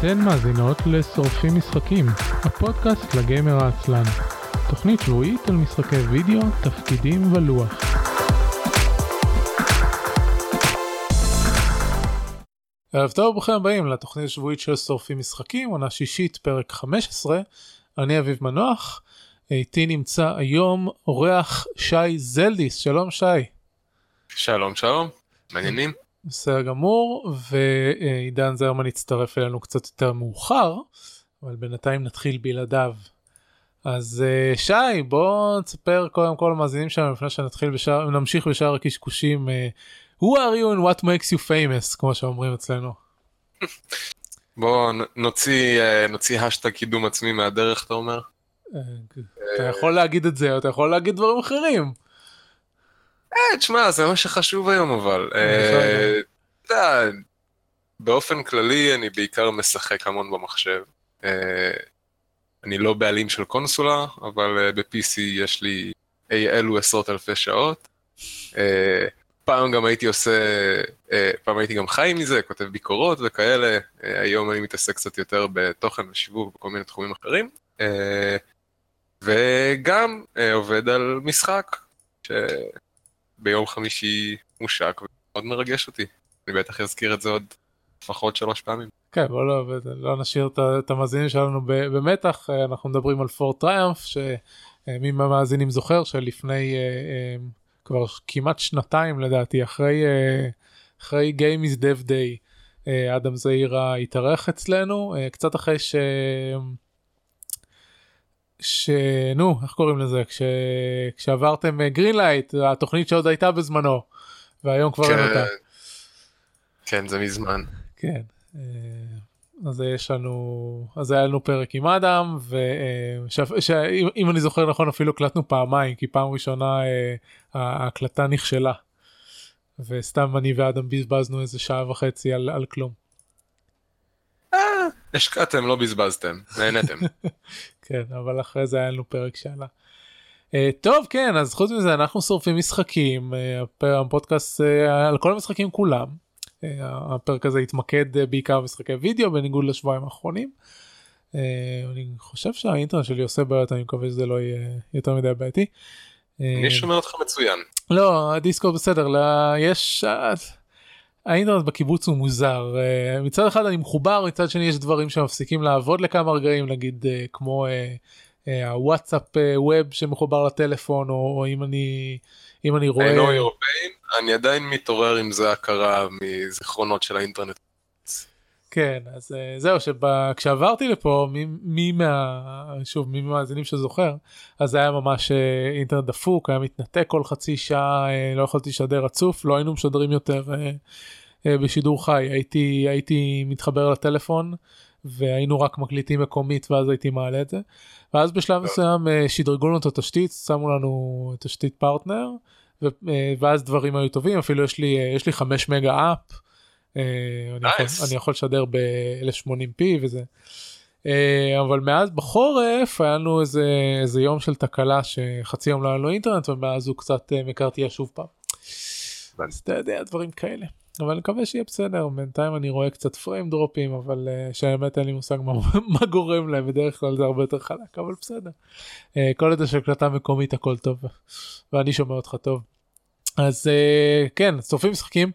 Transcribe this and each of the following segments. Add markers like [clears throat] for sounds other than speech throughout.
אתן מאזינות לשורפים משחקים, הפודקאסט לגיימר העצלן. תוכנית שבועית על משחקי וידאו, תפקידים ולוח. ערב טוב וברוכים הבאים לתוכנית השבועית של שורפים משחקים, עונה שישית, פרק 15. אני אביב מנוח, איתי נמצא היום אורח שי זלדיס, שלום שי. שלום שלום, מעניינים? בסדר גמור, ועידן זרמן יצטרף אלינו קצת יותר מאוחר, אבל בינתיים נתחיל בלעדיו. אז אה, שי, בוא תספר קודם כל למאזינים שלנו לפני שנתחיל בשאר, נמשיך בשאר הקשקושים. אה, Who are you and what makes you famous, כמו שאומרים אצלנו. בוא נוציא, אה, נוציא השטג קידום עצמי מהדרך, אתה אומר? אתה יכול להגיד את זה, אתה יכול להגיד דברים אחרים. אה, תשמע, זה מה שחשוב היום אבל. אה, אתה יודע, באופן כללי אני בעיקר משחק המון במחשב. אה, אני לא בעלים של קונסולה, אבל ב-PC יש לי אי אלו עשרות אלפי שעות. פעם גם הייתי עושה, פעם הייתי גם חי מזה, כותב ביקורות וכאלה, היום אני מתעסק קצת יותר בתוכן ושיווק וכל מיני תחומים אחרים. וגם עובד על משחק, ביום חמישי מושק ומאוד מרגש אותי. אני בטח אזכיר את זה עוד לפחות שלוש פעמים. כן בוא לא, לא נשאיר את המאזינים שלנו במתח אנחנו מדברים על פורט טריאמפ שמי מהמאזינים זוכר שלפני אה, אה, כבר כמעט שנתיים לדעתי אחרי אה, אחרי Game is Dev Day אדם זעירה התארח אצלנו קצת אחרי ש... שנו איך קוראים לזה כש... כשעברתם Greenlight אה, התוכנית שעוד הייתה בזמנו והיום כבר כן, אין אותה. כן זה מזמן. כן. אה, אז יש לנו אז היה לנו פרק עם אדם ואם אה, אני זוכר נכון אפילו הקלטנו פעמיים כי פעם ראשונה ההקלטה נכשלה. וסתם אני ואדם בזבזנו איזה שעה וחצי על, על כלום. השקעתם לא בזבזתם נהנתם. [laughs] כן אבל אחרי זה היה לנו פרק שעלה. Uh, טוב כן אז חוץ מזה אנחנו שורפים משחקים uh, הפודקאסט uh, על כל המשחקים כולם. Uh, הפרק הזה התמקד uh, בעיקר במשחקי וידאו בניגוד לשבועיים האחרונים. Uh, אני חושב שהאינטרנט שלי עושה בעיות אני מקווה שזה לא יהיה יותר מדי בעייתי. אני שומע אותך מצוין. לא הדיסקו בסדר יש האינטרנט בקיבוץ הוא מוזר uh, מצד אחד אני מחובר מצד שני יש דברים שמפסיקים לעבוד לכמה רגעים נגיד uh, כמו uh, הוואטסאפ ווב שמחובר לטלפון או, או אם אני אם אני רואה. היינו אירופאים אני עדיין מתעורר עם זה הכרה מזיכרונות של האינטרנט. כן אז זהו שכשעברתי לפה מי, מי מה שוב מי מהמאזינים שזוכר אז זה היה ממש אינטרנט דפוק היה מתנתק כל חצי שעה לא יכולתי לשדר רצוף לא היינו משדרים יותר בשידור חי הייתי הייתי מתחבר לטלפון והיינו רק מקליטים מקומית ואז הייתי מעלה את זה ואז בשלב מסוים uh, שדרגו לנו את התשתית שמו לנו תשתית פרטנר ו, uh, ואז דברים היו טובים אפילו יש לי יש לי 5 מגה אפ. אה, אני, יכול, אני יכול לשדר ב-1080p וזה. אה, אבל מאז בחורף היה לנו איזה, איזה יום של תקלה שחצי יום לא היה לו אינטרנט ומאז הוא קצת אה, מקרטיה שוב פעם. אז אתה יודע דברים כאלה. אבל אני מקווה שיהיה בסדר בינתיים אני רואה קצת פריים דרופים אבל uh, שהאמת אין לי מושג מה, [laughs] מה גורם להם בדרך כלל זה הרבה יותר חלק אבל בסדר. Uh, כל עוד יש הקלטה מקומית הכל טוב ואני שומע אותך טוב. אז uh, כן צופים משחקים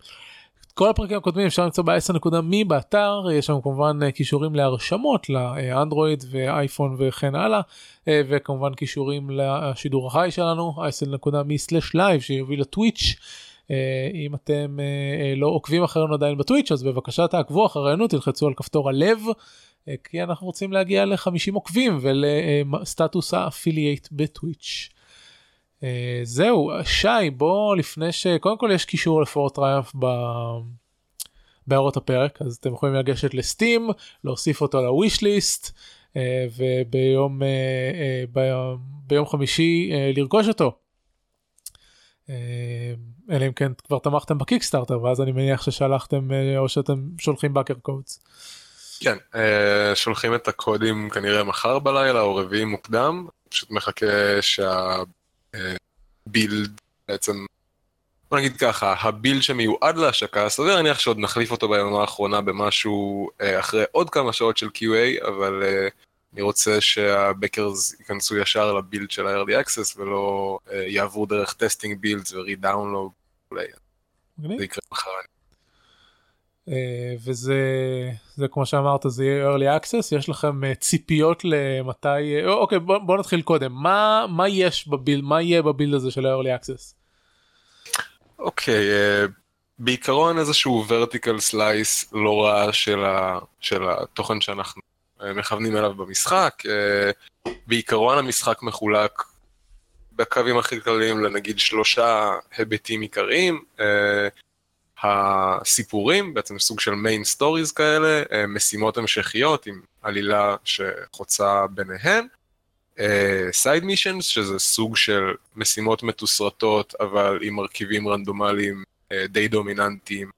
כל הפרקים הקודמים אפשר למצוא ב-10.מי באתר יש שם כמובן כישורים להרשמות לאנדרואיד ואייפון וכן הלאה אה, וכמובן קישורים לשידור החי שלנו 10.me/live שיוביל ל Twitch. אה, אם אתם לא עוקבים אחרינו עדיין ב Twitch אז בבקשה תעקבו אחרינו תלחצו על כפתור הלב כי אנחנו רוצים להגיע ל-50 עוקבים ולסטטוס ה affiliate ב Twitch. זהו שי בוא לפני שקודם כל יש קישור ל Fort Triumph ב... בהערות הפרק אז אתם יכולים לגשת ל Steam להוסיף אותו לוויש ליסט וביום ביום, חמישי לרכוש אותו. Uh, אלא אם כן כבר תמכתם בקיקסטארטר ואז אני מניח ששלחתם uh, או שאתם שולחים באקר קודס. כן uh, שולחים את הקודים כנראה מחר בלילה או רביעי מוקדם פשוט מחכה שה... בילד בעצם בוא נגיד ככה, הבילד שמיועד להשקה, סביר להניח שעוד נחליף אותו ביום האחרונה במשהו אה, אחרי עוד כמה שעות של QA, אבל אה, אני רוצה שה backers ייכנסו ישר ל build של ה-early access ולא אה, יעברו דרך testing builds ו-re-download וכולי. זה יקרה מחר. וזה זה כמו שאמרת זה יהיה early access יש לכם ציפיות למתי אוקיי בוא, בוא נתחיל קודם מה מה יש ב build מה יהיה ב build הזה של ה-early access. אוקיי, אה, בעיקרון איזשהו vertical slice לא רע של, ה, של התוכן שאנחנו אה, מכוונים אליו במשחק. Uh, בעיקרון המשחק מחולק בקווים הכי כלליים לנגיד שלושה היבטים עיקריים. Uh, הסיפורים, בעצם סוג של main stories כאלה, משימות המשכיות עם עלילה שחוצה ביניהן. סייד מישנס, שזה סוג של משימות מתוסרטות, אבל עם מרכיבים רנדומליים די דומיננטיים,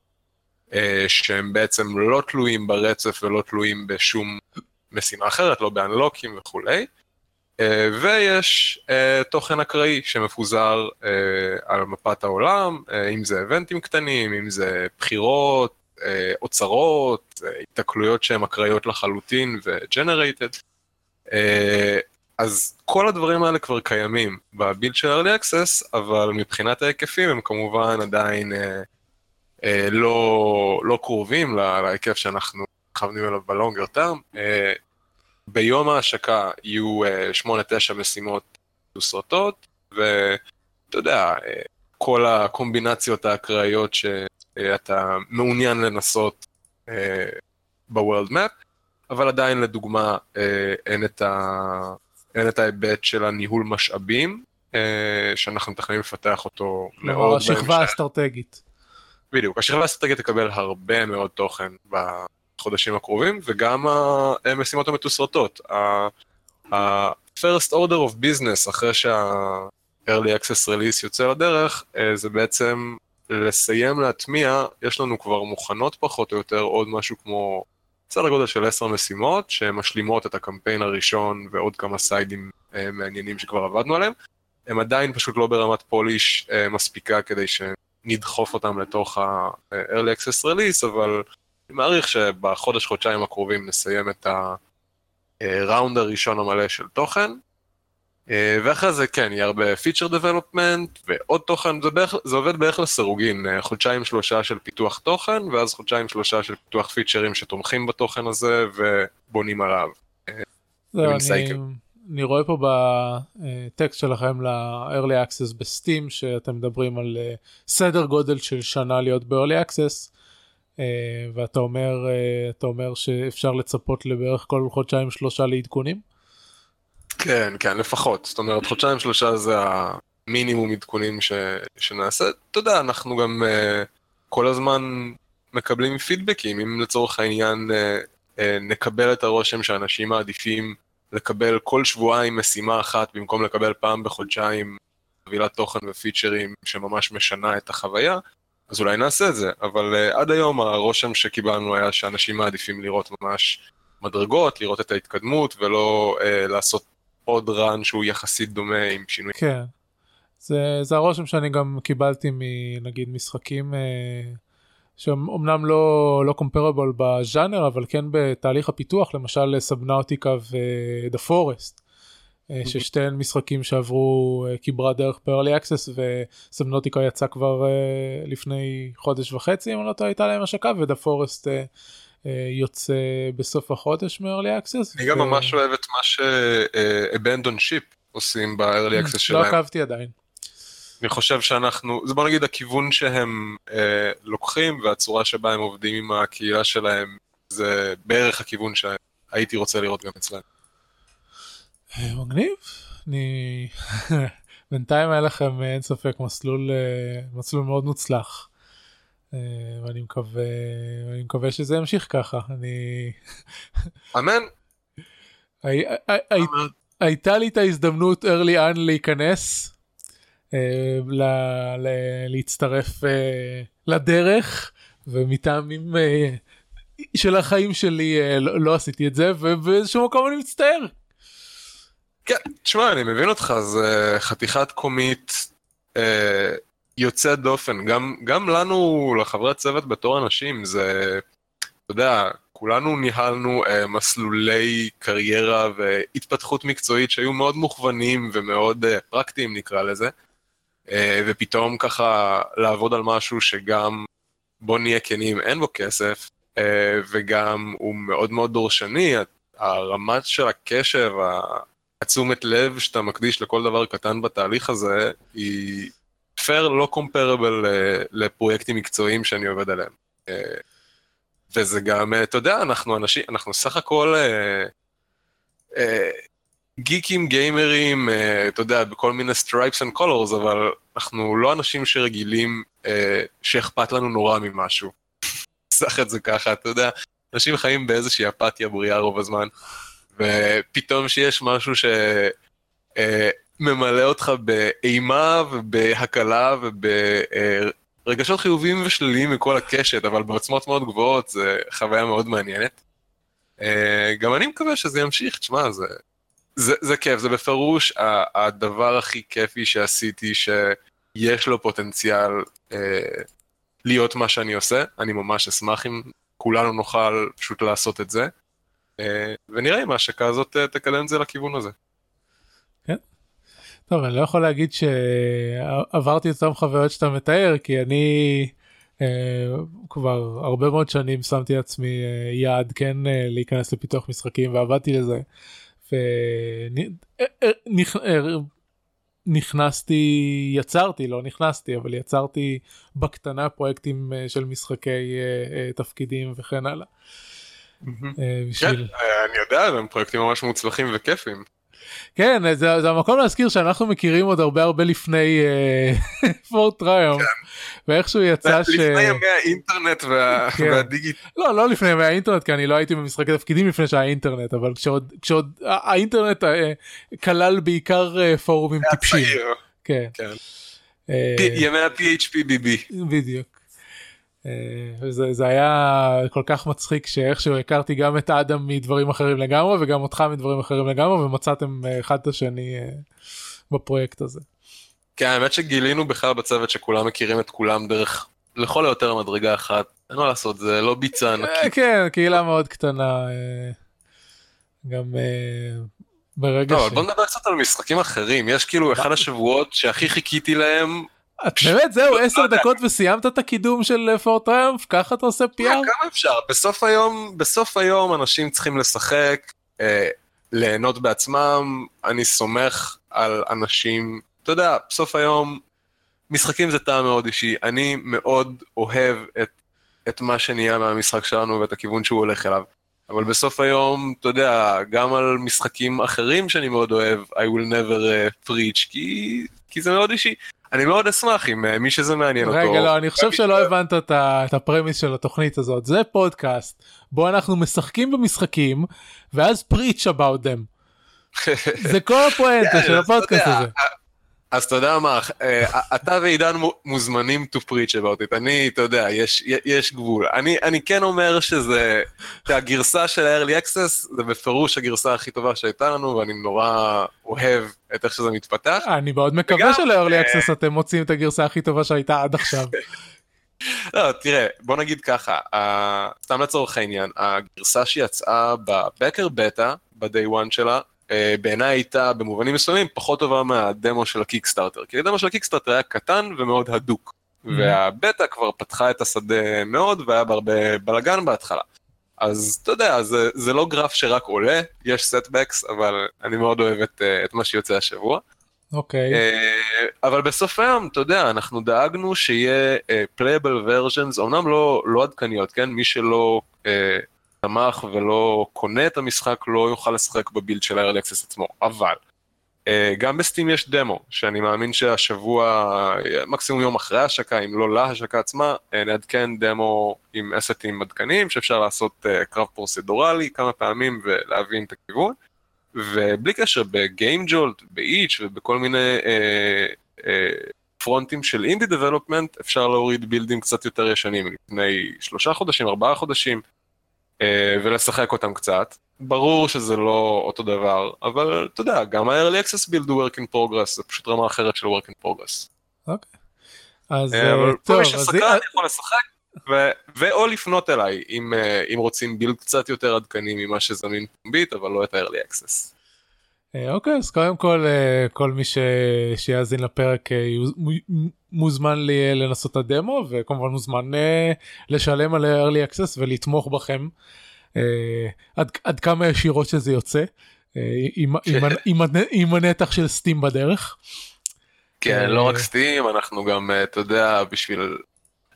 שהם בעצם לא תלויים ברצף ולא תלויים בשום משימה אחרת, לא באנלוקים וכולי. Uh, ויש uh, תוכן אקראי שמפוזר uh, על מפת העולם, אם זה איבנטים קטנים, אם זה בחירות, אוצרות, התקלויות שהן אקראיות לחלוטין ו-generated. אז כל הדברים האלה כבר קיימים בבילד של early access, אבל מבחינת ההיקפים הם כמובן עדיין אה, אה, לא, לא קרובים לה, להיקף שאנחנו מכוונים אליו בלונגר טרם. אה, ביום ההשקה יהיו אה, 8-9 משימות מסרטות, ואתה יודע, אה, כל הקומבינציות האקראיות שאתה מעוניין לנסות אה, בוורלד מפ, אבל עדיין לדוגמה אה, אין את ה... אין את ההיבט של הניהול משאבים, אה, שאנחנו מתכננים לפתח אותו מאוד. השכבה האסטרטגית. בדיוק, השכבה האסטרטגית תקבל הרבה מאוד תוכן בחודשים הקרובים, וגם המשימות המתוסרטות. ה-first order of business, אחרי שה-early access release יוצא לדרך, אה, זה בעצם לסיים להטמיע, יש לנו כבר מוכנות פחות או יותר עוד משהו כמו סדר גודל של עשר משימות שמשלימות את הקמפיין הראשון ועוד כמה סיידים אה, מעניינים שכבר עבדנו עליהם. הם עדיין פשוט לא ברמת פוליש אה, מספיקה כדי שנדחוף אותם לתוך ה-early access release, אבל מעריך שבחודש-חודשיים הקרובים נסיים את הראונד הראשון המלא של תוכן, אה, ואחרי זה כן, יהיה הרבה פיצ'ר דבלופמנט ועוד תוכן, זה, בערך, זה עובד בערך לסירוגין, אה, חודשיים שלושה של פיתוח תוכן, ואז חודשיים שלושה של פיתוח פיצ'רים שתומכים בתוכן הזה ובונים עליו. אה, זהו, אני, אני רואה פה בטקסט שלכם ל-early access בסטים, שאתם מדברים על סדר גודל של שנה להיות ב-early access, ואתה אומר, אומר שאפשר לצפות לבערך כל חודשיים שלושה לעדכונים? כן, כן, לפחות. זאת אומרת, חודשיים שלושה זה המינימום עדכונים ש... שנעשה. אתה יודע, אנחנו גם uh, כל הזמן מקבלים פידבקים, אם לצורך העניין נקבל את הרושם שאנשים מעדיפים לקבל כל שבועיים משימה אחת במקום לקבל פעם בחודשיים חבילת תוכן ופיצ'רים שממש משנה את החוויה, אז אולי נעשה את זה, אבל uh, עד היום הרושם שקיבלנו היה שאנשים מעדיפים לראות ממש מדרגות, לראות את ההתקדמות ולא uh, לעשות עוד רן שהוא יחסית דומה עם שינוי. כן. זה, זה הרושם שאני גם קיבלתי מנגיד משחקים אה, שהם אמנם לא, לא קומפרבול בז'אנר אבל כן בתהליך הפיתוח למשל סבנאוטיקה ודה פורסט. אה, ששתיהן משחקים שעברו אה, כברת דרך ב-early access וסבנוטיקה יצא כבר אה, לפני חודש וחצי אם לא טועה הייתה להם השקה ודה פורסט יוצא בסוף החודש מ-early access. אני גם ממש אוהב את מה ש-abandon ship עושים ב-early access שלהם. לא עקבתי עדיין. אני חושב שאנחנו, זה בוא נגיד הכיוון שהם אה, לוקחים והצורה שבה הם עובדים עם הקהילה שלהם, זה בערך הכיוון שהייתי רוצה לראות גם אצלם. אה, מגניב, אני... [laughs] בינתיים היה לכם אין ספק מסלול, אה, מסלול מאוד מוצלח. אה, ואני מקווה, אני מקווה שזה ימשיך ככה, אני... אמן. הייתה לי את ההזדמנות early on להיכנס, אה, להצטרף אה, לדרך, ומטעמים של החיים שלי לא, לא עשיתי את זה, ובאיזשהו מקום אני מצטער. כן, תשמע, אני מבין אותך, זה חתיכת קומית יוצא דופן, גם, גם לנו, לחברי הצוות בתור אנשים, זה, אתה יודע, כולנו ניהלנו uh, מסלולי קריירה והתפתחות מקצועית שהיו מאוד מוכוונים ומאוד uh, פרקטיים נקרא לזה, uh, ופתאום ככה לעבוד על משהו שגם, בוא נהיה כנים, אין בו כסף, uh, וגם הוא מאוד מאוד דורשני, הרמת של הקשב, התשומת לב שאתה מקדיש לכל דבר קטן בתהליך הזה, היא פייר לא קומפרבל לפרויקטים מקצועיים שאני עובד עליהם. וזה גם, אה, אתה יודע, אנחנו אנשים, אנחנו סך הכל אה, אה, גיקים, גיימרים, אה, אתה יודע, בכל מיני stripes and colors, אבל אנחנו לא אנשים שרגילים אה, שאכפת לנו נורא ממשהו. [laughs] נסח את זה ככה, אתה יודע, אנשים חיים באיזושהי אפתיה בריאה רוב הזמן, ופתאום שיש משהו ש... אה, אותך באימה ובהקלה וב... אה, רגשות חיוביים ושליליים מכל הקשת, אבל בעוצמות מאוד גבוהות, זה חוויה מאוד מעניינת. אה, גם אני מקווה שזה ימשיך, תשמע, זה, זה, זה כיף, זה בפירוש הדבר הכי כיפי שעשיתי, שיש לו פוטנציאל אה, להיות מה שאני עושה, אני ממש אשמח אם כולנו נוכל פשוט לעשות את זה, ונראה אם ההשקה הזאת אה, תקדם את זה לכיוון הזה. טוב, אני לא יכול להגיד שעברתי את אותם חוויות שאתה מתאר, כי אני אה, כבר הרבה מאוד שנים שמתי לעצמי אה, יעד כן אה, להיכנס לפיתוח משחקים ועבדתי לזה. ונכנסתי, אה, יצרתי, לא נכנסתי, אבל יצרתי בקטנה פרויקטים אה, של משחקי אה, אה, תפקידים וכן הלאה. אה, בשביל... כן, אה, אני יודע, הם פרויקטים ממש מוצלחים וכיפים. כן, זה, זה המקום להזכיר שאנחנו מכירים עוד הרבה הרבה לפני [laughs] פורט טריום, כן. ואיכשהו יצא ש... לפני ימי האינטרנט וה... כן. והדיגיטל. לא, לא לפני ימי האינטרנט, כי אני לא הייתי במשחקי תפקידים לפני שהיה אינטרנט, אבל כשעוד, כשעוד האינטרנט כלל בעיקר פורומים טיפשים. כן. כן. ימי ה-PHPBB. בדיוק. אה, זה, זה היה כל כך מצחיק שאיכשהו הכרתי גם את אדם מדברים אחרים לגמרי וגם אותך מדברים אחרים לגמרי ומצאתם אה, אחד את השני אה, בפרויקט הזה. כן האמת שגילינו בכלל בצוות שכולם מכירים את כולם דרך לכל היותר מדרגה אחת אין מה לעשות זה לא ביצה ענקית. כן קהילה מאוד קטנה גם ברגע ש... בוא נדבר קצת על משחקים אחרים יש כאילו אחד השבועות שהכי חיכיתי להם באמת זהו 10 לא דקות וסיימת את הקידום של פורט טריומף ככה אתה עושה פי.אר? כמה אפשר בסוף היום בסוף היום אנשים צריכים לשחק אה, ליהנות בעצמם אני סומך על אנשים אתה יודע בסוף היום משחקים זה טעם מאוד אישי אני מאוד אוהב את, את מה שנהיה מהמשחק שלנו ואת הכיוון שהוא הולך אליו. אבל בסוף היום, אתה יודע, גם על משחקים אחרים שאני מאוד אוהב, I will never uh, preach, כי, כי זה מאוד אישי. אני מאוד אשמח אם אה, מי שזה מעניין רגע, אותו. רגע, לא, אני חושב שלא הבנת את, את הפרמיס של התוכנית הזאת. זה פודקאסט בו אנחנו משחקים במשחקים ואז preach about them. [laughs] זה כל הפואנטה של הפודקאסט הזה. אז אתה יודע מה, אה, אתה ועידן מוזמנים to preach about it, אני, אתה יודע, יש, יש גבול. אני, אני כן אומר שזה, שהגרסה של ה-early access זה בפירוש הגרסה הכי טובה שהייתה לנו, ואני נורא אוהב את איך שזה מתפתח. אני מאוד מקווה של-early אה, access אתם מוצאים את הגרסה הכי טובה שהייתה עד עכשיו. [laughs] לא, תראה, בוא נגיד ככה, סתם לצורך העניין, הגרסה שיצאה ב backer beta, ב-day one שלה, בעיניי הייתה במובנים מסוימים פחות טובה מהדמו של ה Kickstarter, כי הדמו של ה Kickstarter היה קטן ומאוד הדוק, mm-hmm. והבטא כבר פתחה את השדה מאוד והיה בהרבה בלאגן בהתחלה. אז אתה יודע, זה, זה לא גרף שרק עולה, יש setbacks, אבל אני מאוד אוהב את, אה, את מה שיוצא השבוע. אוקיי. Okay. אה, אבל בסוף היום, אתה יודע, אנחנו דאגנו שיהיה playable versions, אמנם לא, לא עדכניות, כן? מי שלא תמך ולא קונה את המשחק לא יוכל לשחק ב build של ה-early access עצמו, אבל אה, גם ב Steam יש דמו, שאני מאמין שהשבוע, מקסימום יום אחרי ההשקה, אם לא להשקה עצמה, אה, נעדכן דמו עם אסטים עדכניים, שאפשר לעשות אה, קרב פרוסדורלי כמה פעמים ולהבין את הכיוון, ובלי קשר ב Game Jolt, ב itch ובכל מיני אה, אה, פרונטים של אינדי דבלופמנט, אפשר להוריד בילדים קצת יותר ישנים, לפני שלושה חודשים, ארבעה חודשים, אה, ולשחק אותם קצת. ברור שזה לא אותו דבר, אבל אתה יודע, גם ה-early access build הוא work in progress, זה פשוט רמה אחרת של work in progress. אוקיי. אז אה, אבל טוב, כל מי אז שסקרן יכול לשחק, ו- ואו לפנות אליי, אם אה, אם רוצים בילד קצת יותר עדכני ממה שזמין פומבית, אבל לא את ה-early access. אה, אוקיי אז קודם כל אה, כל מי. שיאזין לפרק אה, מוזמן לי לנסות את הדמו וכמובן מוזמן אה, לשלם על early access ולתמוך בכם אה, עד, עד כמה ישירות שזה יוצא אה, עם, עם, הנ- עם, הנ- עם הנתח של סטים בדרך. כן, לא רק אה, סטים, אנחנו גם, אה, אתה יודע, בשביל...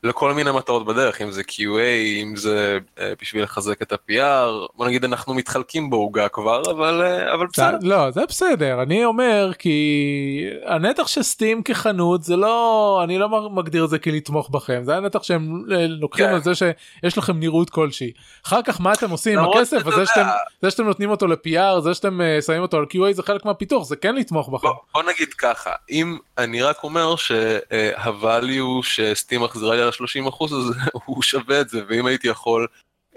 לכל מיני מטרות בדרך, אם זה QA, אם זה אה, בשביל לחזק את ה-PR, בוא נגיד אנחנו מתחלקים בעוגה כבר, אבל אה, אבל בסדר. לא זה בסדר אני אומר כי הנתח של סטים כחנות זה לא אני לא מגדיר את זה כלתמוך בכם זה הנתח שהם אה, לוקחים כן. על זה שיש לכם נראות כלשהי אחר כך מה אתם עושים עם הכסף יודע- שאתם זה שאתם נותנים אותו ל-PR זה שאתם שמים אותו על QA זה חלק מהפיתוח זה כן לתמוך בכם. בוא, בוא נגיד ככה, אם אני רק אומר שה-value שסטים מחזירה לי על ה-30% אז [laughs] הוא שווה את זה, ואם הייתי יכול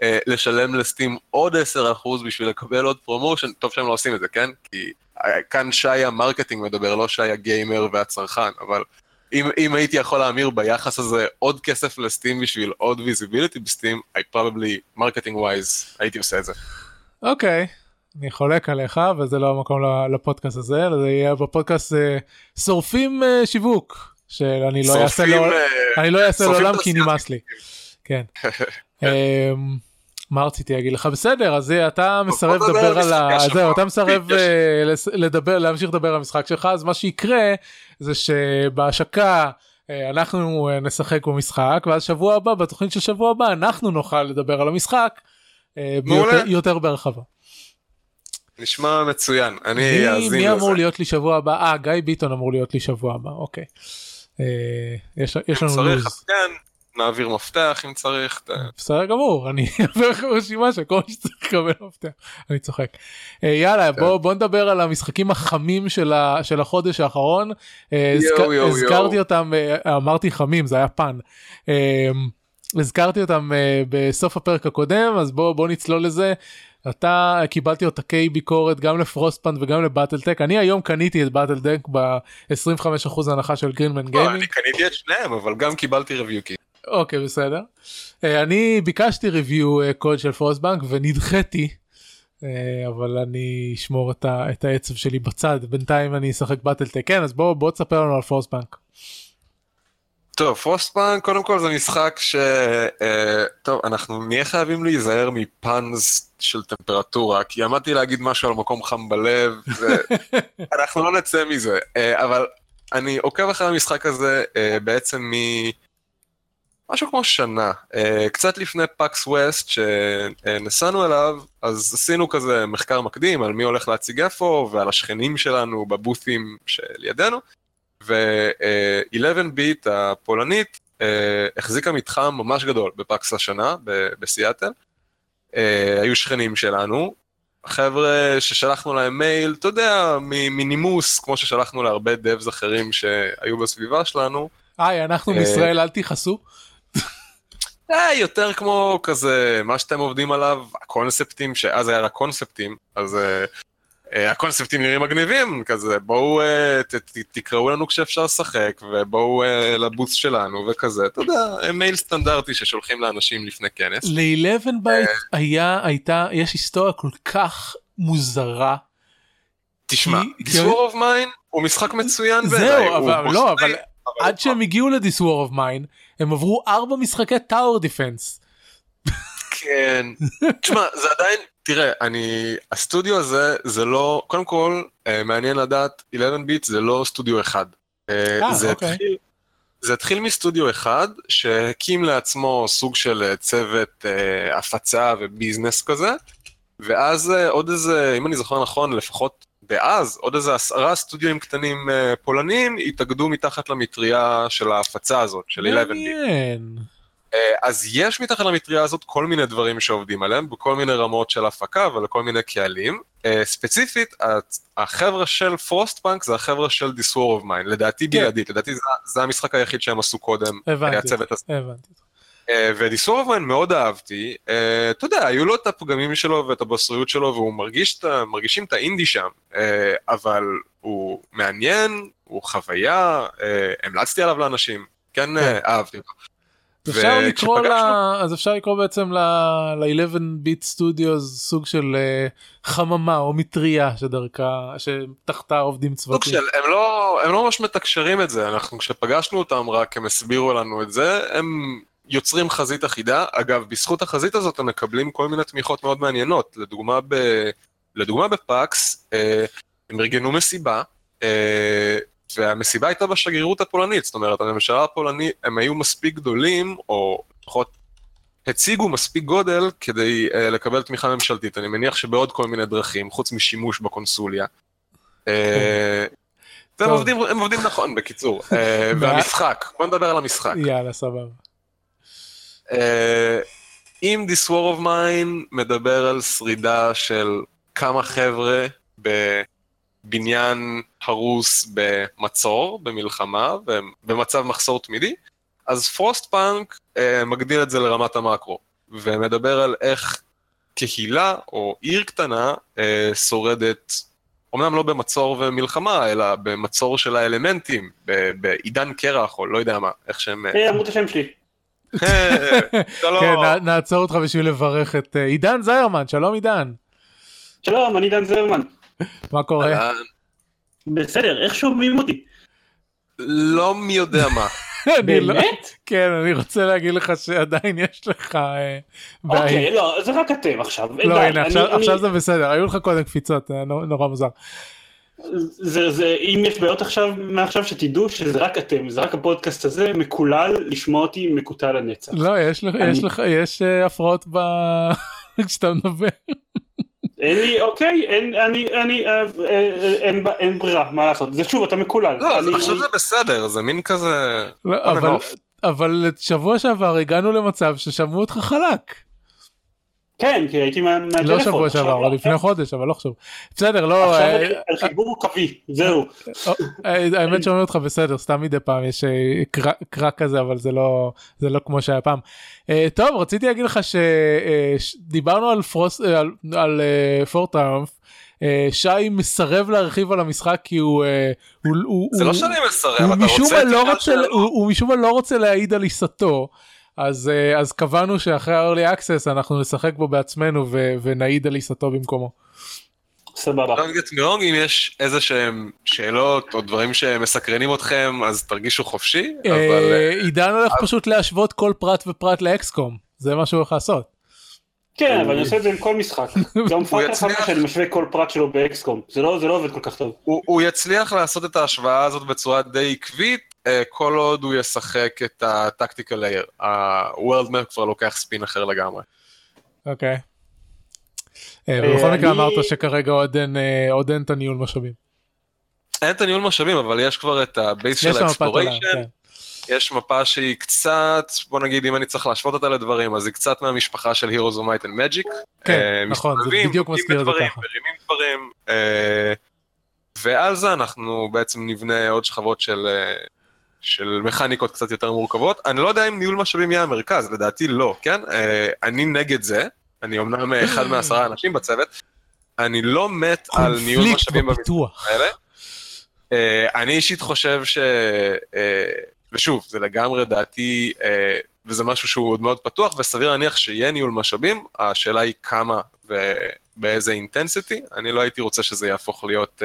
אה, לשלם ל Steam עוד 10% בשביל לקבל עוד promotion, טוב שהם לא עושים את זה, כן? כי אה, כאן שי ה marketing מדבר, לא שי הגיימר והצרכן, אבל אם, אם הייתי יכול להמיר ביחס הזה עוד כסף ל Steam בשביל עוד visibility ב Steam, I probably marketing wise הייתי עושה את זה. אוקיי. אני חולק עליך וזה לא המקום לפודקאסט הזה זה יהיה בפודקאסט אה, שורפים אה, שיווק שאני לא אעשה לעולם אה, אני לא אעשה שורפים לעולם כי. נמאס לי. כן. [laughs] אמ, מה רציתי להגיד לך בסדר אז אה, אתה מסרב לדבר על ה... זהו. אתה מסרב. אה, לדבר להמשיך לדבר על המשחק שלך אז מה שיקרה זה שבהשקה אה, אנחנו אה, נשחק במשחק ואז שבוע הבא בתוכנית של שבוע הבא אנחנו נוכל לדבר על המשחק אה. ביותר- יותר בהרחבה. נשמע מצוין, אני מי, אאזין מי לזה. אמור להיות לי שבוע הבא? אה גיא ביטון אמור להיות לי שבוע הבא אוקיי. אה, יש יש לנו צריך, לו"ז. כן, נעביר מפתח אם צריך. בסדר גמור אני [laughs] אעביר לך רשימה של כל מי שצריך לקבל מפתח אני צוחק. אה, יאללה כן. בוא בוא נדבר על המשחקים החמים של ה- של החודש האחרון. אה, הזכרתי. אותם אמרתי חמים זה היה פן. הזכרתי אותם בסוף הפרק הקודם אז בוא בוא נצלול לזה. אתה קיבלתי אותקי ביקורת גם לפרוסטפנד וגם לבטלטק אני היום קניתי את בטלטק ב-25% הנחה של גרינמן לא, גיימינג. אני קניתי את שניהם, אבל גם קיבלתי review key. אוקיי בסדר. אה, אני ביקשתי review אה, קוד של Frostpunk ונדחיתי. אה, אבל אני אשמור את, ה, את העצב שלי בצד בינתיים אני אשחק Battletech כן אז בוא בוא תספר לנו על Frostpunk. טוב, Frostpunk קודם כל זה משחק ש... אה, טוב, אנחנו נהיה חייבים להיזהר מ puns של טמפרטורה, כי עמדתי להגיד משהו על מקום חם בלב, ואנחנו [laughs] לא נצא מזה. אה, אבל אני עוקב אחרי המשחק הזה אה, בעצם מ... משהו כמו שנה, אה, קצת לפני PAX West שנסענו אליו, אז עשינו כזה מחקר מקדים על מי הולך להציג איפה ועל השכנים שלנו בבות'ים שלידינו, ו-11 ביט הפולנית אה, החזיקה מתחם ממש גדול ב PAX השנה ב- בסיאטל, אה, היו שכנים שלנו, חבר'ה ששלחנו להם מייל, אתה יודע, מנימוס, כמו ששלחנו להרבה דאבס אחרים שהיו בסביבה שלנו, היי אנחנו אה, מישראל אל תכעסו. אה, יותר כמו כזה, מה שאתם עובדים עליו, הקונספטים, שאז היה רק קונספטים, אז הקונספטים נראים מגניבים, כזה, בואו אה, ת, ת, תקראו לנו כשאפשר לשחק, ובואו אה, לבוס שלנו, וכזה, אתה יודע, אה, מייל סטנדרטי ששולחים לאנשים לפני כנס. ל-11 בייט אה. היה הייתה יש היסטוריה כל כך מוזרה. תשמע, War of Mine הוא משחק מצוין בעיניי. זהו אבל לא אבל עד שהם הגיעו War of Mine הם עברו ארבע משחקי tower defense. כן. תשמע, זה עדיין, תראה, אני, הסטודיו הזה, זה לא, קודם כל, אה, מעניין לדעת, 11 ביט זה לא סטודיו אחד. אה, אה, זה אוקיי. התחיל, זה התחיל מסטודיו אחד, שהקים לעצמו סוג של אה, צוות אה, הפצה ו business כזה, ואז אה, עוד איזה, אם אני זוכר נכון, לפחות דאז, עוד איזה עשרה סטודיואים קטנים אה, פולנים התאגדו מתחת למטריה של ההפצה הזאת, של 11 ביט. מעניין. אה, אז יש מתחת למטריה הזאת כל מיני דברים שעובדים עליהם, בכל מיני רמות של הפקה ולכל מיני קהלים. אה, ספציפית, החבר'ה של Frostpunk זה החבר'ה של This War of Mine, לדעתי כן. בלעדית, לדעתי זה, זה המשחק היחיד שהם עשו קודם. הצוות הזה. הבנתי. אה, Mine מאוד אהבתי, אה, אתה יודע, היו לו את הפגמים שלו ואת הבשריות שלו, והוא מרגיש מרגישים את האינדי שם, אבל הוא מעניין, הוא חוויה, המלצתי עליו לאנשים. כן, כן. אה, אהבתי אותו. אפשר לקרוא ל... וכשפגשנו- אז אפשר לקרוא בעצם ל-11 ביט סטודיוס סוג של אה, חממה או מטריה שדרכה שתחתה עובדים סוג צוותים. של, הם לא, הם לא ממש מתקשרים את זה, אנחנו כשפגשנו אותם רק הם הסבירו לנו את זה, הם יוצרים חזית אחידה, אגב, בזכות החזית הזאת הם מקבלים כל מיני תמיכות מאוד מעניינות, לדוגמה, ב, לדוגמה בפאקס, אה, הם ארגנו מסיבה, אה, והמסיבה הייתה בשגרירות הפולנית, זאת אומרת, הממשלה הפולנית, הם היו מספיק גדולים, או לפחות הציגו מספיק גודל כדי uh, לקבל תמיכה ממשלתית, אני מניח שבעוד כל מיני דרכים, חוץ משימוש בקונסוליה. אה, והם. עובדים, הם עובדים נכון, בקיצור. אה, [laughs] והמשחק, בוא נדבר על המשחק. יאללה סבבה. אם This War of Mine מדבר על שרידה של כמה חבר'ה בבניין הרוס במצור, במלחמה, במצב מחסור תמידי, אז פרוסט פאנק אה, מגדיל את זה לרמת המקרו, ומדבר על איך קהילה או עיר קטנה אה, שורדת, אמנם לא במצור ומלחמה, אלא במצור של האלמנטים, ב- בעידן קרח או לא יודע מה, איך שהם... אה, אמרו את השם שלי. אה, שלום. כן נעצור אותך בשביל לברך את אה, עידן זיירמן שלום עידן שלום, אני דן זרמן. מה קורה? אהלן. בסדר, איך שומעים אותי? לא מי יודע מה. לא- באמת? כן אני רוצה להגיד לך שעדיין יש לך אה, בעיה. אוקיי, לא, זה רק אתם עכשיו. לא הנה עכשיו זה בסדר היו לך קודם קפיצות אה, נו- נורא מוזר. זה, זה, אם יש בעיות עכשיו, מעכשיו שתדעו שזה רק אתם, זה רק הפודקאסט הזה, מקולל לשמוע אותי מקוטע לנצח. לא יש לך אני- יש לך יש אה, הפרעות ב... [laughs] כשאתה מדבר. אין לי, אוקיי, אין, אני, אני, אה, אה, אה, אין, ברירה, מה לעשות, זה שוב, אתה מקולל. לא, אני- עכשיו זה בסדר, זה מין כזה... לא, אבל. אבל שבוע שעבר הגענו למצב ששמעו אותך חלק. כן, כי הייתי מה- מהטלפון. לא שבוע שעבר. אבל לפני חודש אבל לא עכשיו. בסדר לא עכשיו אה, אני על חיבור קווי, זהו. האמת שומעים אותך בסדר סתם מדי פעם יש קרא- קרק כזה אבל זה לא זה לא כמו שהיה פעם. אה, טוב רציתי להגיד לך שדיברנו על פרוס אה, על- על פור טראמפ. שי מסרב להרחיב על המשחק כי הוא אה, הוא- הוא- זה לא הוא- שאני מסרב, הוא אתה רוצה לא רוצה? הוא, הוא משום מה לא רוצה להעיד על עיסתו אז אה, אז קבענו שאחרי ה-early access אנחנו נשחק בו בעצמנו ו- ונעיד על עיסתו במקומו. סבבה. Don't get me wrong, אם יש איזה שהם שאלות או דברים שמסקרנים אתכם, אז תרגישו חופשי, אבל... אה, עידן הולך פשוט להשוות כל פרט ופרט לאקסקום זה מה שהוא הולך לעשות. כן, אבל אני עושה את זה עם כל משחק. [laughs] גם פאקר יצליח. חמש שאני משווה כל פרט שלו באקסקום. זה לא זה לא עובד כל כך טוב. הוא, הוא יצליח לעשות את ההשוואה הזאת בצורה די עקבית, אה, כל עוד הוא ישחק את ה tactical layer. ה-World Map כבר לוקח ספין אחר לגמרי. אוקיי. אה, ובכל אה, מקרה אני- אמרת שכרגע עוד אין אה, עוד אין את הניהול משאבים. אין את הניהול משאבים, אבל יש כבר את ה base של. ה exploration, כן. יש מפה שהיא קצת, בוא נגיד אם אני צריך להשוות אותה לדברים, אז היא קצת מהמשפחה של Heroes of Might and Magic. כן, אה, נכון, זה בדיוק מזכיר את זה בדברים, ככה. מרימים דברים, אה, ועל זה אנחנו בעצם נבנה עוד שכבות של, אה, של מכניקות קצת יותר מורכבות. אני לא יודע אם ניהול משאבים יהיה המרכז, לדעתי לא, כן? אה, אני נגד זה, אני אמנם אחד מעשרה אנשים בצוות, אני לא מת על ניהול משאבים בפיתוח. האלה. Uh, אני אישית חושב ש... Uh, ושוב, זה לגמרי דעתי, uh, וזה משהו שהוא עוד מאוד פתוח, וסביר להניח שיהיה ניהול משאבים, השאלה היא כמה ובאיזה אינטנסיטי, אני לא הייתי רוצה שזה יהפוך להיות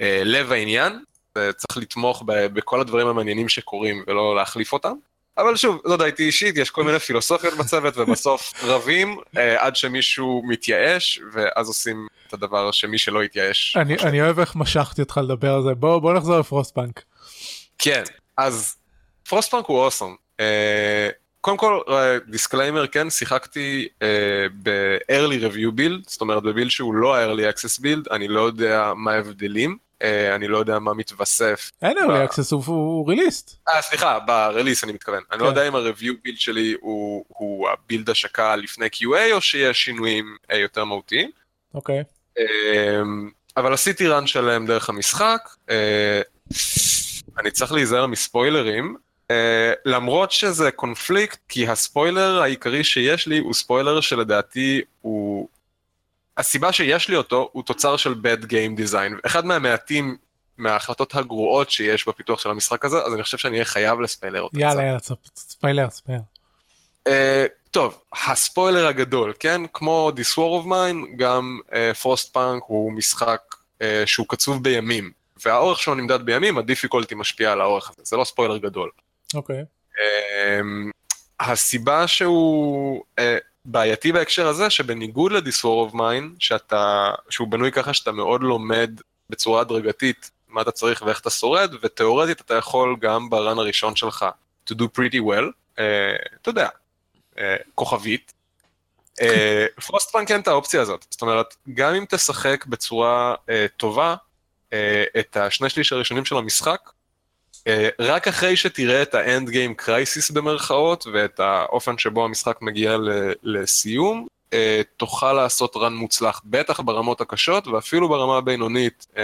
לב העניין, וצריך לתמוך בכל הדברים המעניינים שקורים ולא להחליף אותם. אבל שוב, זו דעתי אישית, יש כל מיני פילוסופיות בצוות, ובסוף רבים אה, עד שמישהו מתייאש, ואז עושים את הדבר שמי שלא התייאש. אני אני אוהב איך משכתי אותך לדבר על זה בוא בוא נחזור לפרוסטבנק. כן, אז פרוסטפאנק הוא awesome. אה, קודם כל, disclaimer, כן, שיחקתי אה, ב-early review build, זאת אומרת ב build שהוא לא ה-early access build, אני לא יודע מה ההבדלים, אה, אני לא יודע מה מתווסף. אין early access הוא- released. אה, סליחה, ב-release אני מתכוון. אני לא כן. יודע אם ה-review build שלי הוא, ה build השקה לפני QA, או שיש שינויים אה, יותר מהותיים. אוקיי. אמ, אבל עשיתי run שלם דרך המשחק, אה, אני צריך להיזהר מספוילרים, אה, למרות שזה קונפליקט, כי הספוילר העיקרי שיש לי הוא ספוילר שלדעתי הוא... הסיבה שיש לי אותו הוא תוצר של bad game design, אחד מהמעטים מההחלטות הגרועות שיש בפיתוח של המשחק הזה, אז אני חושב שאני אהיה חייב לספיילר אותו. יאללה, יאללה, ספיילר, ספיילר. Uh, טוב, הספוילר הגדול, כן? כמו This War of Mine, גם פרוסט uh, פאנק הוא משחק uh, שהוא קצוב בימים, והאורך שלו נמדד בימים, ה difficulty משפיע על האורך הזה, זה לא ספוילר גדול. אוקיי. Okay. Uh, הסיבה שהוא uh, בעייתי בהקשר הזה, שבניגוד of Mine, שאתה, שהוא בנוי ככה שאתה מאוד לומד בצורה הדרגתית מה אתה צריך ואיך אתה שורד, ותאורטית אתה יכול גם ב run הראשון שלך to do pretty well, uh, אתה יודע, uh, כוכבית. [laughs] פרוסט פאנק אין את האופציה הזאת, זאת אומרת, גם אם תשחק בצורה uh, טובה uh, את השני שליש הראשונים של המשחק, רק אחרי שתראה את ה end game crisis במרכאות, ואת האופן שבו המשחק מגיע לסיום, uh, תוכל לעשות run מוצלח, בטח ברמות הקשות, ואפילו ברמה הבינונית. Uh,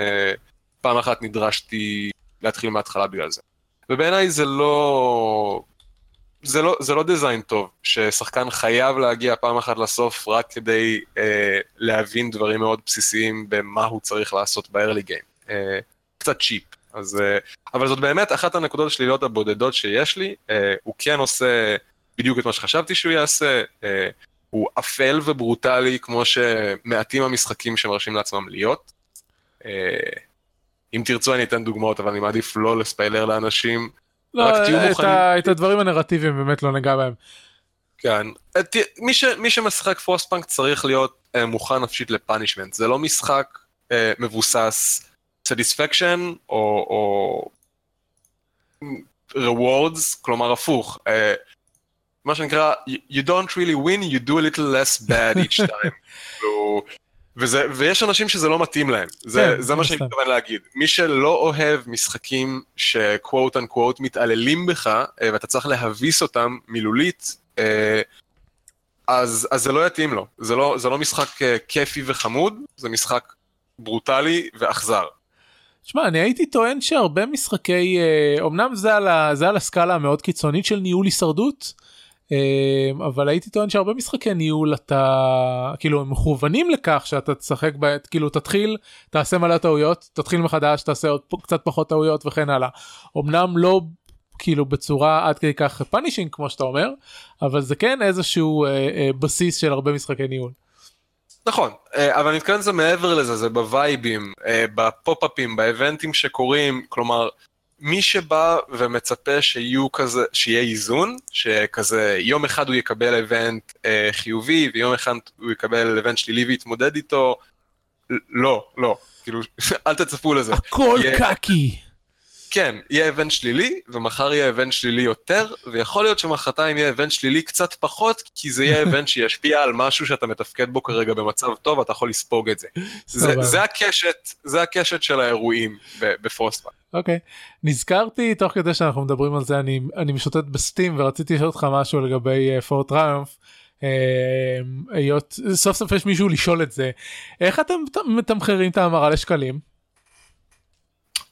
פעם אחת נדרשתי להתחיל מההתחלה בגלל זה. ובעיניי זה לא... זה לא, זה לא דיזיין טוב, ששחקן חייב להגיע פעם אחת לסוף רק כדי אה, להבין דברים מאוד בסיסיים במה הוא צריך לעשות ב-early game. אה, קצת צ'יפ. אז, אה, אבל זאת באמת אחת הנקודות השליליות הבודדות שיש לי, אה, הוא כן עושה בדיוק את מה שחשבתי שהוא יעשה, אה, הוא אפל וברוטלי כמו שמעטים המשחקים שמרשים לעצמם להיות. אם תרצו אני אתן דוגמאות, אבל אני מעדיף לא לספיילר לאנשים. לא, רק תהיו מוכנים. את הדברים הנרטיביים באמת לא נגע בהם. כן, את, מי, ש, מי שמשחק פרוסט פאנק צריך להיות מוכן נפשית ל punishment, זה לא משחק מבוסס satisfaction או, או rewards, כלומר הפוך. Uh, מה שנקרא, you don't really win, you do a little less bad each [laughs] time. וזה, ויש אנשים שזה לא מתאים להם, זה, כן, זה מה שאני מתכוון להגיד. מי שלא אוהב משחקים שקוואט אנקוואט מתעללים בך, אה, ואתה צריך להביס אותם מילולית, אה, אז, אז זה לא יתאים לו. זה לא, זה לא משחק כיפי וחמוד, זה משחק ברוטלי ואכזר. שמע, אני הייתי טוען שהרבה משחקי, אמנם זה על, ה, זה על הסקאלה המאוד קיצונית של ניהול הישרדות, אמ, אבל הייתי טוען שהרבה משחקי ניהול אתה כאילו הם מכוונים לכך שאתה תשחק בעת כאילו תתחיל תעשה מלא טעויות תתחיל מחדש תעשה עוד קצת פחות טעויות וכן הלאה. אמנם לא כאילו בצורה עד כדי כך punishing כמו שאתה אומר אבל זה כן איזשהו אה, אה, בסיס של הרבה משחקי ניהול. נכון, אה, אבל אני מתכוון לזה מעבר לזה, זה ב vibe ים, אה, ב pop-up ים, ב event ים שקורים, כלומר, מי שבא ומצפה שיהיו כזה, שיהיה איזון, שכזה יום אחד הוא יקבל event אה, חיובי ויום אחד הוא יקבל event שלילי ויתמודד איתו, לא, לא, כאילו, [laughs] אל תצפו לזה. הכל יהיה... קקי. כן, יהיה event שלילי, ומחר יהיה event שלילי יותר, ויכול להיות שמחרתיים יהיה event שלילי קצת פחות, כי זה יהיה event [laughs] שישפיע על משהו שאתה מתפקד בו כרגע במצב טוב, ואתה יכול לספוג את זה. זה, זה הקשת, זה הקשת של האירועים בפרוסטפאנק. אוקיי, okay. נזכרתי תוך כדי שאנחנו מדברים על זה, אני, אני משוטט בסטים ורציתי לשאול אותך משהו לגבי פורט uh, טריומף. היות סוף סוף יש מישהו לשאול את זה איך אתם מתמחרים את ההמרה לשקלים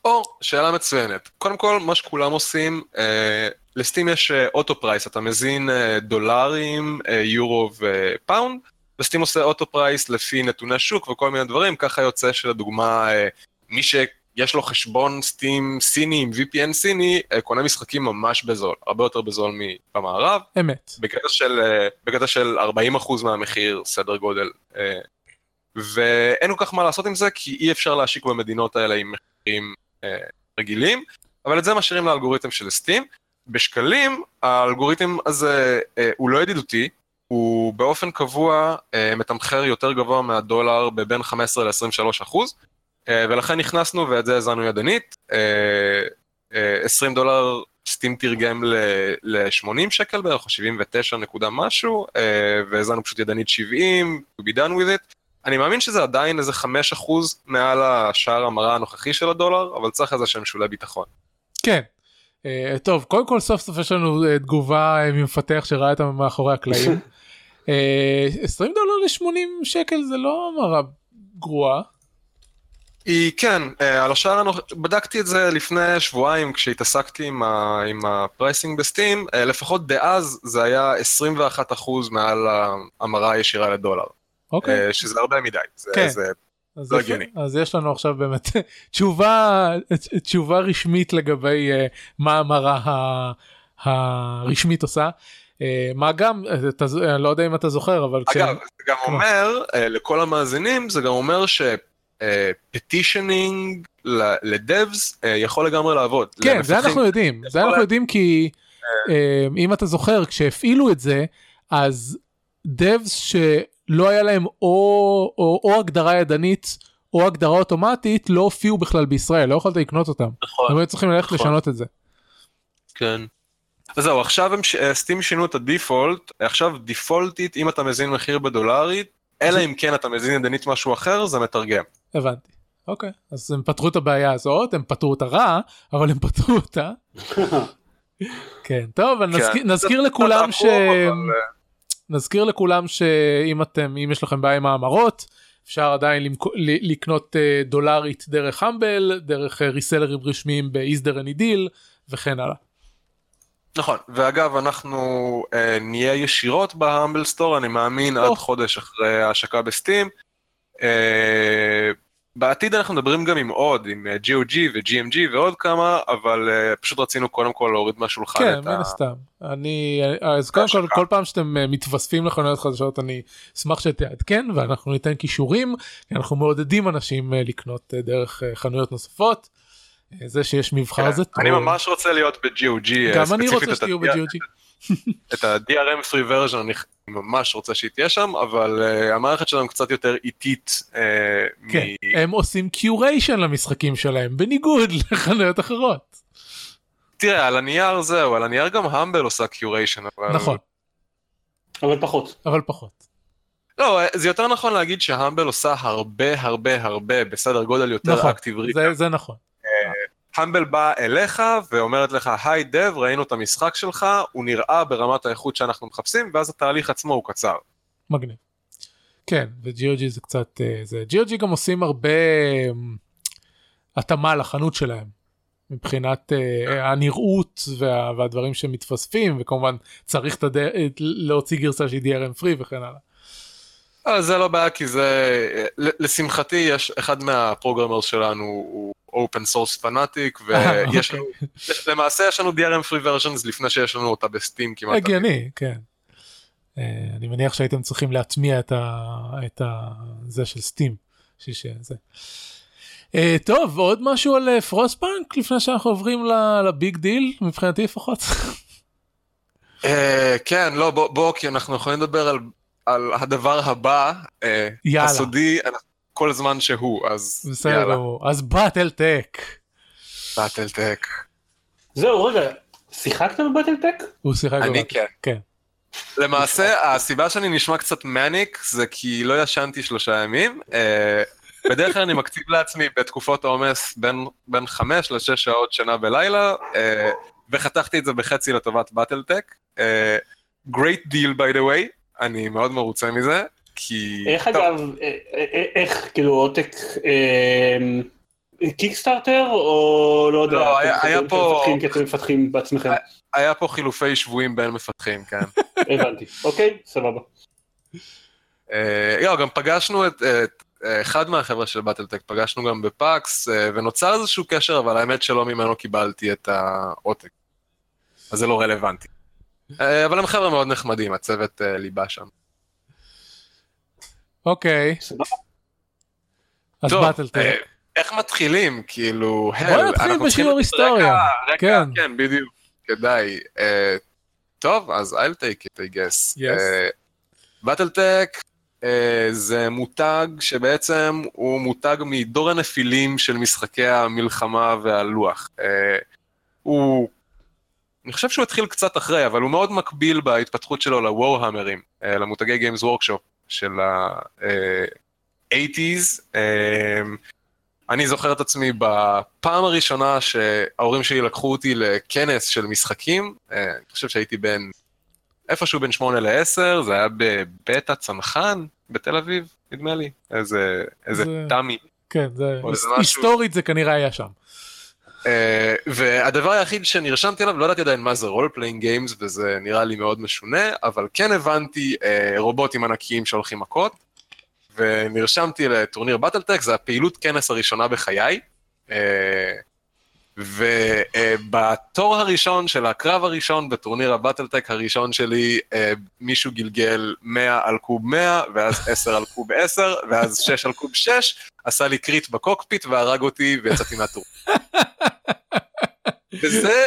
או, שאלה מצוינת. קודם כל, מה שכולם עושים, אה, לסטים יש אוטו אה, price, אתה מזין אה, דולרים, אה, יורו ופאונד, וסטים עושה auto price לפי נתוני שוק וכל מיני דברים, ככה יוצא שלדוגמה, אה, מי שיש לו חשבון סטים סיני עם VPN סיני, אה, קונה משחקים ממש בזול, הרבה יותר בזול מבמערב. אמת. בקטע של, אה, בקטע של 40% מהמחיר, סדר גודל. אה, ואין כל כך מה לעשות עם זה, כי אי אפשר להשיק במדינות האלה עם מחירים רגילים, אבל את זה משאירים לאלגוריתם של סטים. בשקלים, האלגוריתם הזה אה, הוא לא ידידותי, הוא באופן קבוע אה, מתמחר יותר גבוה מהדולר בבין 15 ל-23 אחוז, ולכן נכנסנו ואת זה האזנו ידנית, 20 דולר סטים תרגם ל-80 שקל בערך, או 79 נקודה משהו, והזנו פשוט ידנית 70, to be done with it. אני מאמין שזה עדיין איזה 5% מעל השער המרה הנוכחי של הדולר, אבל צריך איזה שהם שולי ביטחון. כן. Uh, טוב, קודם כל סוף סוף יש לנו uh, תגובה uh, ממפתח שראה אותם מאחורי הקלעים. [laughs] uh, 20 דולר ל-80 שקל זה לא המרה גרועה. היא כן, uh, על השער הנוכחי, בדקתי את זה לפני שבועיים כשהתעסקתי עם, ה, עם ה pricing בסטים, uh, לפחות דאז זה היה 21% מעל ההמרה הישירה לדולר. אוקיי. שזה הרבה מדי. זה, כן. זה אז, לא. הגיוני. אז יש לנו עכשיו באמת [laughs] תשובה תשובה רשמית לגבי uh, מה המראה הרשמית עושה. Uh, מה גם אתה, אני לא יודע אם אתה זוכר אבל כש- אגב, זה גם אומר, אה, לכל המאזינים, זה גם אומר שפטישנינג לדאבס אה, יכול לגמרי לעבוד. כן זה למפתחים- אנחנו יודעים זה אנחנו יודעים כי אה, אם אתה זוכר כשהפעילו את זה אז devs שלא היה להם או, או, או הגדרה ידנית או הגדרה אוטומטית לא הופיעו בכלל בישראל לא יכולת לקנות אותם נכון. הם היו צריכים ללכת נכון. לשנות את זה. כן. אז זהו, עכשיו הם, ש- אה, סטים שינו את הדיפולט, עכשיו דיפולטית, אם אתה מזין מחיר בדולרית, אלא אם כן אתה מזין ידנית משהו אחר, זה מתרגם. הבנתי. אוקיי אז הם פתרו את הבעיה הזאת הם פתרו את הרע אבל הם פתרו אותה. [laughs] כן טוב כן. נזכיר, לכולם ש... אה, נזכיר לכולם שאם אתם אם יש לכם בעיה עם ההמרות אפשר עדיין למכ- ל- לקנות אה, דולרית דרך Humble דרך אה, reseller ים רשמיים ב Is There Any Deal וכן הלאה. נכון, ואגב, אנחנו אה, נהיה ישירות ב Humble Store, אני מאמין, או. עד חודש אחרי ההשקה בסטים. אה, בעתיד אנחנו מדברים גם עם עוד, עם אה, GOG ו-GMG ועוד כמה, אבל אה, פשוט רצינו קודם כל להוריד מהשולחן כן את מן ה... הסתם אני אז קודם כל. כל פעם שאתם אה, מתווספים לחנויות חדשות אני אשמח שתעדכן ואנחנו ניתן כישורים כי אנחנו מעודדים אנשים אה, לקנות אה, דרך אה, חנויות נוספות. אה, זה שיש מבחר זה טוב. כן, אני ממש רוצה להיות ב-GOG, אה, גם אני רוצה שתהיו ב-GOG. את ה-DRM free version אני ממש רוצה שהיא תהיה שם, אבל uh, המערכת שלנו קצת יותר איטית. Uh, כן, הם עושים curation למשחקים שלהם בניגוד [laughs] לחנויות אחרות. תראה, על הנייר זהו, על הנייר גם Humble עושה curation, אבל... נכון אבל פחות. אבל פחות. לא, זה יותר נכון להגיד ש Humble עושה הרבה הרבה הרבה בסדר גודל יותר נכון, active retail. זה, זה נכון. Humble באה אליך ואומרת לך, היי דב, ראינו את המשחק שלך, הוא נראה ברמת האיכות שאנחנו מחפשים, ואז התהליך עצמו הוא קצר. מגניב. כן ו-GOG זה קצת אה, זה GOG גם עושים הרבה אה, התאמה לחנות שלהם מבחינת אה, הנראות וה, והדברים שמתווספים וכמובן צריך הדר... להוציא גרסה שהיא DRM free וכן הלאה. אה, זה לא בעיה, כי זה... לשמחתי, יש אחד מה programmers שלנו הוא open source fanatic, [laughs] ויש לנו... יש- למעשה יש לנו DRM free versions לפני שיש לנו אותה ב-Steam כמעט. הגיוני כן. אה, אני מניח שהייתם צריכים להטמיע את ה... את ה... זה של Steam. שזה. אה, טוב עוד משהו על אה, Frostpunk לפני שאנחנו עוברים לביג דיל מבחינתי לפחות. אה, כן, לא, בוא, בוא, כי אנחנו יכולים לדבר על, על הדבר הבא, אה, יאללה. הסודי, כל זמן שהוא, אז בסדר יאללה, גמור אז באטל טק. באטלטק. זהו, רגע, שיחקת בבטלטק? הוא שיחק אני בבטל. כן. כן. למעשה, הסיבה שאני נשמע קצת מניק, זה כי לא ישנתי שלושה ימים. אה, בדרך כלל אני מקציב לעצמי בתקופות העומס בין, בין חמש לשש שעות שינה בלילה, אה, וחתכתי את זה בחצי לטובת באטלטק. אה, great deal by the way, אני מאוד מרוצה מזה, כי... איך טוב, אגב, אה, אה, איך, כאילו עותק Kickstarter או לא יודע, לא, היה- פה- מפתחים כי אתם מפתחים בעצמכם, היה פה חילופי שבויים בין מפתחים, כן. [laughs] הבנתי, אוקיי, סבבה. אה, לא, גם פגשנו את, את אה, אחד מהחבר'ה של BattleTech, פגשנו גם ב-PAX, אה, ונוצר איזשהו קשר, אבל האמת שלא ממנו קיבלתי את העותק. אז זה לא רלוונטי. אה, אבל הם חבר'ה מאוד נחמדים, הצוות אה, ליבה שם. אוקיי סבבה. אז טוב, באטל טק. אה, איך מתחילים? כאילו, הל, בוא נתחיל אנחנו צריכים בשיעור לתת היסטוריה. כן. כן, בדיוק, כדאי. אה, טוב, אז I'll take it, I guess. Yes. באטלטק זה מותג שבעצם הוא מותג מדור הנפילים של משחקי המלחמה והלוח. אה, הוא, אני חושב שהוא התחיל קצת אחרי, אבל הוא מאוד מקביל בהתפתחות שלו לוורהמרים, אה, למותגי Games Workshop של ה-80's. אה, אני זוכר את עצמי בפעם הראשונה שההורים שלי לקחו אותי לכנס של משחקים, אה, אני חושב שהייתי בן, איפשהו בין 8 ל-10, זה היה בבית הצנחן בתל אביב, נדמה לי, איזה, איזה זה- תמי. כן זה או איזה היס- משהו. היסטורית זה כנראה היה שם. אה, והדבר היחיד שנרשמתי אליו, לא ידעתי עדיין מה זה role playing games, וזה נראה לי מאוד משונה, אבל כן הבנתי אה, רובוטים ענקיים שהולכים מכות, ונרשמתי לטורניר BattleTech, זו הפעילות כנס הראשונה בחיי. ובתור הראשון של הקרב הראשון בטורניר ה-BattleTech הראשון שלי, אה, מישהו גלגל 100 על קוב 100, ואז 10 על קוב 10, ואז 6 על קוב 6, עשה לי crit ב-cockpit והרג אותי ויצאתי מהטור. וזה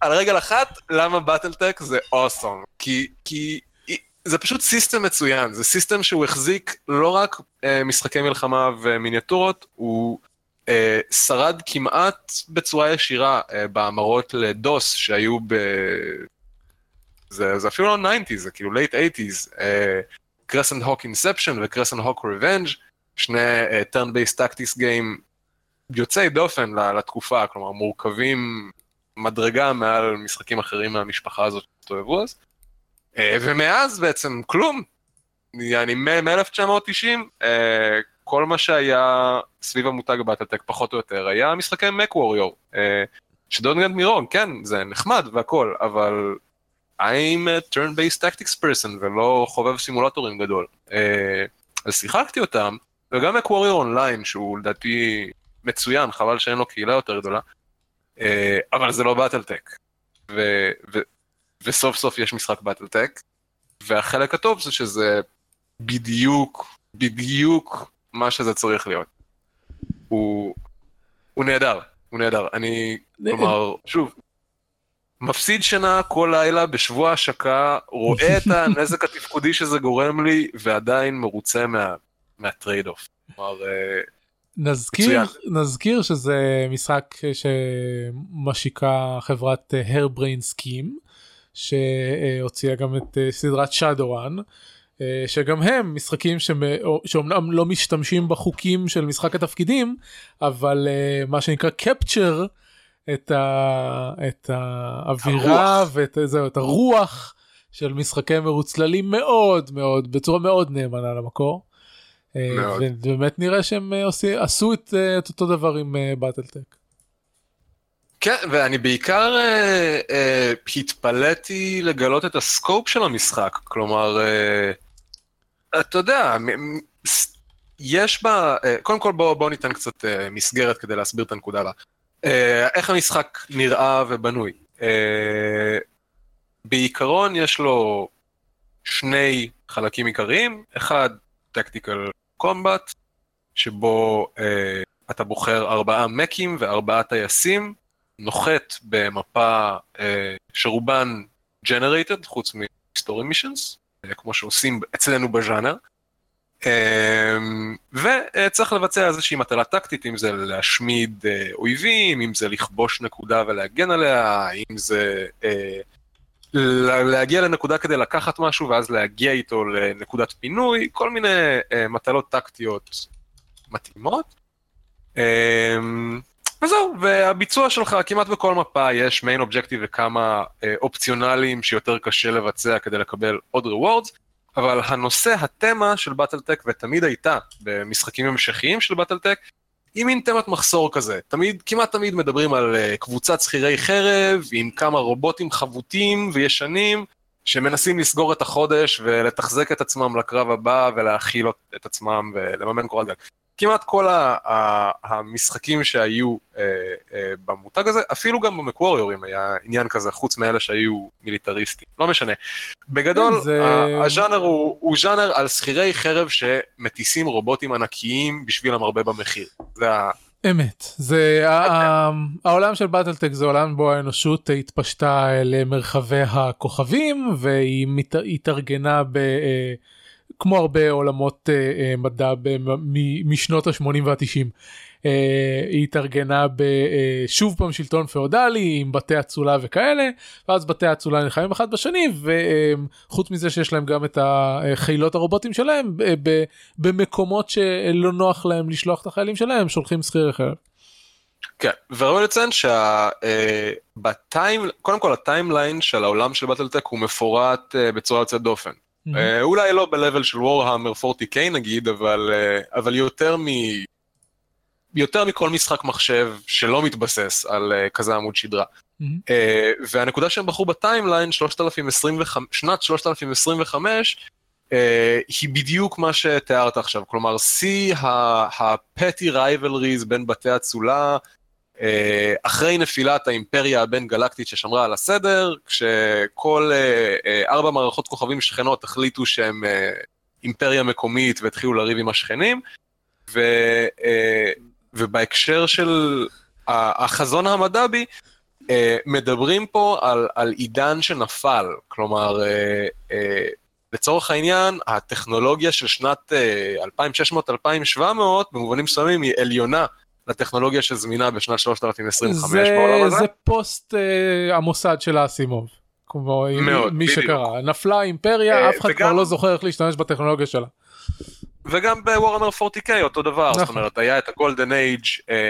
על רגל אחת למה BattleTech זה awesome, כי, כי זה פשוט system מצוין, זה system שהוא החזיק לא רק אה, משחקי מלחמה ומיניאטורות, הוא שרד כמעט בצורה ישירה אה, בהמרות ל-DOS שהיו ב... זה, זה אפילו לא 90's, זה כאילו late 80's, Crescent Hawk Inception ו-Crescent Hawk Revenge, שני uh, turn-based tactics game יוצאי דופן לתקופה, כלומר מורכבים מדרגה מעל משחקים אחרים מהמשפחה הזאת שהסתובבו אז. Uh, ומאז בעצם כלום, אני מ-1990, uh, כל מה שהיה סביב המותג BattleTech פחות או יותר היה משחקי מק ווריור. שדון גנד מירון, כן, זה נחמד והכל, אבל I'm a turn-based tactics person ולא חובב סימולטורים גדול. Uh, אז שיחקתי אותם, וגם מק ווריור אונליין, שהוא לדעתי מצוין, חבל שאין לו קהילה יותר גדולה, uh, אבל זה לא באטלטק. ו- ו- וסוף סוף יש משחק באטלטק, והחלק הטוב זה שזה בדיוק, בדיוק מה שזה צריך להיות. הוא, הוא נהדר, הוא נהדר. אני, כלומר, שוב, מפסיד שינה כל לילה בשבוע השקה, רואה את הנזק התפקודי שזה גורם לי, ועדיין מרוצה מה, מה-trade off. כלומר, אה, נזכיר, נזכיר שזה משחק שמשיקה חברת Harebrained Schemes, שהוציאה גם את אה, סדרת Shadowrun. אה, שגם הם משחקים שאומנם לא משתמשים בחוקים של משחק התפקידים אבל אה, מה שנקרא קפצ'ר את, ה, את האווירה הרוח. ואת זהו, את הרוח של משחקי מרוץ צללים מאוד מאוד בצורה מאוד נאמנה למקור. אה, מאוד. ובאמת נראה שהם עשי, עשו את, את אותו דבר עם באטלטק. כן, ואני בעיקר אה, אה, התפלאתי לגלות את הסקופ של המשחק, כלומר, אה, אתה יודע, יש בה, אה, קודם כל בואו בוא ניתן קצת אה, מסגרת כדי להסביר את הנקודה הבאה. אה, איך המשחק נראה ובנוי. בעיקרון יש לו שני חלקים עיקריים, אחד טקטיקל קומבט, שבו אתה בוחר ארבעה מקים וארבעה טייסים, נוחת במפה שרובן generated, חוץ מ-story missions, כמו שעושים אצלנו בז'אנר. אמ, וצריך לבצע איזושהי מטלה טקטית, אם זה להשמיד אה, אויבים, אם זה לכבוש נקודה ולהגן עליה, אם זה אה, להגיע לנקודה כדי לקחת משהו ואז להגיע איתו לנקודת פינוי, כל מיני אה, מטלות טקטיות מתאימות. וזהו, והביצוע שלך כמעט בכל מפה יש main objective וכמה אה, אופציונליים שיותר קשה לבצע כדי לקבל עוד rewards, אבל הנושא, התמה של באטלטק, ותמיד הייתה במשחקים המשכיים של באטלטק, היא מין תמת מחסור כזה. תמיד, כמעט תמיד מדברים על uh, קבוצת שכירי חרב עם כמה רובוטים חבוטים וישנים, שמנסים לסגור את החודש ולתחזק את עצמם לקרב הבא ולהכיל את עצמם ולממן קורת גג. כמעט כל ה- ה- המשחקים שהיו אה, אה, במותג הזה, אפילו גם במקווריורים היה עניין כזה, חוץ מאלה שהיו מיליטריסטים, לא משנה. בגדול, כן, זה... הז'אנר הוא, הוא ז'אנר על שכירי חרב שמטיסים רובוטים ענקיים בשביל המרבה במחיר. זה ה... אמת זה העולם של באטלטק זה עולם בו האנושות התפשטה למרחבי הכוכבים והיא התארגנה ב... אה, כמו הרבה עולמות uh, uh, מדע משנות ה-80 וה-90. Uh, היא התארגנה בשוב פעם שלטון פאודלי עם בתי אצולה וכאלה ואז בתי אצולה נלחמים אחד בשני וחוץ מזה שיש להם גם את החילות הרובוטים שלהם במקומות שלא נוח להם לשלוח את החיילים שלהם שולחים שכיר חרב. כן, וראוי לציין שבטיים, קודם כל ה-timeline של העולם של BattleTech הוא מפורט בצורה יוצאת דופן. Mm-hmm. אולי לא ב-level של Warhammer 40K נגיד, אבל, uh, אבל יותר, מ... יותר מכל משחק מחשב שלא מתבסס על uh, כזה עמוד שדרה. Mm-hmm. Uh, והנקודה שהם בחרו ב-timeline, 3025, שנת 3025, אה, היא בדיוק מה שתיארת עכשיו, כלומר שיא ה-petty rivalries בין בתי אצולה, אה, אחרי נפילת האימפריה הבין גלקטית ששמרה על הסדר, כשכל אה, אה, ארבע מערכות כוכבים שכנות החליטו שהם אה, אימפריה מקומית והתחילו לריב עם השכנים, ו, אה, ובהקשר של החזון המדבי, אה, מדברים פה על, על עידן שנפל, כלומר, אה, אה, לצורך העניין, הטכנולוגיה של שנת אה, 2600-2700, במובנים מסוימים, היא עליונה לטכנולוגיה שזמינה בשנת 3025 זה, בעולם הזה. זה פוסט אה, המוסד של האסימוב. כמו מאוד, מי בדיוק. שקרא, נפלה האימפריה, אה, אף אחד וגם- כבר לא זוכר איך להשתמש בטכנולוגיה שלה. וגם בוורנר 40K אותו דבר, זאת נכון. אומרת, היה את הגולדן אייג'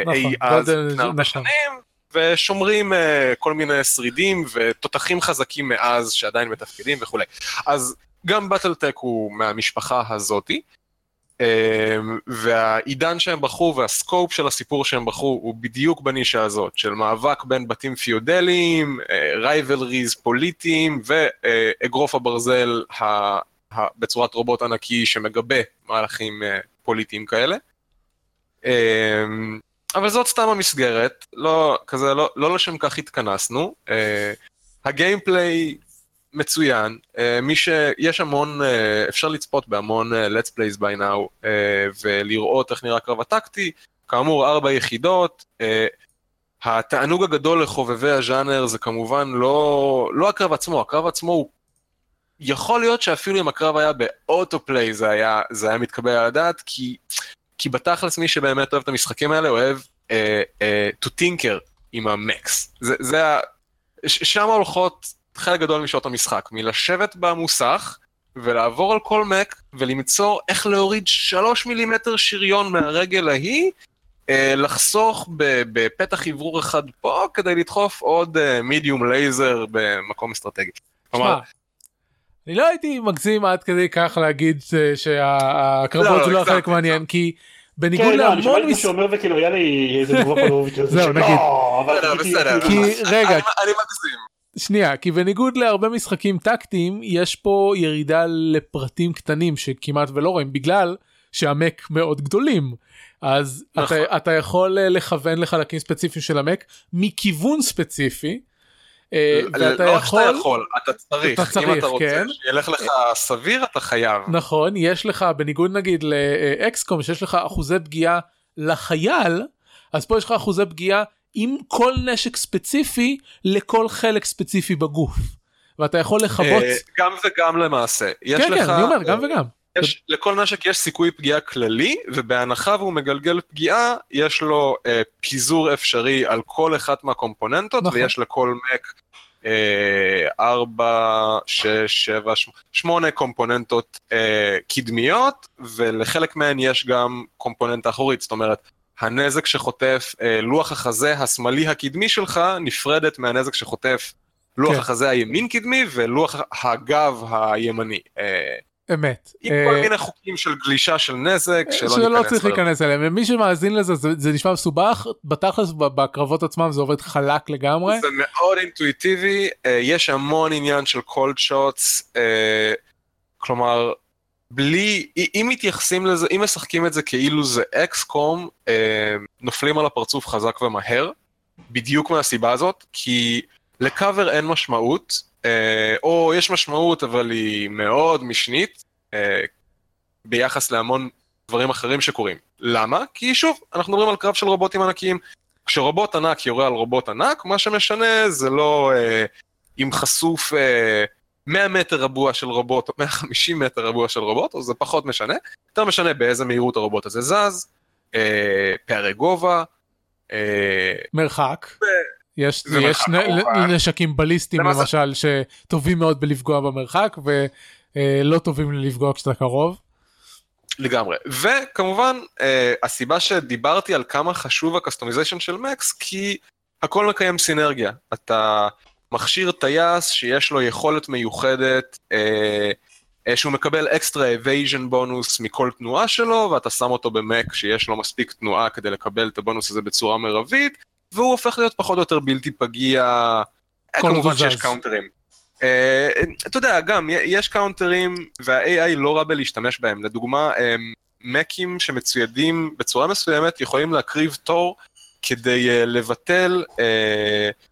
נכון, אי אז, לפני הרבה נכון. שנים, ושומרים אה, כל מיני שרידים ותותחים חזקים מאז שעדיין מתפקדים וכולי. אז גם BattleTech הוא מהמשפחה הזאתי, והעידן שהם בחרו וה-scope של הסיפור שהם בחרו הוא בדיוק בנישה הזאת, של מאבק בין בתים פיודליים, rivalries פוליטיים ואגרוף הברזל בצורת רובוט ענקי שמגבה מהלכים אה, פוליטיים כאלה. אה, אבל זאת סתם המסגרת, לא, כזה, לא, לא לשם כך התכנסנו. אה, הגיימפליי מצוין, אה, מי ש... יש המון, אה, אפשר לצפות בהמון אה, let's plays by now, ולראות איך נראה הקרב הטקטי. כאמור, ארבע יחידות. התענוג הגדול לחובבי הז'אנר זה כמובן לא, לא הקרב עצמו, הקרב עצמו הוא... יכול להיות שאפילו אם הקרב היה באוטופליי זה היה, זה היה מתקבל על הדעת, כי, כי בתכלס מי שבאמת אוהב את המשחקים האלה אוהב אה, אה, to tinker עם המקס. זה, זה ה... שם הולכות חלק גדול משעות המשחק, מלשבת במוסך ולעבור על כל מק ולמצוא איך להוריד שלוש מילימטר שריון מהרגל ההיא, אה, לחסוך בפתח אוורור אחד פה כדי לדחוף עוד מידיום לייזר במקום אסטרטגי. כלומר, שמע, אני לא הייתי מגזים עד כדי כך להגיד לא, שהקרבות לא, זה לא החלק מעניין כי בניגוד כן, לא, להמון מה מס... שהוא אומר וכאילו היה לי איזה פולובית כזה. זהו, נגיד. "לא, אבל בסדר, בסדר. כי רגע אני מגזים. שנייה כי בניגוד להרבה משחקים טקטיים יש פה ירידה לפרטים קטנים שכמעט ולא רואים בגלל שהמק מאוד גדולים אז נכון. אתה, אתה יכול אה, לכוון לחלקים ספציפיים של המק מכיוון ספציפי. אה, ואתה לא יכול, שאתה יכול, אתה צריך. אתה צריך, אם אתה רוצה כן. שילך לך סביר, אתה חייב. נכון יש לך בניגוד נגיד לאקסקום שיש לך אחוזי פגיעה לחייל אז פה יש לך אחוזי פגיעה עם כל נשק ספציפי לכל חלק ספציפי בגוף. ואתה יכול לכבות, אה, גם וגם למעשה. יש כן לך, כן אני אומר גם וגם, יש, לכל נשק יש סיכוי פגיעה כללי, ובהנחה והוא מגלגל פגיעה, יש לו אה, פיזור אפשרי על כל אחת מהקומפוננטות, נכון. ויש לכל מק אה, ארבע, שש, שבע, שמ- שמונה קומפוננטות אה, קדמיות, ולחלק מהן יש גם קומפוננטה אחורית, זאת אומרת, הנזק שחוטף אה, לוח החזה השמאלי הקדמי שלך נפרדת מהנזק שחוטף לוח כן. החזה הימין קדמי ולוח הגב הימני. אה, אמת. עם אה, כל מיני חוקים של גלישה של נזק, שלא שלא ניכנס צריך. להיכנס אליהם ומי שמאזין לזה זה, זה נשמע מסובך בתכלס בקרבות עצמם זה עובד חלק לגמרי. זה מאוד אינטואיטיבי, אה, יש המון עניין של קולד שוטס, כלומר, בלי, אם מתייחסים לזה, אם משחקים את זה כאילו זה אקסקום, אה, נופלים על הפרצוף חזק ומהר, בדיוק מהסיבה הזאת, כי לקאבר אין משמעות, אה, או יש משמעות אבל היא מאוד משנית, אה, ביחס להמון דברים אחרים שקורים. למה? כי שוב, אנחנו מדברים על קרב של רובוטים ענקיים. כשרובוט ענק יורה על רובוט ענק, מה שמשנה זה לא אה, אם חשוף אה, 100 מטר רבוע של רובוט או 150 מטר רבוע של רובוט, או זה פחות משנה. יותר משנה באיזה מהירות הרובוט הזה זז, אה, פערי גובע, אה, מרחק. יש, זה יש מרחק נ-. נשקים בליסטיים למה זה- למשל שטובים מאוד בלפגוע במרחק ולא טובים לפגוע כשאתה קרוב. לגמרי. וכמובן, אה, הסיבה שדיברתי על כמה חשוב ה-customization של mechs, כי הכל מקיים סינרגיה. אתה מכשיר טייס שיש לו יכולת מיוחדת, אה, אה, שהוא מקבל extra evasion bonus מכל תנועה שלו, ואתה שם אותו ב-mech שיש לו מספיק תנועה כדי לקבל את הבונוס הזה בצורה מרבית, והוא הופך להיות פחות או יותר בלתי פגיע. אה, כמובן שיש. counterים. אה, אתה יודע, גם יש קאונטרים וה-AI לא רע בלהשתמש בהם. לדוגמה, מקים שמצוידים בצורה מסוימת יכולים להקריב תור כדי uh, לבטל uh,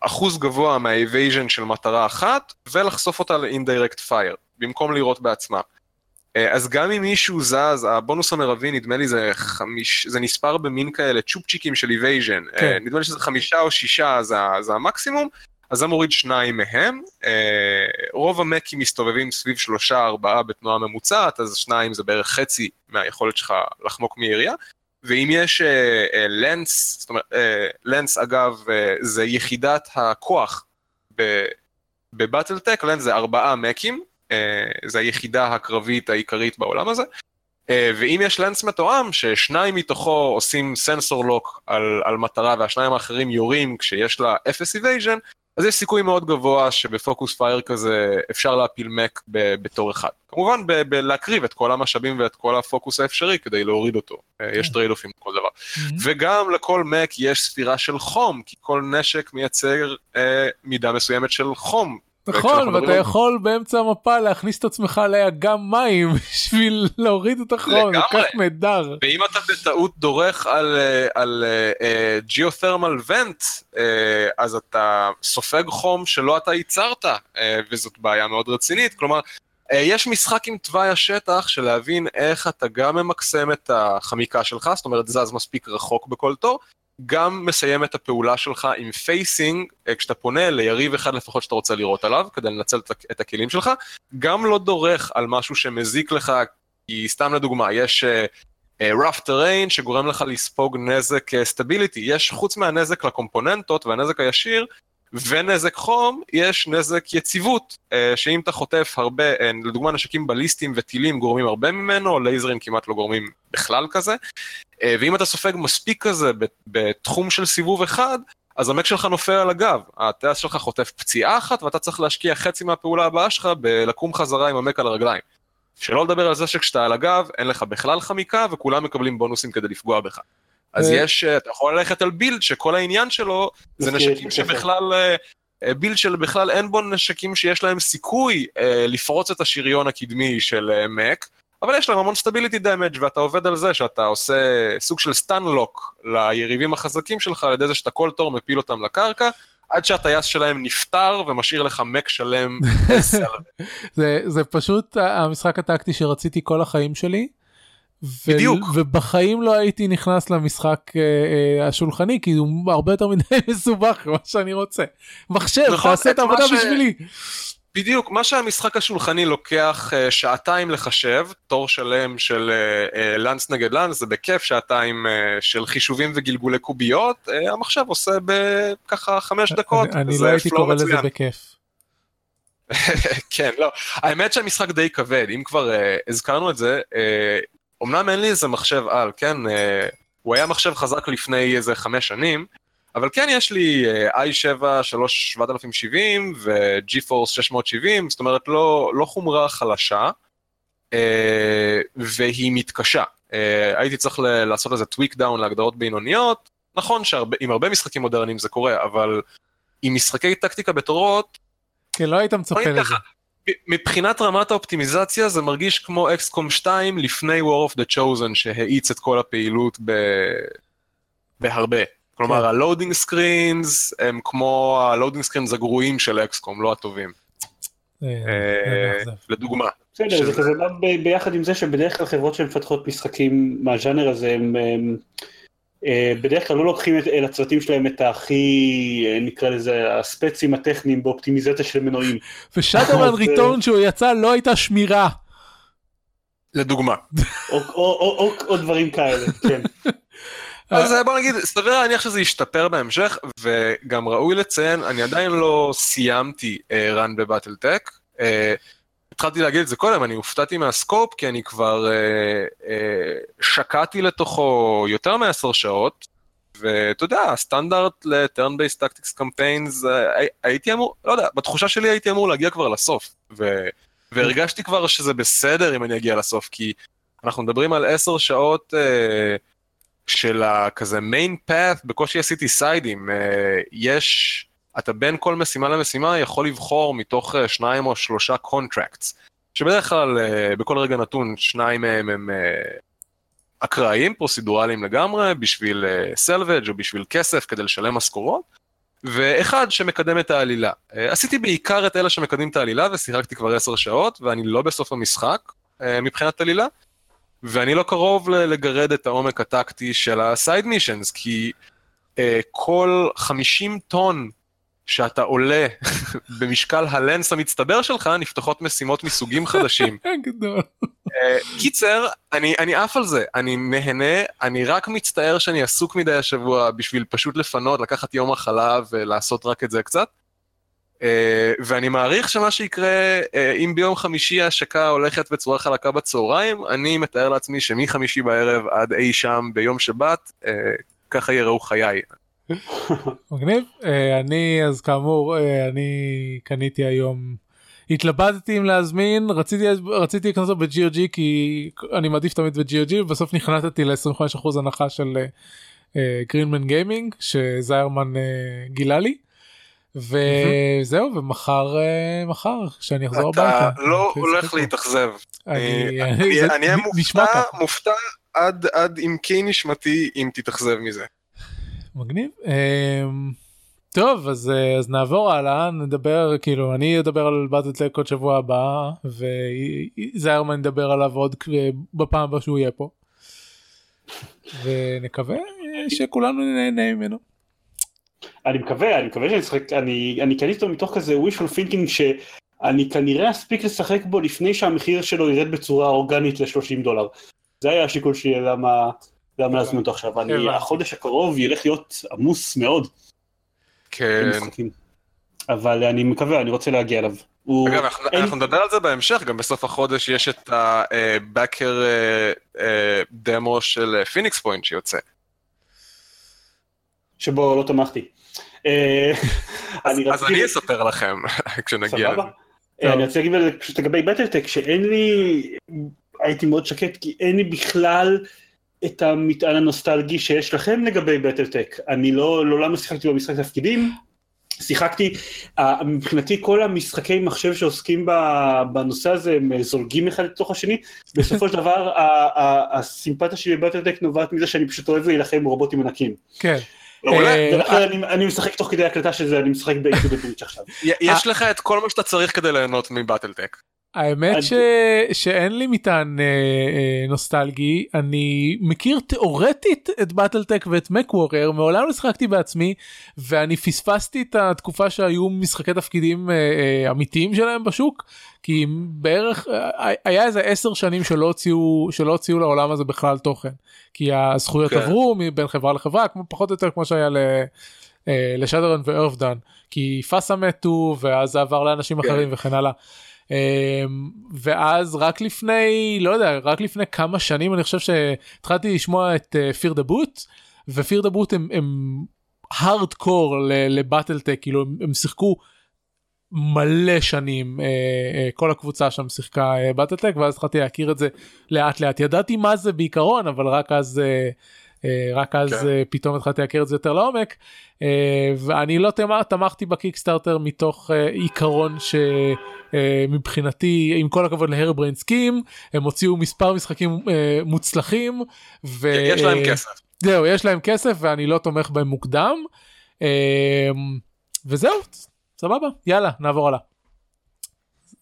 אחוז גבוה מה-evasion של מטרה אחת ולחשוף אותה ל-indirect fire במקום לירות בעצמה. Uh, אז גם אם מישהו זז, הבונוס המרבי נדמה לי זה חמיש, זה נספר במין כאלה צ'ופצ'יקים של evasion, כן. uh, נדמה לי שזה חמישה או שישה זה, זה המקסימום, אז זה מוריד שניים מהם, אה, רוב ה-mechים מסתובבים סביב שלושה ארבעה בתנועה ממוצעת, אז שניים זה בערך חצי מהיכולת שלך לחמוק מירייה, ואם יש lance, זאת אומרת, lance אגב זה יחידת הכוח ב-BattleTech, lance זה ארבעה mechים, זה היחידה הקרבית העיקרית בעולם הזה, ואם יש lance מתואם ששניים מתוכו עושים sensor lock על, על מטרה והשניים האחרים יורים כשיש לה אפס evasion, אז יש סיכוי מאוד גבוה שב focus fire כזה אפשר להפיל mech בתור אחד. כמובן בלהקריב את כל המשאבים ואת כל הפוקוס האפשרי כדי להוריד אותו, אה, יש trade-off עם כל דבר. וגם לכל mech יש ספירה של חום, כי כל נשק מייצר אה, מידה מסוימת של חום נכון ואתה יכול באמצע המפה להכניס את עצמך לאגם מים [laughs] בשביל להוריד את החום זה כך נהדר. ואם אתה בטעות דורך על על geothermal vent אז אתה סופג חום שלא אתה ייצרת וזאת בעיה מאוד רצינית כלומר. יש משחק עם תוואי השטח של להבין איך אתה גם ממקסם את החמיקה שלך, זאת אומרת זז מספיק רחוק בכל תור, גם מסיים את הפעולה שלך עם facing, אה, כשאתה פונה ליריב אחד לפחות שאתה רוצה לירות עליו, כדי לנצל את הכלים שלך, גם לא דורך על משהו שמזיק לך, כי סתם לדוגמה, יש uh, uh, rough terrain שגורם לך לספוג נזק סטביליטי, יש חוץ מהנזק לקומפוננטות והנזק הישיר, ונזק חום, יש נזק יציבות, אה, שאם אתה חוטף הרבה, אה, לדוגמה נשקים בליסטיים וטילים גורמים הרבה ממנו, לייזרים כמעט לא גורמים בכלל כזה, אה, ואם אתה סופג מספיק כזה בתחום של סיבוב אחד, אז המק שלך נופל על הגב, הטייס שלך חוטף פציעה אחת ואתה צריך להשקיע חצי מהפעולה הבאה שלך בלקום חזרה עם המק על הרגליים. שלא לדבר על זה שכשאתה על הגב אין לך בכלל חמיקה וכולם מקבלים בונוסים כדי לפגוע בך. אז יש, אה, אתה יכול ללכת על build שכל העניין שלו זה נשקים שבכלל, אה, אה, build של בכלל אין בו נשקים שיש להם סיכוי לפרוץ את השריון הקדמי של mech, אבל יש להם המון stability damage ואתה עובד על זה שאתה עושה סוג של stun lock ליריבים החזקים שלך על ידי זה שאתה כל תור מפיל אותם לקרקע. עד שהטייס שלהם נפטר ומשאיר לך mech שלם. [laughs] זה, זה פשוט המשחק הטקטי שרציתי כל החיים שלי. בדיוק. ובחיים לא הייתי נכנס למשחק אה, אה, השולחני כי הוא הרבה יותר מדי [laughs] מסובך מה שאני רוצה. מחשב נכון, תעשה את העבודה ש... בשבילי. בדיוק מה שהמשחק השולחני לוקח uh, שעתיים לחשב תור שלם של לנס נגד לנס זה בכיף שעתיים של חישובים וגלגולי קוביות המחשב עושה בככה חמש דקות. אני, אני לא הייתי קורא לזה בכיף. [laughs] כן לא האמת שהמשחק די כבד אם כבר uh, הזכרנו את זה uh, אמנם אין לי איזה מחשב על, כן? אה, הוא היה מחשב חזק לפני איזה חמש שנים, אבל כן יש לי אה, i7 7070 ו-GeForce 670, זאת אומרת לא, לא חומרה חלשה, אה, והיא מתקשה. הייתי צריך לעשות איזה טוויק דאון להגדרות בינוניות, נכון שעם הרבה משחקים מודרניים זה קורה, אבל עם משחקי טקטיקה בתורות... כן, לא היית מצפה לזה. מבחינת רמת האופטימיזציה זה מרגיש כמו XCOM 2 לפני War of the Chosen שהאיץ את כל הפעילות ב... בהרבה. כלומר כן. ה loading screens הם כמו ה loading screens הגרועים של XCOM, לא הטובים. אה, אה, לדוגמה. בסדר, זה כזה ביחד עם זה שבדרך כלל חברות שמפתחות משחקים מהז'אנר הזה הם... אה, בדרך כלל לא לוקחים אל הצוותים שלהם את הכי, אה, נקרא לזה, הספצים הטכניים באופטימיזציה של מנועים. ושאדרמן ריטורן אה, שהוא יצא לא הייתה שמירה. לדוגמה. או דברים כאלה, כן. [laughs] אז בוא נגיד, סביר להניח שזה ישתפר בהמשך, וגם ראוי לציין, אני עדיין לא סיימתי run בבטלטק. התחלתי להגיד את זה קודם, אני הופתעתי מהסקופ, כי אני כבר אה, אה, שקעתי לתוכו יותר מעשר שעות, ואתה יודע, ה standard based tactics campaigns, אה, הייתי אמור, לא יודע, בתחושה שלי הייתי אמור להגיע כבר לסוף, ו, והרגשתי כבר שזה בסדר אם אני אגיע לסוף, כי אנחנו מדברים על עשר שעות אה, של הכזה main path, בקושי עשיתי side ים, אה, יש... אתה בין כל משימה למשימה יכול לבחור מתוך אה, שניים או שלושה contracts, שבדרך כלל אה, בכל רגע נתון שניים מהם הם אה, אקראיים, פרוסידורליים לגמרי, בשביל סלווג' או בשביל כסף כדי לשלם משכורות, ואחד שמקדם את העלילה. עשיתי בעיקר את אלה שמקדמים את העלילה ושיחקתי כבר עשר שעות, ואני לא בסוף המשחק מבחינת עלילה, ואני לא קרוב לגרד את העומק הטקטי של הסייד מישנס, כי כל 50 טון שאתה עולה [laughs] במשקל הלנס המצטבר שלך, נפתחות משימות מסוגים חדשים. [laughs] גדול. אה, קיצר, אני, אני עף על זה, אני נהנה, אני רק מצטער שאני עסוק מדי השבוע בשביל פשוט לפנות, לקחת יום מחלה ולעשות רק את זה קצת. Uh, ואני מעריך שמה שיקרה, uh, אם ביום חמישי ההשקה הולכת בצורה חלקה בצהריים, אני מתאר לעצמי שמחמישי בערב עד אי שם ביום שבת, uh, ככה יראו חיי. מגניב אה, אני אז כאמור אה, אני קניתי היום התלבטתי אם להזמין רציתי רציתי לקנות אותו ב-GOG כי אני מעדיף תמיד ב-GOG ובסוף נכנתתי ל-25% הנחה של גרינמן uh, גיימינג שזיירמן גילה לי. וזהו ומחר מחר כשאני אחזור הביתה. אתה לא הולך להתאכזב. אני אהיה מופתע עד עמקי נשמתי אם תתאכזב מזה. מגניב. אמ, טוב אז אה, אז נעבור הלאה נדבר כאילו אני אדבר על באטלטק עוד שבוע הבא וזיירמן ידבר עליו עוד בפעם הבאה שהוא יהיה פה. ונקווה שכולנו נהנה ממנו. אני מקווה אני מקווה שאני אשחק אני אני קניתי אותו מתוך כזה wishful thinking שאני כנראה אספיק לשחק בו לפני שהמחיר שלו ירד בצורה אורגנית ל-30 דולר. זה היה השיקול שלי למה גם להזמין אותו עכשיו, אני, החודש הקרוב ילך להיות עמוס מאוד. כן. אבל אני מקווה, אני רוצה להגיע אליו. אגב, אנחנו נדבר על זה בהמשך, גם בסוף החודש יש את ה backer demo של Phoenix Point שיוצא. שבו לא תמכתי. אה, אז אני אספר לכם [laughs] כשנגיע. סבבה. אה, אני רוצה להגיד פשוט לגבי Battletech, שאין לי, הייתי מאוד שקט, כי אין לי בכלל את המטען הנוסטלגי שיש לכם לגבי בטלטק. אני לא, לעולם לא שיחקתי במשחק תפקידים, שיחקתי, מבחינתי כל המשחקי מחשב שעוסקים בנושא הזה הם זולגים אחד לתוך השני, בסופו של דבר הסימפתיה שלי בבטלטק נובעת מזה שאני פשוט אוהב להילחם רובוטים ענקים. כן. אה, אני משחק תוך כדי הקלטה של זה, אני משחק באינטרנט עכשיו. יש לך את כל מה שאתה צריך כדי ליהנות מבטלטק. האמת ש... שאין לי מטען אה, אה, נוסטלגי אני מכיר תאורטית את באטלטק ואת מקוורר מעולם לא שחקתי בעצמי ואני פספסתי את התקופה שהיו משחקי תפקידים אה, אה, אמיתיים שלהם בשוק כי בערך אה, היה איזה עשר שנים שלא הוציאו שלא הוציאו לעולם הזה בכלל תוכן כי הזכויות okay. כן. עברו מבין חברה לחברה כמו פחות או יותר כמו שהיה ל... אה, לשדרן וארפדן כי פאסה מתו ואז זה עבר לאנשים. כן. אחרים וכן הלאה. אמ, ואז רק לפני לא יודע רק לפני כמה שנים אני חושב שהתחלתי לשמוע את פיר דה בוט ופיר דה בוט הם, הם הארדקור לבטלטק כאילו הם שיחקו מלא שנים אה, אה, כל הקבוצה שם שיחקה אה, בטלטק ואז התחלתי להכיר את זה לאט לאט ידעתי מה זה בעיקרון אבל רק אז אה, רק אז כן. אה, פתאום התחלתי להכיר את זה יותר לעומק אה, ואני לא תמכתי בקיקסטארטר מתוך עיקרון שמבחינתי עם כל הכבוד להר בריין סקים הם הוציאו מספר משחקים מוצלחים. ויש להם כסף. זהו יש להם כסף ואני לא תומך בהם מוקדם וזהו סבבה יאללה נעבור הלאה.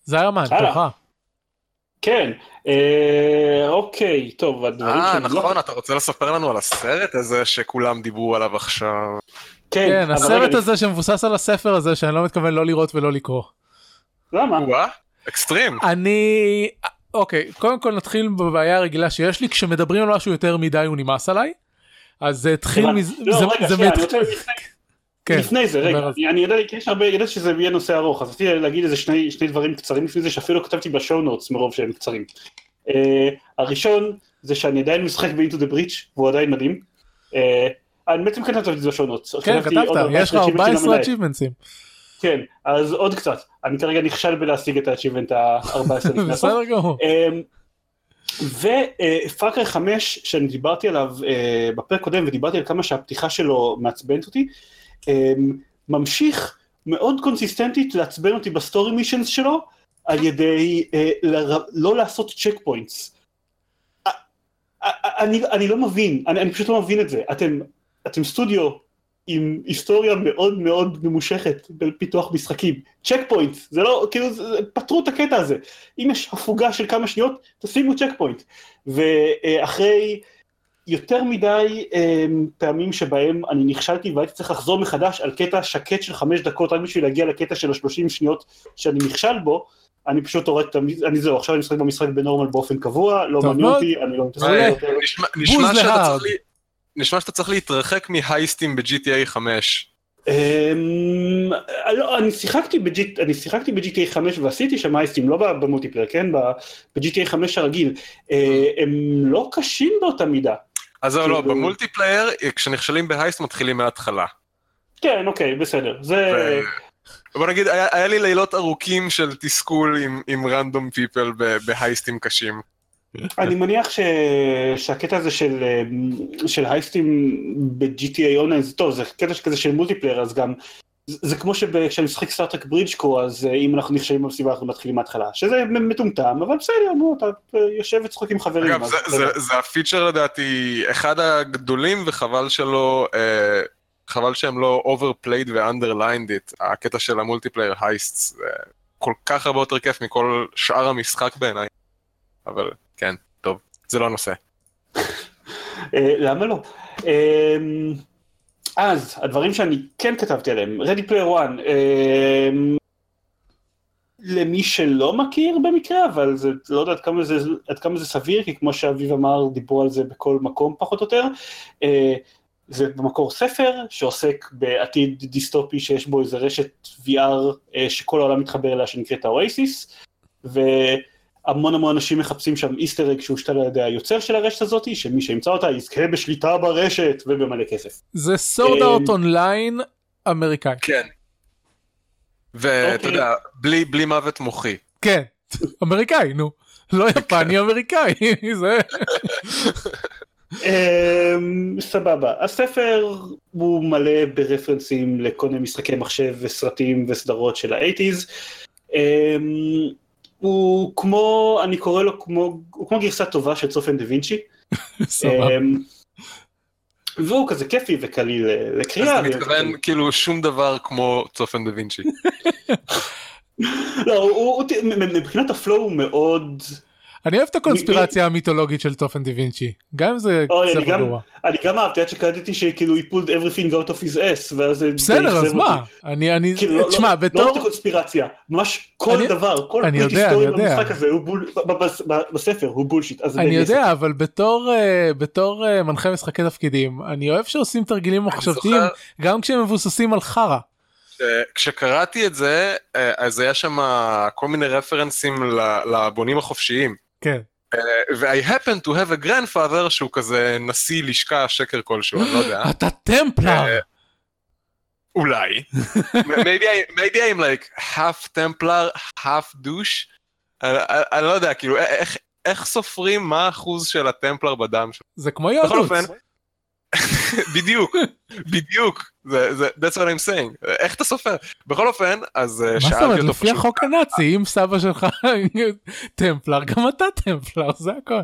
זיירמן תורך. כן, אה, אוקיי, טוב, הדברים אה, נכון, לא... אתה רוצה לספר לנו על הסרט הזה שכולם דיברו עליו עכשיו? כן, כן הסרט הזה אני... שמבוסס על הספר הזה שאני לא מתכוון לא לראות ולא לקרוא. למה? וואה, אקסטרים. אני, אוקיי, קודם כל נתחיל בבעיה הרגילה שיש לי, כשמדברים על משהו יותר מדי הוא נמאס עליי. אז זה התחיל מזה, לא, רגע, שנייה, אני רוצה... כן, לפני זה, רגע, אני, אני יודע, יש הרבה, ידעתי שזה יהיה נושא ארוך, אז רציתי להגיד איזה שני, שני דברים קצרים לפני זה, שאפילו כתבתי בשואו נוטס מרוב שהם קצרים. אה, הראשון, זה שאני עדיין משחק ב-Into the Breach, והוא עדיין מדהים. אה, אני בעצם כן כתבתי את זה notes. כן, כתבת, יש לך 14 achievements ים. כן, אז עוד קצת. אני כרגע נכשל בלהשיג את ה-achievement ה-14 לפני הסוף. בסדר גמור. ו Far Cry 5 שאני דיברתי עליו אה, בפרק קודם ודיברתי על כמה שהפתיחה שלו מעצבנת אותי, אמ, ממשיך מאוד קונסיסטנטית לעצבן אותי ב story missions שלו, על ידי אה. לא לעשות checkpoints. אני, אני לא מבין, אני, אני פשוט לא מבין את זה. אתם, אתם סטודיו עם היסטוריה מאוד מאוד ממושכת בפיתוח משחקים. checkpoint, זה לא, כאילו, זה, פתרו את הקטע הזה. אם יש הפוגה של כמה שניות, תשימו checkpoint. ואחרי יותר מדי אמ, פעמים שבהם אני נכשלתי והייתי צריך לחזור מחדש על קטע שקט של חמש דקות רק בשביל להגיע לקטע של השלושים שניות שאני נכשל בו, אני פשוט הורג את המ... אני זהו, עכשיו אני משחק במשחק ב normal באופן קבוע, לא מעניין אותי, אני לא מתעסק יותר. נשמע שאתה צריך להתרחק מ heist ים ב-GTA 5. אמ, לא, אני שיחקתי ב-GTA 5 ועשיתי שם heist ים, לא ב multiplayer, כן? ב-GTA 5 הרגיל. אה, הם לא קשים באותה מידה. אז זהו, לא, כאילו- ב multiplayer, כשנכשלים ב heist מתחילים מההתחלה. כן, אוקיי, בסדר. זה... בוא נגיד, היה, לי לילות ארוכים של תסכול עם random people ב heist ים קשים. אני מניח ש... שהקטע הזה של, של heist ים ב-GTA אונליין זה טוב, זה קטע כזה של multiplayer, אז גם זה כמו שכשאני משחק Star Trek Bridge Crew, אז אה, אם אנחנו נכשלים במשימה אנחנו מתחילים מההתחלה, שזה מטומטם, אבל בסדר, נו, אתה יושב וצחוק עם חברים. אגב, זה, זה, זה הפיצ'ר לדעתי אחד הגדולים, וחבל שלא, אה, חבל שהם לא overplayed ו-underlined it, הקטע של המולטיפלייר הייסט, זה כל כך הרבה יותר כיף מכל שאר המשחק בעיניי, אבל כן, טוב, זה לא הנושא. אה, למה לא? אמ, אז, הדברים שאני כן כתבתי עליהם, Ready Player One, אמ, למי שלא מכיר במקרה, אבל זה לא יודע עד כמה זה, עד כמה זה סביר, כי כמו שאביב אמר, דיברו על זה בכל מקום פחות או יותר. אה, זה במקור ספר שעוסק בעתיד דיסטופי שיש בו איזה רשת VR אה, שכל העולם מתחבר אליה שנקראת ה OASIS, והמון המון אנשים מחפשים שם Easter egg שהושתל על ידי היוצר של הרשת הזאת, שמי שימצא אותה יזכה בשליטה ברשת ובמלא כסף. זה Sword Art Online אמריקאי. כן. ואתה אוקיי. יודע, בלי, בלי מוות מוחי. כן, אמריקאי, נו. לא יפני, אמריקאי, [laughs] זה... אמ, סבבה, הספר הוא מלא ברפרנסים לכל מיני משחקי מחשב וסרטים וסדרות של ה eighties. אמ, הוא כמו, אני קורא לו כמו, הוא כמו גרסה טובה של צופן דה וינצ'י. [laughs] אמ, והוא כזה כיפי וקליל לקריאה. אז אתה מתכוון כאילו שום דבר כמו צופן דה וינצ'י. [laughs] לא, הוא, מבחינת ה flow הוא מאוד... אני אוהב את הקונספירציה המיתולוגית של צופן דה וינצ'י, גם אם זה ספר גרוע. אני גם אהבתי עד שקלטתי שכאילו he pulled everything out of his ass, ואז זה בסדר, אז מה? אני, אני, כאילו, לא- תשמע, לא- בתור... לא רק קונספירציה, ממש כל דבר, כל פריט היסטורי במשחק הזה, בספר, הוא bullshit. אני יודע, אבל בתור אה, בתור אה, מנחה משחקי תפקידים, אני אוהב שעושים תרגילים מחשבתיים, גם כשהם מבוססים על חרא. כשקראתי את זה, אה, אז היה שם כל מיני רפרנסים לבונים החופשיים. כן. ו-I happen to have a grandfather שהוא כזה נשיא לשכה שקר כלשהו, אני לא יודע. [gasps] אתה טמפלר! אה, אולי. [laughs] maybe, maybe I'm like half טמפלר, half douche. אני לא יודע, כאילו, איך, איך סופרים מה האחוז של הטמפלר בדם שלו? זה כמו יהדות. [laughs] בדיוק, בדיוק, זה, זה, that's what I'm saying, איך אתה סופר? בכל אופן, אז אה, שאלתי אותו פשוט. מה זאת אומרת, לפי החוק הנאצי, אם סבא שלך [laughs] טמפלר, גם אתה טמפלר, זה הכל.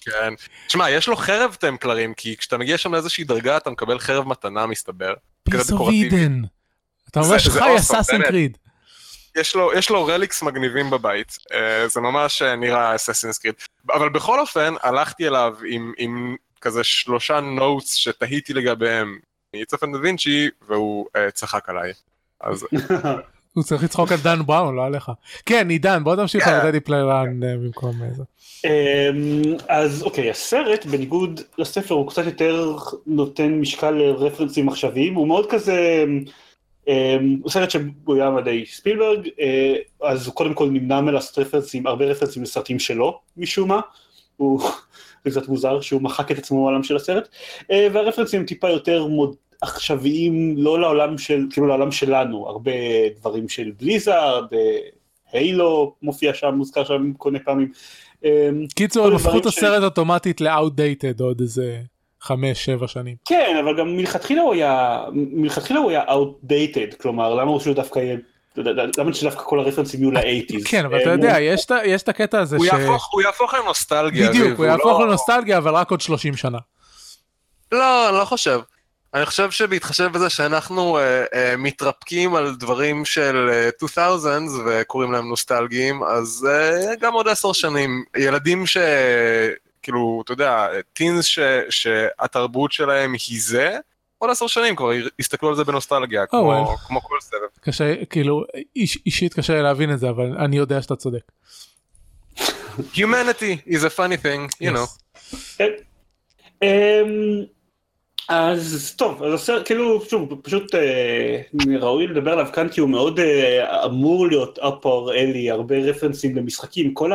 כן, תשמע, יש לו חרב טמפלרים, כי כשאתה מגיע שם לאיזושהי דרגה, אתה מקבל חרב מתנה, מסתבר. Piece of Eden. אתה ממש חי Assassin's Creed. יש לו, יש לו relics מגניבים בבית, uh, זה ממש אה, נראה Assassin's Creed. אבל בכל אופן, הלכתי אליו עם, עם כזה שלושה notes שתהיתי לגביהם מצפן דה וינצ'י, והוא uh, צחק עליי. אז... [laughs] הוא צריך לצחוק על דן בראון, לא עליך. כן, עידן, בוא תמשיך על Ready Player One במקום זה. אמ, אז אוקיי, הסרט, בניגוד לספר, הוא קצת יותר נותן משקל ל references עכשוויים, הוא מאוד כזה... אמ, הוא סרט שבוים על ידי ספילברג, אה, אז הוא קודם כל נמנע מלעשות רפרנסים, הרבה רפרנסים לסרטים שלו, משום מה. הוא זה קצת מוזר שהוא מחק את עצמו מהעולם של הסרט, אה, והרפרנסים טיפה יותר מוד... עכשוויים, לא לעולם של, כאילו לעולם שלנו, הרבה דברים של בליזארד, הילו מופיע שם, מוזכר שם כל מיני פעמים. קיצור, הם הפכו את הסרט אוטומטית ל-outdated עוד איזה חמש שבע שנים. כן אבל גם מלכתחילה הוא היה מלכתחילה הוא היה outdated כלומר למה הוא דווקא יהיה. למה שדווקא כל הרפרנסים יהיו לאייטיז. כן אבל אתה יודע יש את הקטע הזה הוא ש... יהפוך- הוא יהפוך לנוסטלגיה. בדיוק הוא יהפוך לא- לנוסטלגיה אבל רק עוד 30 שנה. לא, אני לא חושב. אני חושב שבהתחשב בזה שאנחנו אה, אה, מתרפקים על דברים של אה, 2000s וקוראים להם נוסטלגיים, אז אה, גם עוד עשר שנים, ילדים ש... כאילו, אתה יודע, טינס ש... שהתרבות שלהם היא זה, עוד עשר שנים כבר יסתכלו על זה בנוסטלגיה, כמו, well. כמו כל סבב. קשה כאילו איש, אישית קשה להבין את זה אבל אני יודע שאתה צודק. Humanity is a funny thing, you know. Yes. כן. אמ, אז טוב, אז הסרט כאילו שוב פשוט אה, ראוי לדבר עליו כאן כי הוא מאוד אה, אמור להיות upper alley, הרבה רפרנסים למשחקים, כל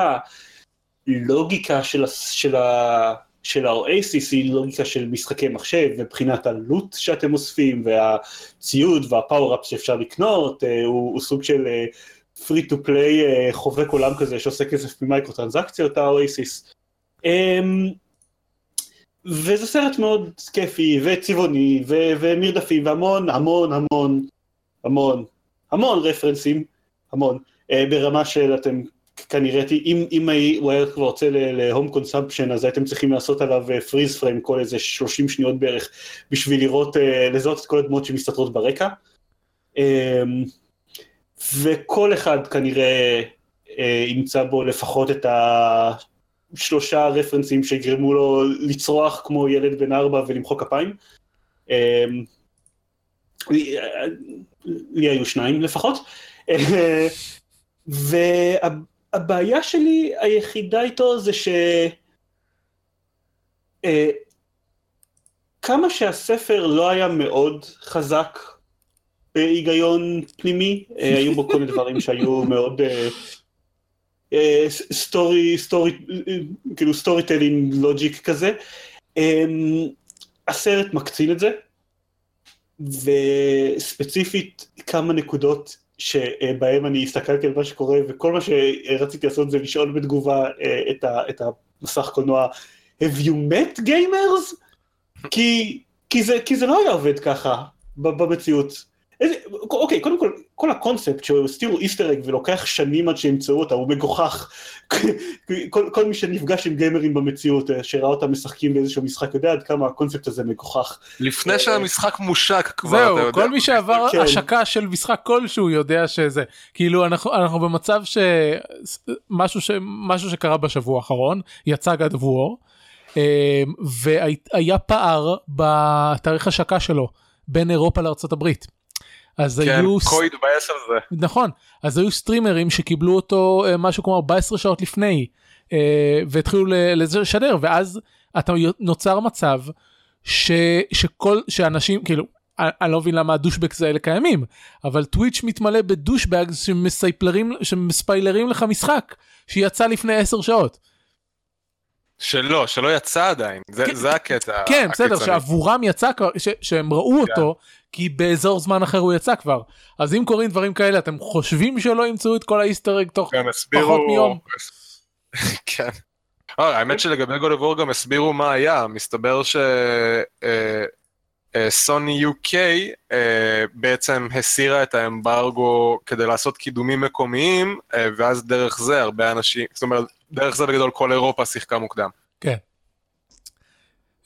הלוגיקה של, של, ה, של האוייסיס היא לוגיקה של משחקי מחשב מבחינת הלוט שאתם אוספים והציוד והפאוור-אפ שאפשר לקנות, אה, הוא, הוא סוג של אה, free to play אה, חובק עולם כזה שעושה כסף ממיקרו טרנזקציות האוייסיס. אמ, וזה סרט מאוד כיפי וצבעוני ו- ומרדפים והמון המון המון המון המון רפרנסים המון ברמה של אתם כנראה אם, אם הוא היה כבר רוצה ל home consumption אז הייתם צריכים לעשות עליו freeze frame כל איזה 30 שניות בערך בשביל לראות אה, לזהות את כל הדמות שמסתתרות ברקע. אה, וכל אחד כנראה אה, ימצא בו לפחות את ה... שלושה references שיגרמו לו לצרוח כמו ילד בן ארבע ולמחוא כפיים. אמ, לי היו שניים לפחות. אה, והבעיה שלי היחידה איתו זה ש... אה, כמה שהספר לא היה מאוד חזק בהיגיון פנימי, אה, היו בו כל מיני דברים שהיו מאוד אה, אה, story, story, כאילו storytelling logic כזה. אמ, הסרט מקצין את זה, וספציפית כמה נקודות שבהם אני הסתכלתי על מה שקורה וכל מה שרציתי לעשות זה לשאול בתגובה אה, את, ה, את המסך קולנוע have you met gamers? כי, כי, זה, כי זה לא היה עובד ככה במציאות. איזה, אוקיי, קודם כל, כל הקונספט שהסתירו איסטר אג ולוקח שנים עד שימצאו אותה, הוא מגוחך. [laughs] כל, כל מי שנפגש עם גיימרים במציאות, אה, שראה אותם משחקים באיזשהו משחק, יודע עד כמה הקונספט הזה מגוחך. לפני שהמשחק מושק כבר, אתה זהו יודע. כל מי שעבר כן. השקה של משחק כלשהו יודע שזה כאילו אנחנו אנחנו במצב שמשהו שמשהו שקרה בשבוע האחרון יצא God of War אה, והיה פער בתאריך השקה שלו בין אירופה לארצות הברית. אז כן, היו קויד בעשר זה. נכון אז היו סטרימרים שקיבלו אותו אה, משהו כמו 14 שעות לפני אה, והתחילו לשדר ואז אתה נוצר מצב ש, שכל שאנשים כאילו אני לא מבין למה הדושבקס האלה קיימים אבל טוויץ' מתמלא שמסייפלרים שמספיילרים לך משחק שיצא לפני 10 שעות. שלא, שלא יצא עדיין, זה- כן, זה הקטע. כן בסדר. שעבורם יצא כבר ש, שהם ראו כן. אותו כי באזור זמן אחר הוא יצא כבר אז אם קורים דברים כאלה אתם חושבים שלא ימצאו את כל האיסטר אג תוך גם הסבירו... פחות מיום. [laughs] כן. אה, האמת שלגבי God of War גם הסבירו מה היה, מסתבר ש... אה, אה, סוני UK אה, בעצם הסירה את האמברגו כדי לעשות קידומים מקומיים, אה, ואז דרך זה הרבה אנשים, זאת אומרת, דרך זה בגדול כל אירופה שיחקה מוקדם. כן.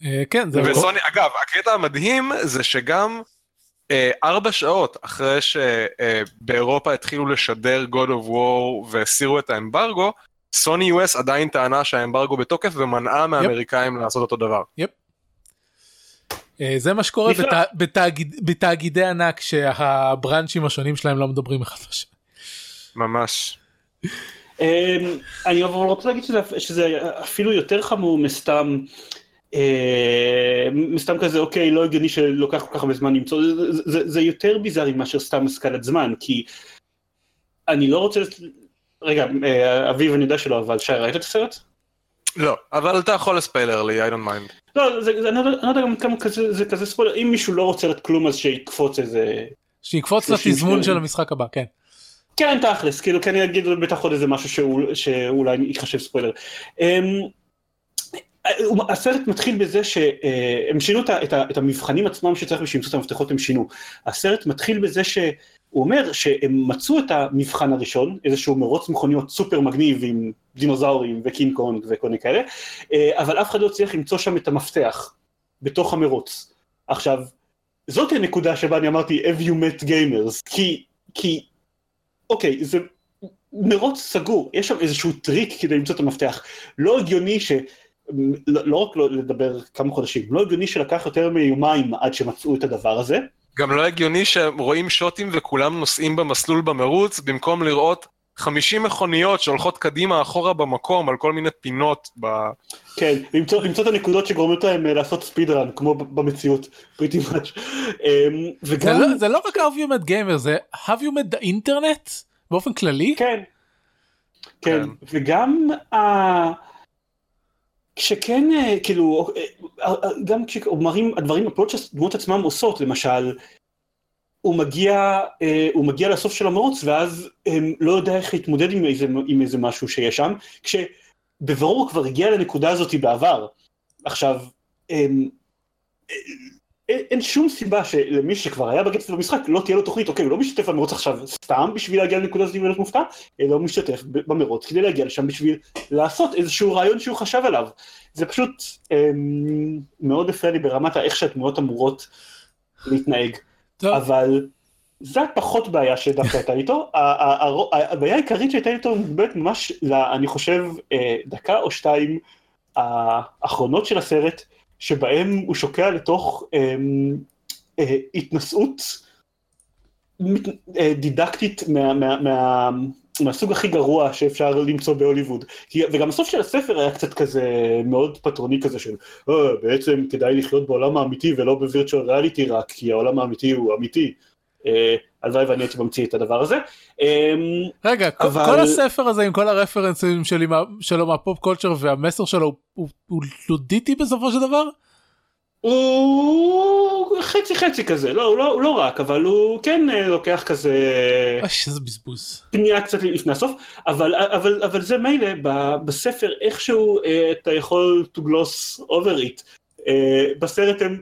אה, כן זה וסוני, אגב, הקטע המדהים זה שגם אה, ארבע שעות אחרי שבאירופה התחילו לשדר God of War והסירו את האמברגו, סוני US עדיין טענה שהאמברגו בתוקף ומנעה מהאמריקאים לעשות אותו דבר. אה, זה מה שקורה. בת, בתאגיד, בתאגידי ענק שהברנצ'ים השונים שלהם לא מדברים אחד לשני. ממש. אמ, אני אבל רוצה להגיד שזה, שזה אפילו יותר חמור מסתם, אה, מסתם כזה אוקיי לא הגיוני שלוקח כל כך הרבה זמן למצוא, זה, זה, זה, זה יותר ביזארי מאשר סתם השכלת זמן כי אני לא רוצה, רגע אה, אביב אני יודע שלא אבל שי ראית את הסרט? לא, אבל אתה יכול לספיילר לי, I don't mind. לא, זה, זה, אני, לא, יודע- לא יודע גם כמה כזה, זה כזה ספוילר, אם מישהו לא רוצה לראות כלום אז שיקפוץ איזה, שיקפוץ 30 לתזמון. של המשחק הבא כן. כן תכלס, כאילו כן יגיד בטח עוד איזה משהו שאול, שאולי ייחשב ספוילר. אמ, הסרט מתחיל בזה שהם שינו את המבחנים עצמם שצריך בשביל למצוא את המפתחות הם שינו. הסרט מתחיל בזה שהוא אומר שהם מצאו את המבחן הראשון, איזשהו מרוץ מכוניות סופר מגניב עם דינוזאורים וקינג קונג וכל מיני כאלה, אבל אף אחד לא הצליח למצוא שם את המפתח בתוך המרוץ. עכשיו, זאת הנקודה שבה אני אמרתי have you met gamers, כי, כי, אוקיי, זה מרוץ סגור, יש שם איזשהו טריק כדי למצוא את המפתח. לא הגיוני ש... לא, לא רק לא לדבר כמה חודשים, לא הגיוני שלקח יותר מיומיים עד שמצאו את הדבר הזה. גם לא הגיוני שרואים שוטים וכולם נוסעים במסלול במרוץ, במקום לראות 50 מכוניות שהולכות קדימה אחורה במקום על כל מיני פינות ב... כן, למצוא, למצוא את הנקודות שגורמות להם אה, לעשות ספיד רן כמו במציאות, פריטי מאץ'. וגם... זה, לא, זה לא רק have you met gamer, זה have you met the internet באופן כללי? כן, כן, כן. וגם ה... כשכן, אה, כאילו, אה, גם כשאומרים הדברים, הפעולות שהדמות עצמם עושות, למשל, הוא מגיע, אה, הוא מגיע לסוף של המרוץ ואז הם לא יודע איך להתמודד עם איזה, עם איזה משהו שיש שם, כשבברור הוא כבר הגיע לנקודה הזאת בעבר. עכשיו, אין, אין שום סיבה שלמי שכבר היה בקצב במשחק לא תהיה לו תוכנית, אוקיי, הוא לא משתתף במרוץ עכשיו סתם בשביל להגיע לנקודה הזאת ולהיות מופתע, אלא הוא משתתף במרוץ כדי להגיע לשם בשביל לעשות איזשהו רעיון שהוא חשב עליו. זה פשוט אמ, מאוד הפריע לי ברמת איך שהתמונות אמורות להתנהג. טוב. אבל זה פחות בעיה שדווקא הייתה איתו, הבעיה העיקרית שהייתה איתו באמת ממש, אני חושב, אה, דקה או שתיים האחרונות של הסרט, שבהם הוא שוקע לתוך אמ, אה, התנשאות אה, דידקטית מה, מה, מה, מהסוג הכי גרוע שאפשר למצוא בהוליווד. וגם הסוף של הספר היה קצת כזה מאוד פטרוני כזה של oh, בעצם כדאי לחיות בעולם האמיתי ולא בווירטואל ריאליטי רק, כי העולם האמיתי הוא אמיתי. אה, הלוואי ואני הייתי ממציא את הדבר הזה. אמ, רגע, אבל... כל הספר הזה עם כל הרפרנסים שלי, שלו מהפופ קולצ'ר והמסר שלו הוא לודיטי בסופו של דבר? הוא חצי חצי כזה, לא, הוא לא, הוא לא רק, אבל הוא כן אה, לוקח כזה... איזה בזבוז. פנייה קצת לפני הסוף, אבל, אבל, אבל זה מילא, בספר איכשהו אה, אתה יכול to gloss over it. אה, בסרט הם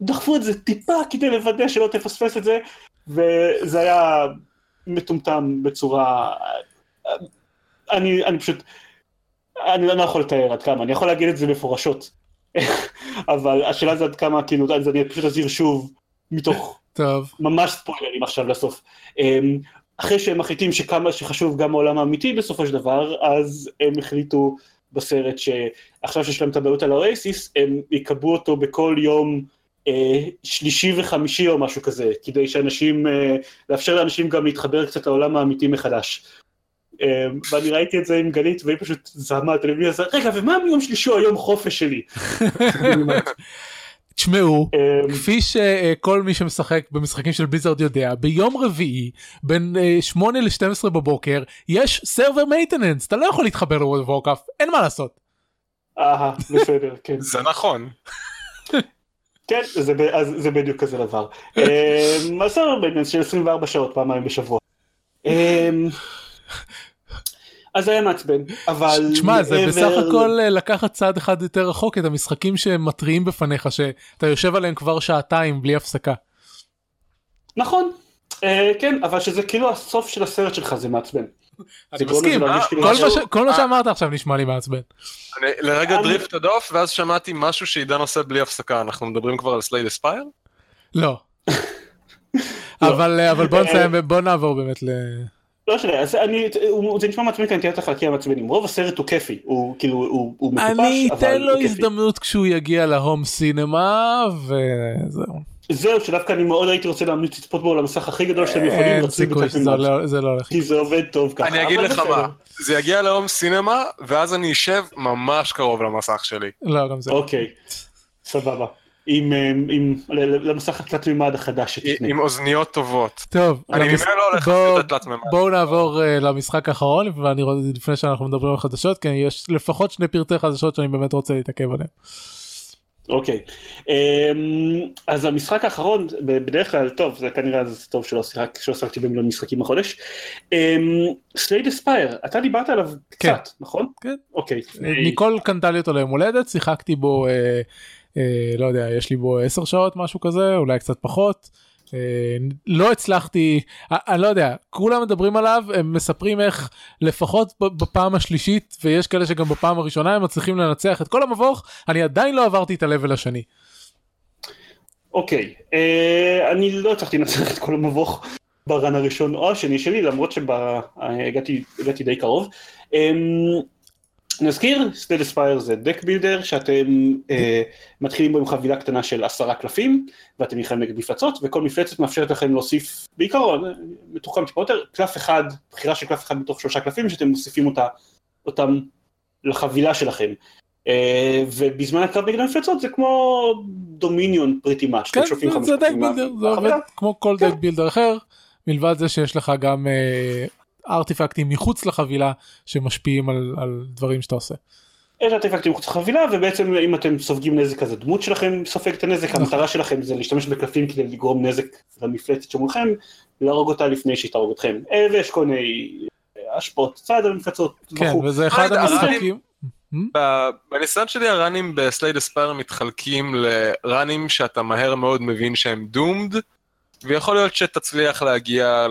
דחפו את זה טיפה כדי לוודא שלא תפספס את זה, וזה היה מטומטם בצורה... אני, אני פשוט... אני לא יכול לתאר עד כמה, אני יכול להגיד את זה מפורשות. אבל השאלה זה עד כמה, כאילו, אז אני פשוט אזהיר שוב, מתוך טוב. ממש ספוילרים עכשיו לסוף. אמ, אחרי שהם מחליטים שכמה שחשוב גם העולם האמיתי בסופו של דבר, אז הם החליטו בסרט שעכשיו שיש להם את הבעיות על האוייסיס, הם יקבעו אותו בכל יום אה, שלישי וחמישי או משהו כזה, כדי שאנשים, אה, לאפשר לאנשים גם להתחבר קצת לעולם האמיתי מחדש. אמ, ואני ראיתי את זה עם גלית והיא פשוט זעמה טלוויזיה, רגע ומה מיום שלישי או היום חופש שלי? [laughs] תשמעו, אמ, כפי שכל מי שמשחק במשחקים של בליזרד יודע, ביום רביעי בין 8 אה, ל-12 בבוקר יש server maintenance, אתה לא יכול להתחבר ל World of Warcraft, אין מה לעשות. אהה, בסדר, כן. זה נכון. [laughs] כן, זה בדיוק כזה דבר. [laughs] אז server maintenance של 24 שעות פעמיים בשבוע. אז היה מעצבן, אבל... תשמע, זה בסך הכל אה, לקחת צעד אחד יותר רחוק את המשחקים שמתריעים בפניך שאתה יושב עליהם כבר שעתיים בלי הפסקה. נכון, אה, כן, אבל שזה כאילו הסוף של הסרט שלך זה מעצבן. אני מסכים, אה, כאילו כל מה שאמרת עכשיו נשמע לי מעצבן. לרגע דריפט הדוף ואז שמעתי משהו שעידן עושה בלי הפסקה, אנחנו מדברים כבר על Slay the Spire? לא. [laughs] אבל בוא נסיים, בוא נעבור באמת ל... לא משנה, אז אני, זה נשמע מעצבן כי אני תהיה את החלקים המעצבנים, רוב הסרט הוא כיפי, הוא כאילו, הוא, הוא מטופש, אני אתן לו הזדמנות כשהוא יגיע להום סינמה, וזהו. זהו, שדווקא אני מאוד הייתי רוצה להמליץ לצפות בו למסך הכי גדול שאתם יכולים. אין סיכוי שזה לא הולך. כי זה עובד טוב ככה. אני אגיד לך מה, זה יגיע להום סינמה, ואז אני אשב ממש קרוב למסך שלי. לא, גם זה. אוקיי, סבבה. עם, אה, עם, למסך התלת מימד החדש שתקנה. עם אוזניות טובות. טוב, אני ממילא לא הולך לעשות את התלת מימד. בואו נעבור uh, למשחק האחרון ואני רואה לפני שאנחנו מדברים על חדשות כי יש לפחות שני פרטי חדשות שאני באמת רוצה להתעכב עליהם. אוקיי, אמ, אז המשחק האחרון, בדרך כלל, טוב, זה כנראה זה טוב שלא שיחק, שלא שיחקתי במיליון משחקים החודש. Slay the Spire, אתה דיברת עליו כן. קצת, נכון? כן. אוקיי. ניקול קנתה לי אותו ליום הולדת, שיחקתי בו, אה, אה, לא יודע, יש לי בו 10 שעות, משהו כזה, אולי קצת פחות. אה, לא הצלחתי, אה, אני לא יודע, כולם מדברים עליו, הם מספרים איך לפחות בפעם השלישית, ויש כאלה שגם בפעם הראשונה הם מצליחים לנצח את כל המבוך, אני עדיין לא עברתי את ה-level השני. אוקיי, אה, אני לא הצלחתי לנצח את כל המבוך ב run הראשון או השני שלי, למרות שהגעתי די קרוב. נזכיר, Slay the Spire זה deck builder שאתם אה, מתחילים בו עם חבילה קטנה של עשרה קלפים ואתם נלחמים נגד מפלצות וכל מפלצת מאפשרת לכם להוסיף בעיקרון, מתוחם טיפה יותר, קלף אחד, בחירה של קלף אחד מתוך שלושה קלפים שאתם מוסיפים אותה, אותם לחבילה שלכם. אה, ובזמן הקרב נגד המפלצות זה כמו Dominion pretty much. כן, זה, זה deck builder, זה עובד כמו כל כן. deck builder אחר, מלבד זה שיש לך גם אה, ארטיפקטים מחוץ לחבילה שמשפיעים על, על דברים שאתה עושה. יש ארטיפקטים מחוץ לחבילה ובעצם אם אתם סופגים נזק אז הדמות שלכם סופגת את הנזק, נכון. המטרה שלכם זה להשתמש בקלפים כדי לגרום נזק למפלצת שמולכם, להרוג אותה לפני שהיא תהרוג אתכם. ויש כל מיני אה, השפעות צד על המפלצות. כן. וזה אחד המשחקים. בניסיון שלי הראנים בסלייד אספייר מתחלקים לראנים שאתה מהר מאוד מבין שהם דומד, ויכול להיות שתצליח להגיע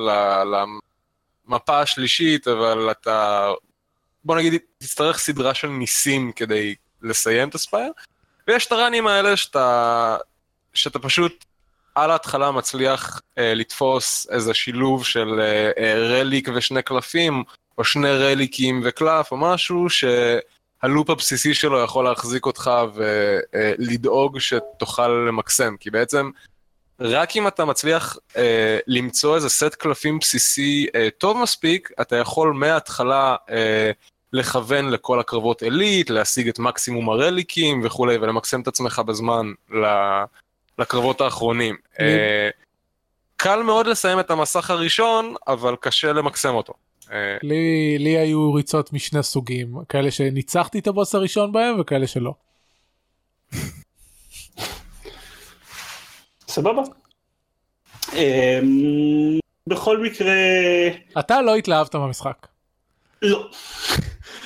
למפה השלישית, אבל אתה, בוא נגיד, תצטרך סדרה של ניסים כדי לסיים את אספייר, ויש את הראנים האלה שאתה, שאתה פשוט על ההתחלה מצליח אה, לתפוס איזה שילוב של אה, אה, רליק ושני קלפים, או שני רליקים וקלף או משהו, ש... הלופ הבסיסי שלו יכול להחזיק אותך ולדאוג שתוכל למקסם, כי בעצם רק אם אתה מצליח אה, למצוא איזה סט קלפים בסיסי אה, טוב מספיק, אתה יכול מההתחלה אה, לכוון לכל הקרבות עילית, להשיג את מקסימום הרליקים וכולי, ולמקסם את עצמך בזמן ל- לקרבות האחרונים. אה, קל מאוד לסיים את המסך הראשון, אבל קשה למקסם אותו. אה, לי, לי היו ריצות משני סוגים, כאלה שניצחתי את הבוס הראשון בהם וכאלה שלא. [laughs] סבבה. אמ, בכל מקרה, אתה לא התלהבת מהמשחק. לא.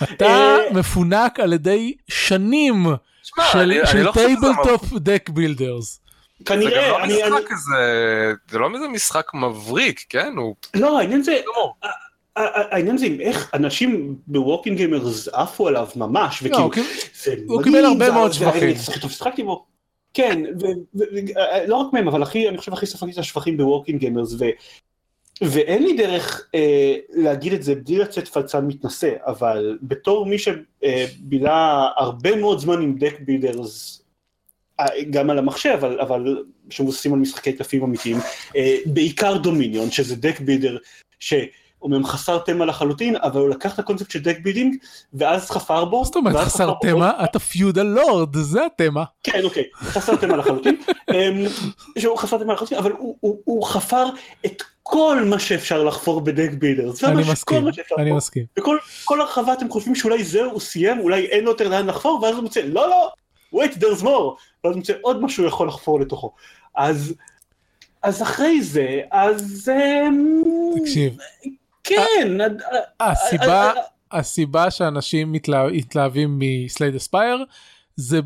אתה אה, מפונק על ידי שנים של, לא tabletop deck builders. זה גם כנראה, לא משחק כזה, זה לא איזה משחק מבריק, כן? הוא לא, העניין זה, ה- העניין זה עם איך אנשים ב Walking Gamers עפו עליו ממש, לא, וכאילו, הוא קיבל- הרבה מאוד שבחים. כן, ו- ו- ו- לא רק מהם, אבל הכי, אני חושב הכי ספגתי את השבחים ב Working Gamers, ואין לי דרך אה, להגיד את זה בלי לצאת פלצן מתנשא, אבל בתור מי שבילה הרבה מאוד זמן עם deck builders, אה, גם על המחשב, אבל, אבל שמבוססים על משחקי קלפים אמיתיים, אה, בעיקר Dominion, שזה deck builder, שאומנם חסר תמה לחלוטין, אבל הוא לקח את הקונספט של deck building, ואז חפר בו, זאת אומרת חסר תמה? אתה פיודל לורד, זה התמה. כן, אוקיי, חסר תמה לחלוטין, [laughs] אמ, שהוא חסר תמה לחלוטין, אבל הוא, הוא, הוא חפר את כל מה שאפשר לחפור בדק בילדר, זה אני מסכים, אני מסכים. וכל כל הרחבה אתם חושבים שאולי זהו, הוא סיים, אולי אין לו יותר לאן לחפור, ואז הוא מוצא, לא, לא, wait, there's more, ואז הוא מוצא עוד משהו יכול לחפור לתוכו, אז, אז אחרי זה, אז, אמ, תקשיב, כן, עד- הסיבה, אה, הסיבה שאנשים מתלה- מתלהבים מסלייד אספייר זה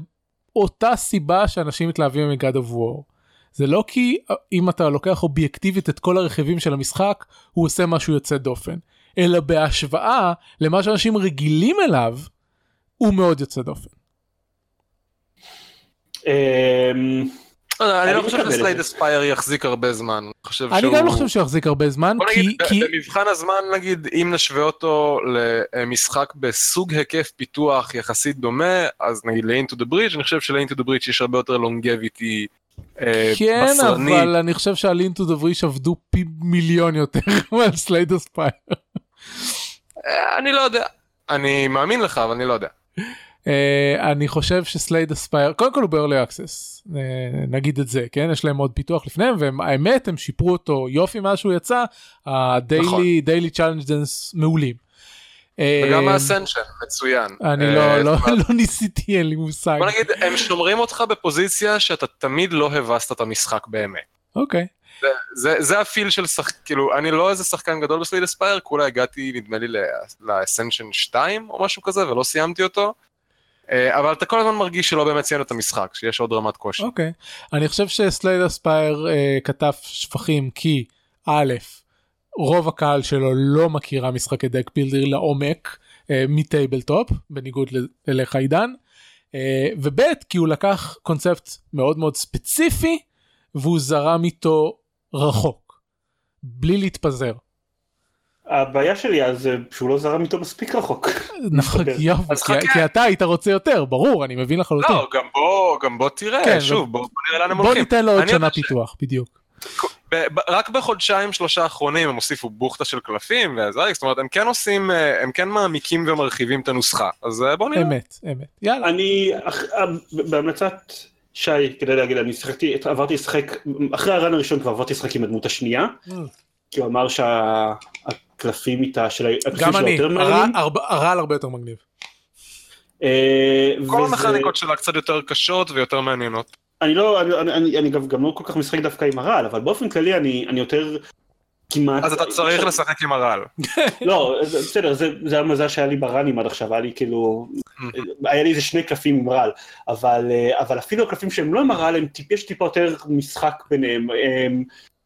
אותה סיבה שאנשים מתלהבים מגד אוף וור. זה לא כי אה, אם אתה לוקח אובייקטיבית את כל הרכיבים של המשחק הוא עושה משהו יוצא דופן אלא בהשוואה למה שאנשים רגילים אליו הוא מאוד יוצא דופן. לא יודע, אני לא חושב שסלייד. אספייר יחזיק הרבה זמן. אני. גם לא חושב שהוא יחזיק הרבה זמן כי, במבחן הזמן נגיד, אם נשווה אותו למשחק בסוג היקף פיתוח יחסית דומה, אז נגיד ל-Into the Bridge, אני חושב של-Into the Bridge יש הרבה יותר לונגביטי אה, כן. אבל אני חושב שהלינטו דבריש עבדו פי מיליון יותר [laughs] מהסלייד אספייר. אה, אני לא יודע. אני מאמין לך, אבל אני לא יודע. אה, אני חושב ש Slay the Spire קודם כל הוא ב-early access אה, נגיד את זה כן יש להם עוד פיתוח לפניהם והאמת הם שיפרו אותו יופי מאז שהוא יצא ה daily. Daily challenges מעולים. אה, וגם אה, ה Ascension, מצוין. אני אה, לא, לא, [laughs] לא ניסיתי, אין לי מושג. בוא נגיד, הם שומרים אותך בפוזיציה שאתה תמיד לא הבסת את המשחק באמת. אוקיי. זה, זה, זה ה feel של שחק... כאילו, אני לא איזה שחקן גדול ב Slay the Spire, כולה הגעתי, נדמה לי, ל Ascension 2 או משהו כזה, ולא סיימתי אותו. אה, אבל אתה כל הזמן מרגיש שלא באמת סיימת את המשחק, שיש עוד רמת קושי. אוקיי. אני חושב ש Slay the Spire אה, קטף שבחים כי א', רוב הקהל שלו לא מכירה משחקי deck builder לעומק אה, מ table top, בניגוד אליך עידן. אה, וב' כי הוא לקח קונספט מאוד מאוד ספציפי והוא זרם איתו רחוק. בלי להתפזר. הבעיה שלי אז זה שהוא לא זרם איתו מספיק רחוק. נכון. [laughs] יופי, כי-. כי אתה היית רוצה יותר, ברור, אני מבין לחלוטין. לא, גם בוא, גם בוא תראה, כן, שוב, בוא, בוא נראה לאן הם בוא הולכים. ניתן לו עוד שנה ש- פיתוח, בדיוק. ב- ב- רק בחודשיים שלושה האחרונים הם הוסיפו בוכטה של קלפים, וזה, זאת אומרת, הם כן עושים, אה, הם כן מעמיקים ומרחיבים את הנוסחה, אז אה, בוא נראה. אמת, אמת. יאללה. אני, אח- בהמלצת שי, כדי להגיד, אני שיחקתי, עברתי לשחק, אחרי הרן הראשון כבר עברתי לשחק עם הדמות השנייה, כי הוא אמר שהקלפים איתה, של הקלפים גם אני, יותר הרע- מעניינים. הרבה- הרעל הרבה יותר מגניב. אה, כל וזה- המכניקות שלה קצת יותר קשות ויותר מעניינות. אני לא, אני, אני, אני, אני גם, גם לא כל כך משחק דווקא עם הרעל, אבל באופן כללי אני, אני יותר כמעט... אז אתה צריך לשחק עם הרעל. [laughs] לא, בסדר, זה, זה המזל שהיה לי ברנים עד עכשיו, היה לי כאילו, היה לי איזה שני קלפים עם רעל, אבל, אה, אבל אפילו הקלפים שהם לא עם הרעל, הם טיפ, יש טיפה יותר משחק ביניהם, הם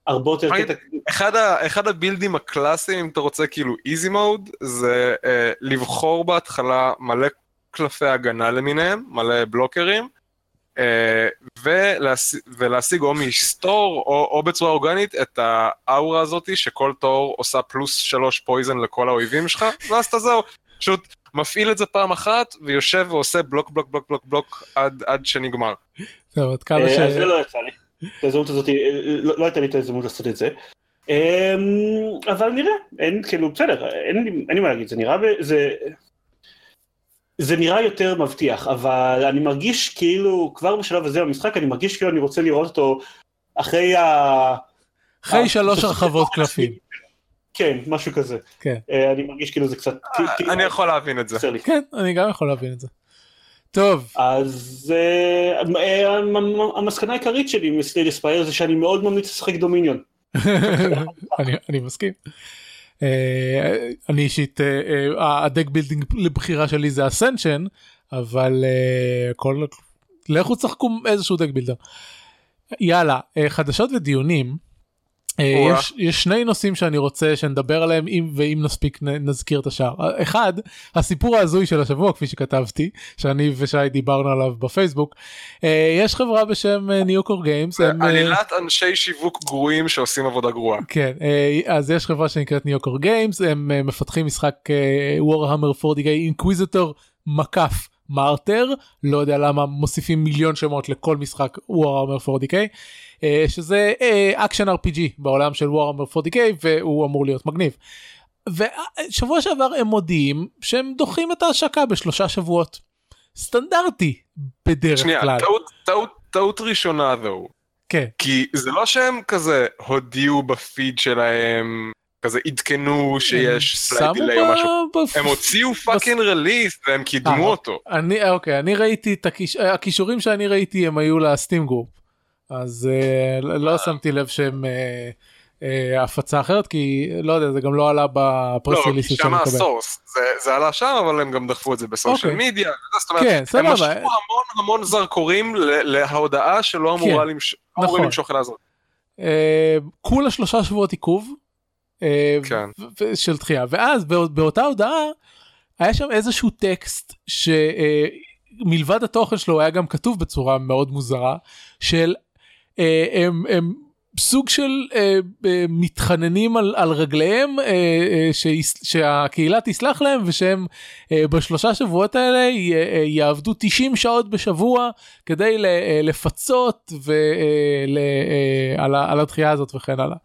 הרבה יותר אוקיי. קטע, אחד, ה, אחד הבילדים הקלאסיים, אם אתה רוצה כאילו איזי מוד, זה אה, לבחור בהתחלה מלא קלפי הגנה למיניהם, מלא בלוקרים, אה, ולהש, ולהשיג או מסטור או, או בצורה אורגנית את האאורה הזאתי שכל תור עושה פלוס שלוש פויזן לכל האויבים שלך, ואז אתה זהו, פשוט מפעיל את זה פעם אחת ויושב ועושה בלוק בלוק בלוק בלוק בלוק עד, עד שנגמר. טוב, עד כמה אה, ש... זה לא יצא לי, את ההזדמנות הזאת, אה, לא לא הייתה לי את ההזדמנות לעשות את זה, אה, אבל נראה, אין כאילו, בסדר, אין לי- אין לי מה להגיד, זה נראה, ב- זה... זה נראה יותר מבטיח, אבל אני מרגיש כאילו, כבר בשלב הזה במשחק, אני מרגיש כאילו אני רוצה לראות אותו אחרי ה... אחרי אה, שלוש [laughs] הרחבות קלפים. כן, משהו כזה. כן. אה, אני מרגיש כאילו זה קצת... אני יכול להבין את זה. כן, אני גם יכול להבין את זה. טוב, אז אה, המ- המסקנה העיקרית שלי מ Slay the Spire זה שאני מאוד ממליץ לשחק Dominion. [laughs] אני, אני מסכים. אה, אני אישית, אה, ה deck building לבחירה שלי זה Ascension, אבל כל... לכו תשחקו איזשהו deck builder. יאללה, חדשות ודיונים. אה. יש, יש שני נושאים שאני רוצה שנדבר עליהם אם ואם נספיק נזכיר את השאר. אחד, הסיפור ההזוי של השבוע כפי שכתבתי, שאני ושי דיברנו עליו בפייסבוק. אה, יש חברה בשם Neocore Games. עלילת אנשי שיווק גרועים שעושים עבודה גרועה. כן, אה, אז יש חברה שנקראת Neocore Games, הם אה, מפתחים משחק Warhammer 40K אינקוויזיטור מקף Martyr, לא יודע למה מוסיפים מיליון שמות לכל משחק Warhammer 40K, אה, שזה action RPG בעולם של Warhammer 40K והוא אמור להיות מגניב. ושבוע שעבר הם מודיעים שהם דוחים את ההשקה בשלושה שבועות. סטנדרטי בדרך שנייה, כלל. טעות, טעות, טעות ראשונה though. כן. כי זה לא שהם כזה הודיעו בפיד שלהם, כזה עדכנו שיש slight delay או משהו. בפ- הם הוציאו פאקינג רליס והם קידמו אה, אותו. אני אוקיי אני ראיתי את הכיש... הכישורים שאני ראיתי הם היו לסטים גרופ אז אה, לא שמתי לב שהם אה, אה, הפצה אחרת כי לא יודע זה גם לא עלה בפרס לא, כי ריליסט שאני שם מקבל. הסורס, זה- זה עלה שם אבל הם גם דחפו את זה בסושיאל אוקיי. מדיה, זאת אומרת, כן הם משכו המון המון זרקורים להודעה שלא אמורה כן, למש- נכון. למשוך אל הזרק. אה, כולה שלושה שבועות עיכוב אה, כן. של דחייה ואז בא- באותה הודעה היה שם איזשהו טקסט שמלבד התוכן שלו היה גם כתוב בצורה מאוד מוזרה של אה, הם, הם סוג של אה, אה, מתחננים על, על רגליהם אה, אה, שהקהילה תסלח להם ושהם אה, בשלושה שבועות האלה י, אה, יעבדו 90 שעות בשבוע כדי ל, אה, לפצות ו, אה, אה, על, על הדחייה הזאת וכן הלאה.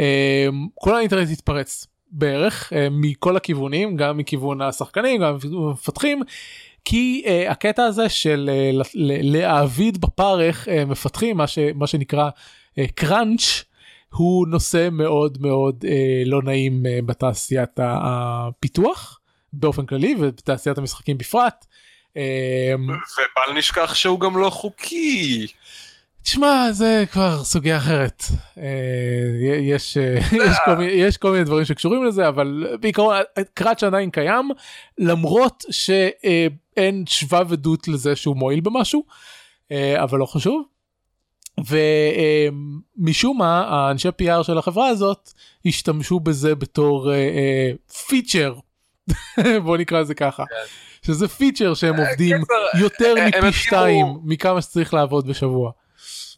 אה, כל האינטרנט התפרץ בערך אה, מכל הכיוונים גם מכיוון השחקנים גם המפתחים כי uh, הקטע הזה של uh, ל- להעביד בפרך uh, מפתחים מה, ש, מה שנקרא קראנץ' הוא נושא מאוד מאוד uh, לא נעים uh, בתעשיית הפיתוח באופן כללי ובתעשיית המשחקים בפרט. אה, ובל נשכח שהוא גם לא חוקי. תשמע זה כבר סוגיה אחרת אה, יש יש כל מיני יש כל מיני דברים שקשורים לזה אבל בעיקרון קראץ' עדיין קיים למרות שאין שבב עדות לזה שהוא מועיל במשהו אה, אבל לא חשוב. ומשום מה האנשי PR של החברה הזאת השתמשו בזה בתור פיצ'ר [laughs] בוא נקרא לזה ככה שזה פיצ'ר שהם עובדים יותר מפי שתיים מכמה שצריך לעבוד בשבוע.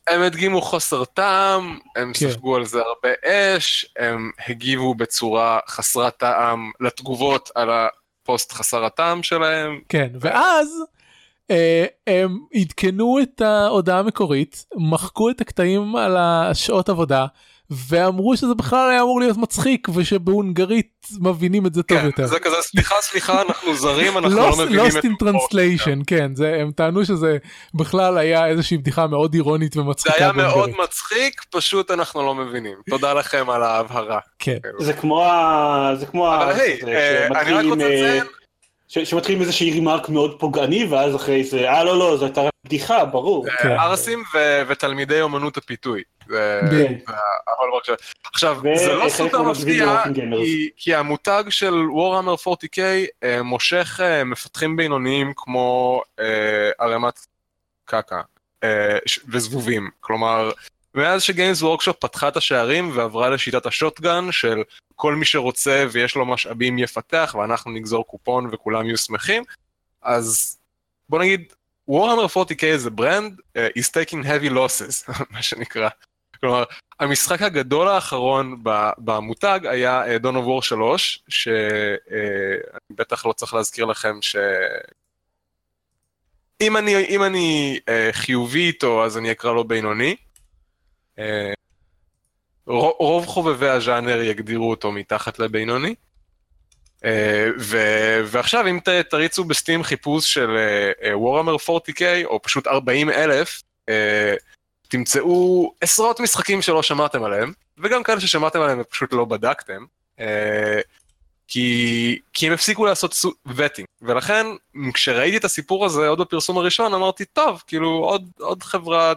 הם הדגימו חוסר טעם, הם כן. ספגו על זה הרבה אש, הם הגיבו בצורה חסרת טעם לתגובות על הפוסט חסר הטעם שלהם. כן, ואז אה, הם עדכנו את ההודעה המקורית, מחקו את הקטעים על השעות עבודה, ואמרו שזה בכלל היה אמור להיות מצחיק ושבהונגרית מבינים את זה טוב כן, יותר. זה כזה סליחה סליחה אנחנו זרים אנחנו לא מבינים את זה. Lost in translation כן זה הם טענו שזה בכלל היה איזושהי בדיחה מאוד אירונית ומצחיקה. זה היה מאוד מצחיק פשוט אנחנו לא מבינים תודה לכם על ההבהרה. כן. זה כמו זה כמו. אבל היי אה, אני רק רוצה לציין. שמתחילים איזושהי רימרק מאוד פוגעני ואז אחרי זה אה לא לא זו הייתה בדיחה ברור. כן. ערסים ותלמידי אומנות הפיתוי. עכשיו זה לא סופר מפתיע כי המותג של וורהמר 40K אה, מושך אה, מפתחים בינוניים כמו אה, ערימת קקה וזבובים כלומר מאז ש Games Workshop פתחה את השערים ועברה לשיטת ה shotgun של כל מי שרוצה ויש לו משאבים יפתח ואנחנו נגזור קופון וכולם יהיו שמחים אז בוא נגיד Warhammer 40K זה brand אה, is taking heavy losses [laughs] מה שנקרא כלומר, המשחק הגדול האחרון במותג היה דון אוף וור 3, שאני בטח לא צריך להזכיר לכם ש... אם אני, אם אני uh, חיובי איתו אז אני אקרא לו בינוני. Uh, רוב חובבי הז'אנר יגדירו אותו מתחת לבינוני. ו, ועכשיו אם ת, תריצו בסטים חיפוש של וורהמר uh, 40K או פשוט 40 אלף, uh, תמצאו עשרות משחקים שלא שמעתם עליהם, וגם כאלה ששמעתם עליהם ופשוט לא בדקתם, אה, כי, כי הם הפסיקו לעשות וטינג, ולכן כשראיתי את הסיפור הזה עוד בפרסום הראשון אמרתי טוב, כאילו עוד, עוד חברה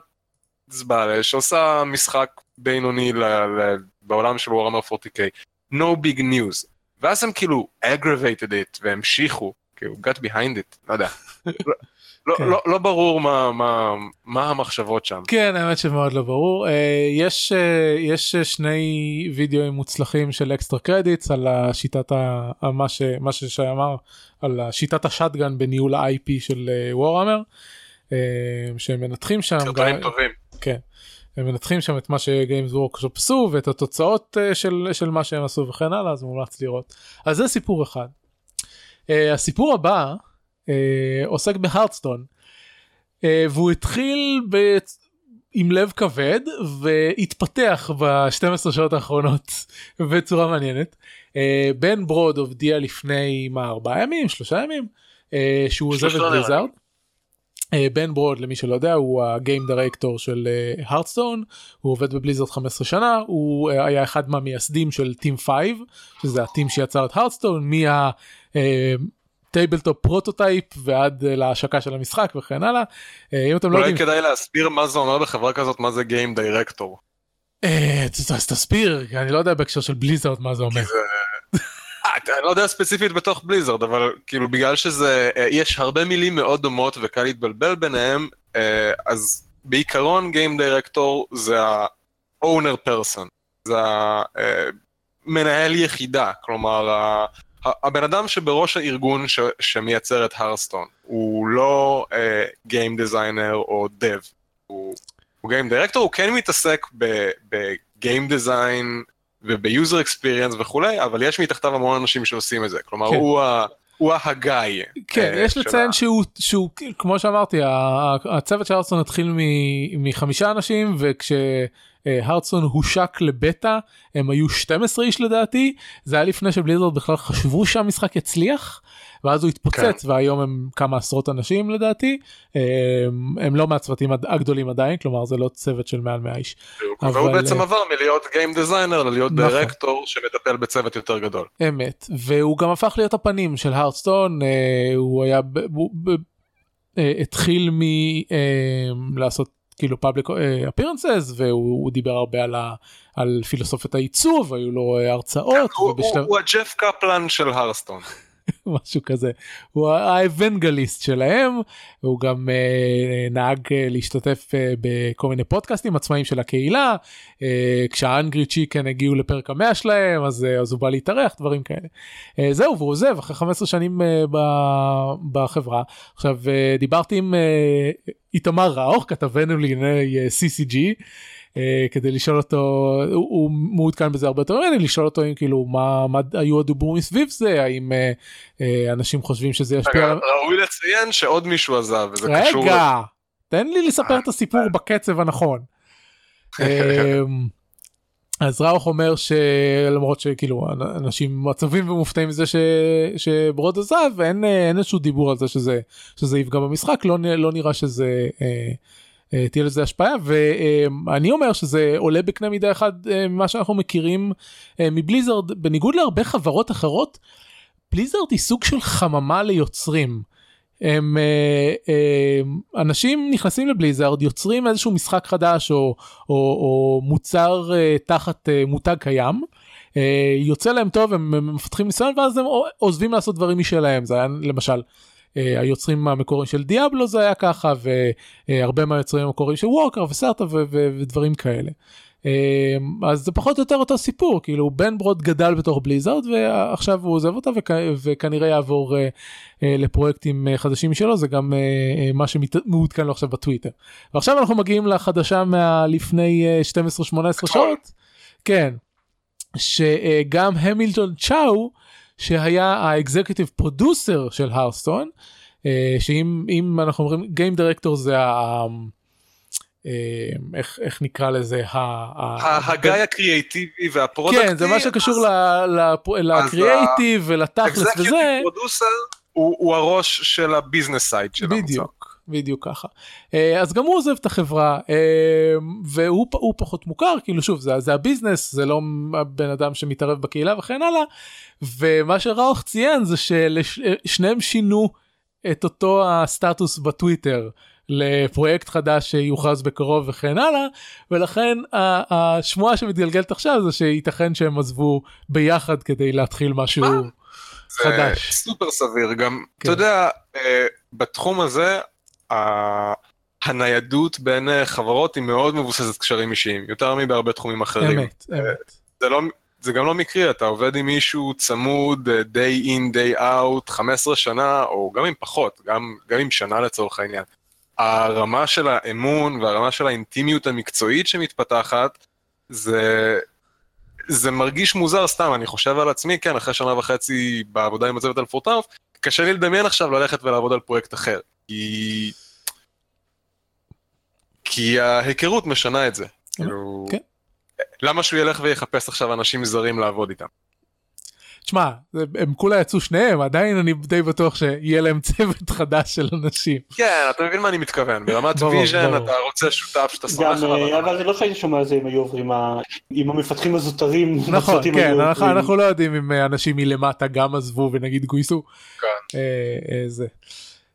זבאלה שעושה משחק בינוני ל, ל, בעולם של וורמר 40K, no big news, ואז הם כאילו aggravated it והמשיכו, כאילו got behind it, לא יודע. [laughs] לא, כן. לא, לא ברור מה, מה, מה המחשבות שם. כן, האמת שמאוד לא ברור. אה, יש, אה, יש שני וידאוים מוצלחים של Extra Credits על השיטת, ה, מה, ש, מה ששי אמר, על שיטת ה shotgun בניהול ה-IP של Warhammer, שהם מנתחים שם. סרטונים טובים. כן. הם מנתחים שם את מה ש Games Workshop עשו ואת התוצאות אה, של, של מה שהם עשו וכן הלאה, אז מומלץ לראות. אז זה סיפור אחד. Uh, הסיפור הבא, אה, עוסק בהרדסטון אה, והוא התחיל ב... עם לב כבד והתפתח ב-12 שעות האחרונות [laughs] בצורה מעניינת. אה, בן ברוד הודיע לפני מה ארבעה ימים שלושה ימים אה, שהוא עוזב את בליזארד. אה, בן ברוד למי שלא יודע הוא הגיים דירקטור של הרדסטון uh, הוא עובד בבליזרד 15 שנה הוא uh, היה אחד מהמייסדים של טים 5 שזה ה team שיצר את Hearthstone מה. אה, tabletop prototype ועד אה, להשקה של המשחק וכן הלאה. אה, אם אתם לא יודעים... אולי כדאי להסביר מה זה אומר בחברה כזאת מה זה game director. אה, אז תסביר אני לא יודע בהקשר של Blizzard מה זה אומר. אני לא יודע ספציפית בתוך Blizzard אבל כאילו בגלל שזה יש הרבה מילים מאוד דומות וקל להתבלבל ביניהם אז בעיקרון game director זה ה-owner person זה המנהל יחידה כלומר הבן אדם שבראש הארגון ש, שמייצר את Hearthstone הוא לא game אה, designer או dev, הוא, game director, הוא כן מתעסק ב game design וב user experience וכולי, אבל יש מתחתיו המון אנשים שעושים את זה, כלומר כן. הוא ה... הוא ההגאי. כן, אה, יש לציין שהוא, שהוא, כמו שאמרתי, הצוות של Hearthstone התחיל מחמישה אנשים, וכש... הרדסון הושק לבטא הם היו 12 איש לדעתי זה היה לפני שבליזרד בכלל חשבו שהמשחק יצליח ואז הוא התפוצץ כן. והיום הם כמה עשרות אנשים לדעתי הם, הם לא מהצוותים הגדולים עדיין כלומר זה לא צוות של מעל 100 איש. אבל... והוא בעצם עבר מלהיות גיים דיזיינר ללהיות נכון. דירקטור שמטפל בצוות יותר גדול. אמת והוא גם הפך להיות הפנים של הרדסטון הוא היה הוא, התחיל מלעשות כאילו פאבליק אפירנסס והוא דיבר הרבה על, ה, על פילוסופית העיצוב היו לו הרצאות. כן, הוא, ובשלב... הוא הג'ף קפלן של הרסטון. [laughs] משהו כזה הוא האבנגליסט שלהם הוא גם אה, נהג אה, להשתתף אה, בכל מיני פודקאסטים עצמאיים של הקהילה אה, כשהאנגרי צ'יקן הגיעו לפרק המאה שלהם אז, אה, אז הוא בא להתארח דברים כאלה אה, זהו והוא עוזב אחרי 15 שנים אה, ב, בחברה עכשיו אה, דיברתי עם אה, איתמר ראוך כתבנו לענייני אה, CCG. Uh, כדי לשאול אותו הוא, הוא מעודכן בזה הרבה יותר ממני לשאול אותו אם כאילו מה, מה היו הדיבורים מסביב זה האם uh, uh, אנשים חושבים שזה ישפיע. רגע, ראוי לציין שעוד מישהו עזב וזה רגע, קשור. רגע תן לי לספר את הסיפור בקצב הנכון. [laughs] אז ראוך אומר שלמרות שכאילו אנשים עצובים ומופתעים מזה ש... שברוד עזב אין, אין איזשהו דיבור על זה שזה, שזה יפגע במשחק לא, לא נראה שזה אה, אה, תהיה לזה השפעה ואני אומר שזה עולה בקנה מידה אחד אה, ממה שאנחנו מכירים אה, מבליזרד בניגוד להרבה חברות אחרות בליזרד היא סוג של חממה ליוצרים. הם אנשים נכנסים לבליזרד יוצרים איזשהו משחק חדש או, או, או מוצר תחת מותג קיים יוצא להם טוב הם מפתחים ניסיון ואז הם עוזבים לעשות דברים משלהם זה היה למשל אה, היוצרים המקוריים של דיאבלו זה היה ככה והרבה מהיוצרים המקוריים של וורקר וסרטה ודברים כאלה. אה, אז זה פחות או יותר אותו סיפור כאילו בן ברוד גדל בתוך בליזרד ועכשיו הוא עוזב אותה וכ... וכנראה יעבור uh, uh, לפרויקטים uh, חדשים שלו זה גם uh, uh, מה שמעודכן לו עכשיו בטוויטר. ועכשיו אנחנו מגיעים לחדשה מהלפני uh, 12-18 שעות כן שגם המילטון צ'או שהיה האקזקיוטיב פרודוסר של הרסטון אה, שאם אנחנו אומרים גיים דירקטור זה ה... אה, איך, איך נקרא לזה הגיא הקריאייטיבי והפרודקטי כן זה מה שקשור לקריאייטיב ולתכלס וזה. הוא הראש של ה business side של המוצר. בדיוק בדיוק ככה אה, אז גם הוא עוזב את החברה והוא פחות מוכר כאילו שוב זה, זה ה business זה לא הבן אדם שמתערב בקהילה וכן הלאה ומה שראוך ציין זה ששניהם שינו את אותו הסטטוס בטוויטר לפרויקט חדש שיוכרז בקרוב וכן הלאה ולכן השמועה שמתגלגלת עכשיו זה שייתכן שהם עזבו ביחד כדי להתחיל משהו מה? חדש. סופר סביר גם כן. אתה יודע אה, בתחום הזה הניידות בין אה, חברות היא מאוד מבוססת קשרים אישיים יותר מבהרבה תחומים אחרים. אמת, אמת. זה לא זה גם לא מקרי, אתה עובד עם מישהו צמוד, אה, day in, day out, 15 שנה, או גם אם פחות, גם, גם עם שנה לצורך העניין. הרמה של האמון והרמה של האינטימיות המקצועית שמתפתחת, זה, זה מרגיש מוזר סתם, אני חושב על עצמי, כן, אחרי שנה וחצי בעבודה עם הצוות על פורטאוף, קשה לי לדמיין עכשיו ללכת ולעבוד על פרויקט אחר, כי... כי ההיכרות משנה את זה. כאילו... כן. למה שהוא ילך ויחפש עכשיו אנשים זרים לעבוד איתם? תשמע, הם כולה יצאו שניהם, עדיין אני די בטוח שיהיה להם צוות חדש של אנשים. כן, אתה מבין מה אני מתכוון, ברמת vision אתה רוצה שותף שאתה סומך עליו. אה, אבל לא שהייתי שומע על זה אם היו עוברים עם המפתחים הזוטרים. נכון, כן, אנחנו לא יודעים אם אנשים מלמטה גם עזבו ונגיד גויסו. כן.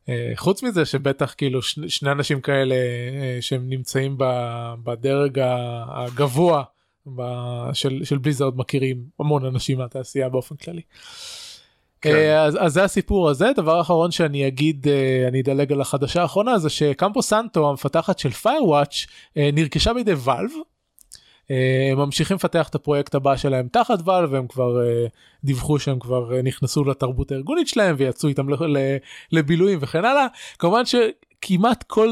אה, אה, חוץ מזה שבטח כאילו שני אנשים כאלה שהם נמצאים בדרג הגבוה של, של בליזרד מכירים המון אנשים מהתעשייה באופן כללי. כן. אה, אז, אז זה הסיפור הזה דבר אחרון שאני אגיד אה, אני אדלג על החדשה האחרונה זה שקמפו סנטו המפתחת של firewatch אה, נרכשה בידי ואלב. הם ממשיכים לפתח את הפרויקט הבא שלהם תחת ואלב והם כבר דיווחו שהם כבר נכנסו לתרבות הארגונית שלהם ויצאו איתם לבילויים וכן הלאה כמובן שכמעט כל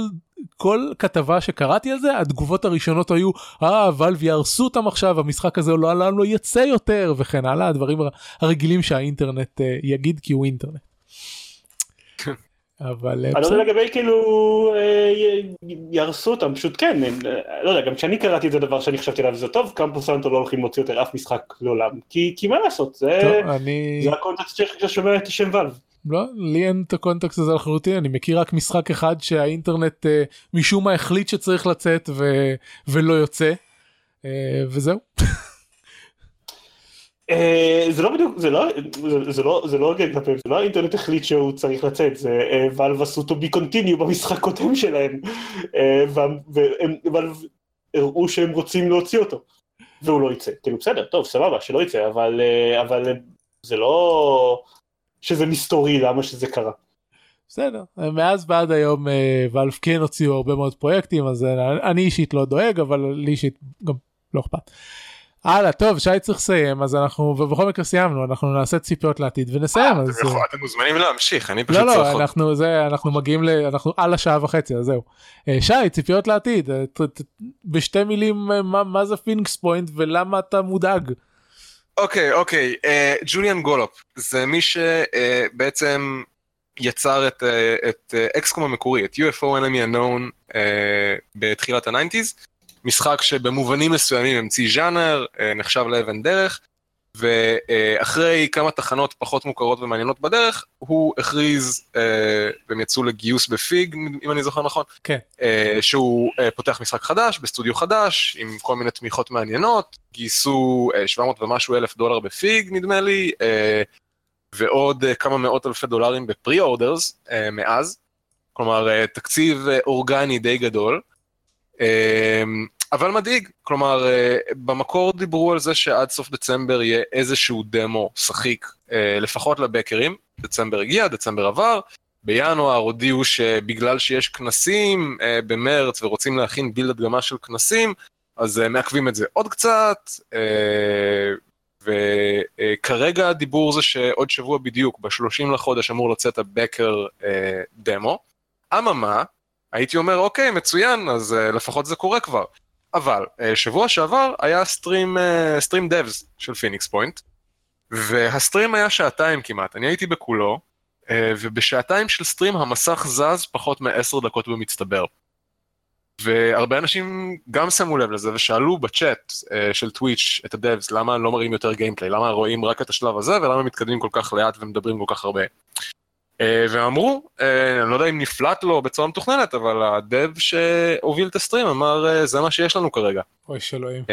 כל כתבה שקראתי על זה התגובות הראשונות היו אה ואלב יהרסו אותם עכשיו המשחק הזה לא לעולם לא יצא יותר וכן הלאה הדברים הרגילים שהאינטרנט יגיד כי הוא אינטרנט. אבל... אני לא יודע לגבי כאילו יהרסו אותם, פשוט כן, לא יודע, גם כשאני קראתי את זה דבר שאני חשבתי עליו זה טוב, קמפוס סנטו לא הולכים להוציא יותר אף משחק לעולם, כי מה לעשות, זה הקונטקסט שאתה שומע את השם ואלב. לא, לי אין את הקונטקסט הזה לחלוטין, אני מכיר רק משחק אחד שהאינטרנט אה, משום מה החליט שצריך לצאת ו... ולא יוצא, אה, וזהו. [laughs] אה, זה לא בדיוק, זה לא, זה לא, זה לא הוגן כלפיהם, זה לא האינטרנט החליט שהוא צריך לצאת, זה ואלב עשו to be continue במשחק קודם שלהם, ואלב הראו שהם רוצים להוציא אותו, והוא לא יצא, כאילו בסדר, טוב, סבבה, שלא יצא, אבל, אבל זה לא שזה מסתורי למה שזה קרה. בסדר, מאז ועד היום ואלף כן הוציאו הרבה מאוד פרויקטים, אז אני אישית לא דואג, אבל לי אישית גם לא אכפת. הלאה טוב שי צריך לסיים אז אנחנו ובכל מקרה סיימנו אנחנו נעשה ציפיות לעתיד ונסיים אז אתם מוזמנים להמשיך אני פשוט לא לא אנחנו זה אנחנו מגיעים ל... אנחנו על השעה וחצי אז זהו. שי ציפיות לעתיד בשתי מילים מה, מה זה Phoenix Point ולמה אתה מודאג. אוקיי אוקיי ג'וליאן גולופ זה מי שבעצם יצר את, את XCOM המקורי את UFO enemy unknown בתחילת ה nineties. משחק שבמובנים מסוימים המציא ז'אנר, אה, נחשב לאבן דרך, ואחרי כמה תחנות פחות מוכרות ומעניינות בדרך, הוא הכריז, אה, והם יצאו לגיוס ב Fig, אם אני זוכר נכון, כן. אה, שהוא פותח משחק חדש, בסטודיו חדש, עם כל מיני תמיכות מעניינות, גייסו 700 ומשהו אלף דולר ב Fig, נדמה לי, ועוד כמה מאות אלפי דולרים ב pre-orders מאז, כלומר תקציב אורגני די גדול. אמ, אבל מדאיג, כלומר אה, במקור דיברו על זה שעד סוף דצמבר יהיה איזשהו דמו שחיק אה, לפחות לבקרים, דצמבר הגיע, דצמבר עבר, בינואר הודיעו שבגלל שיש כנסים אה, במרץ ורוצים להכין בילד הדגמה של כנסים, אז מעכבים את זה עוד קצת, וכרגע הדיבור זה שעוד שבוע בדיוק, ב-30 לחודש אמור לצאת הבקר דמו. אממה, הייתי אומר אוקיי מצוין אז uh, לפחות זה קורה כבר. אבל uh, שבוע שעבר היה stream stream devs של Phoenix Point וה stream היה שעתיים כמעט אני הייתי בכולו uh, ובשעתיים של stream המסך זז פחות מעשר דקות במצטבר. והרבה אנשים גם שמו לב לזה ושאלו בצ'אט uh, של Twitch את ה devs למה לא מראים יותר gameplay למה רואים רק את השלב הזה ולמה מתקדמים כל כך לאט ומדברים כל כך הרבה. אה, והם אמרו, אה, אני לא יודע אם נפלט לו בצורה מתוכננת, אבל ה dev שהוביל את ה stream אמר, אה, זה מה שיש לנו כרגע. אוי אלוהים.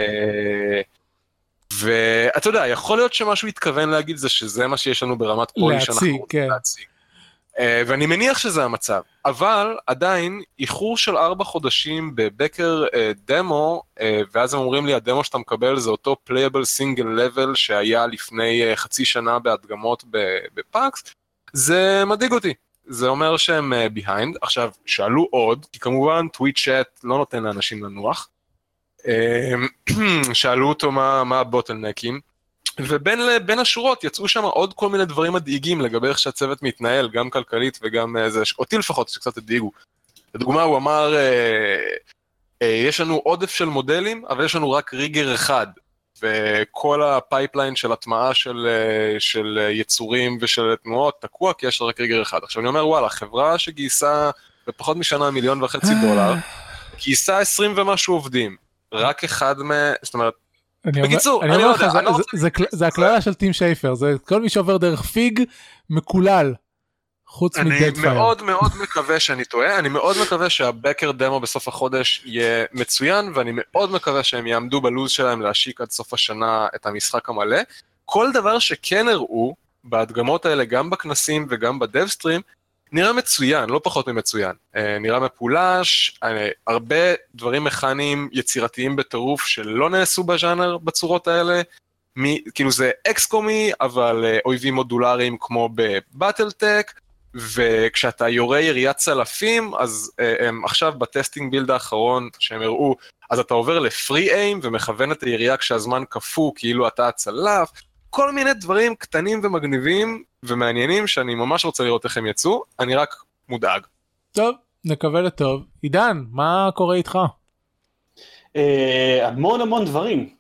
ואתה יודע, יכול להיות שמשהו התכוון להגיד זה שזה מה שיש לנו ברמת polish שאנחנו רוצים כן. להציג. ואני מניח שזה המצב, אבל עדיין איחור של ארבע חודשים ב backer demo, ואז הם אומרים לי הדמו שאתה מקבל זה אותו playable single level שהיה לפני חצי שנה בהדגמות ב PAX, זה מדאיג אותי. זה אומר שהם behind. Uh, עכשיו, שאלו עוד, כי כמובן Twitch chat לא נותן לאנשים לנוח. Uh, [clears throat] שאלו אותו מה, מה ה bottleneck ים, ובין השורות יצאו שם עוד כל מיני דברים מדאיגים לגבי איך שהצוות מתנהל, גם כלכלית וגם uh, זה, אותי לפחות שקצת הדאיגו. לדוגמה, הוא אמר, uh, uh, יש לנו עודף של מודלים, אבל יש לנו רק rigger אחד. וכל ה pipeline של הטמעה של, אה, של יצורים ושל תנועות תקוע כי יש רק rigger אחד. עכשיו אני אומר וואלה, חברה שגייסה בפחות משנה מיליון וחצי דולר, גייסה 20 ומשהו עובדים, רק אחד מ... זאת אומרת, בקיצור, אני, אני אומר לך, זה, זה, הקללה של טים שייפר, זה כל מי שעובר דרך Fig מקולל. חוץ מ Deadfire. אני מאוד מאוד מקווה שאני טועה, אני מאוד מקווה שה backer demo בסוף החודש יהיה מצוין, ואני מאוד מקווה שהם יעמדו בלו"ז שלהם להשיק עד סוף השנה את המשחק המלא. כל דבר שכן הראו בהדגמות האלה, גם בכנסים וגם בדבסטרים, נראה מצוין, לא פחות ממצוין. אה, נראה מפולש, אה, הרבה דברים מכניים יצירתיים בטירוף שלא נעשו בז'אנר בצורות האלה. מ, כאילו זה אקסקומי, אבל אה, אויבים מודולריים כמו בבטלטק, וכשאתה יורה יריית צלפים, אז uh, הם עכשיו בטסטינג בילד האחרון שהם הראו, אז אתה עובר לפרי איים ומכוון את הירייה כשהזמן קפוא כאילו אתה הצלף, כל מיני דברים קטנים ומגניבים ומעניינים שאני ממש רוצה לראות איך הם יצאו, אני רק מודאג. טוב, נקווה לטוב. עידן, מה קורה איתך? Uh, המון המון דברים.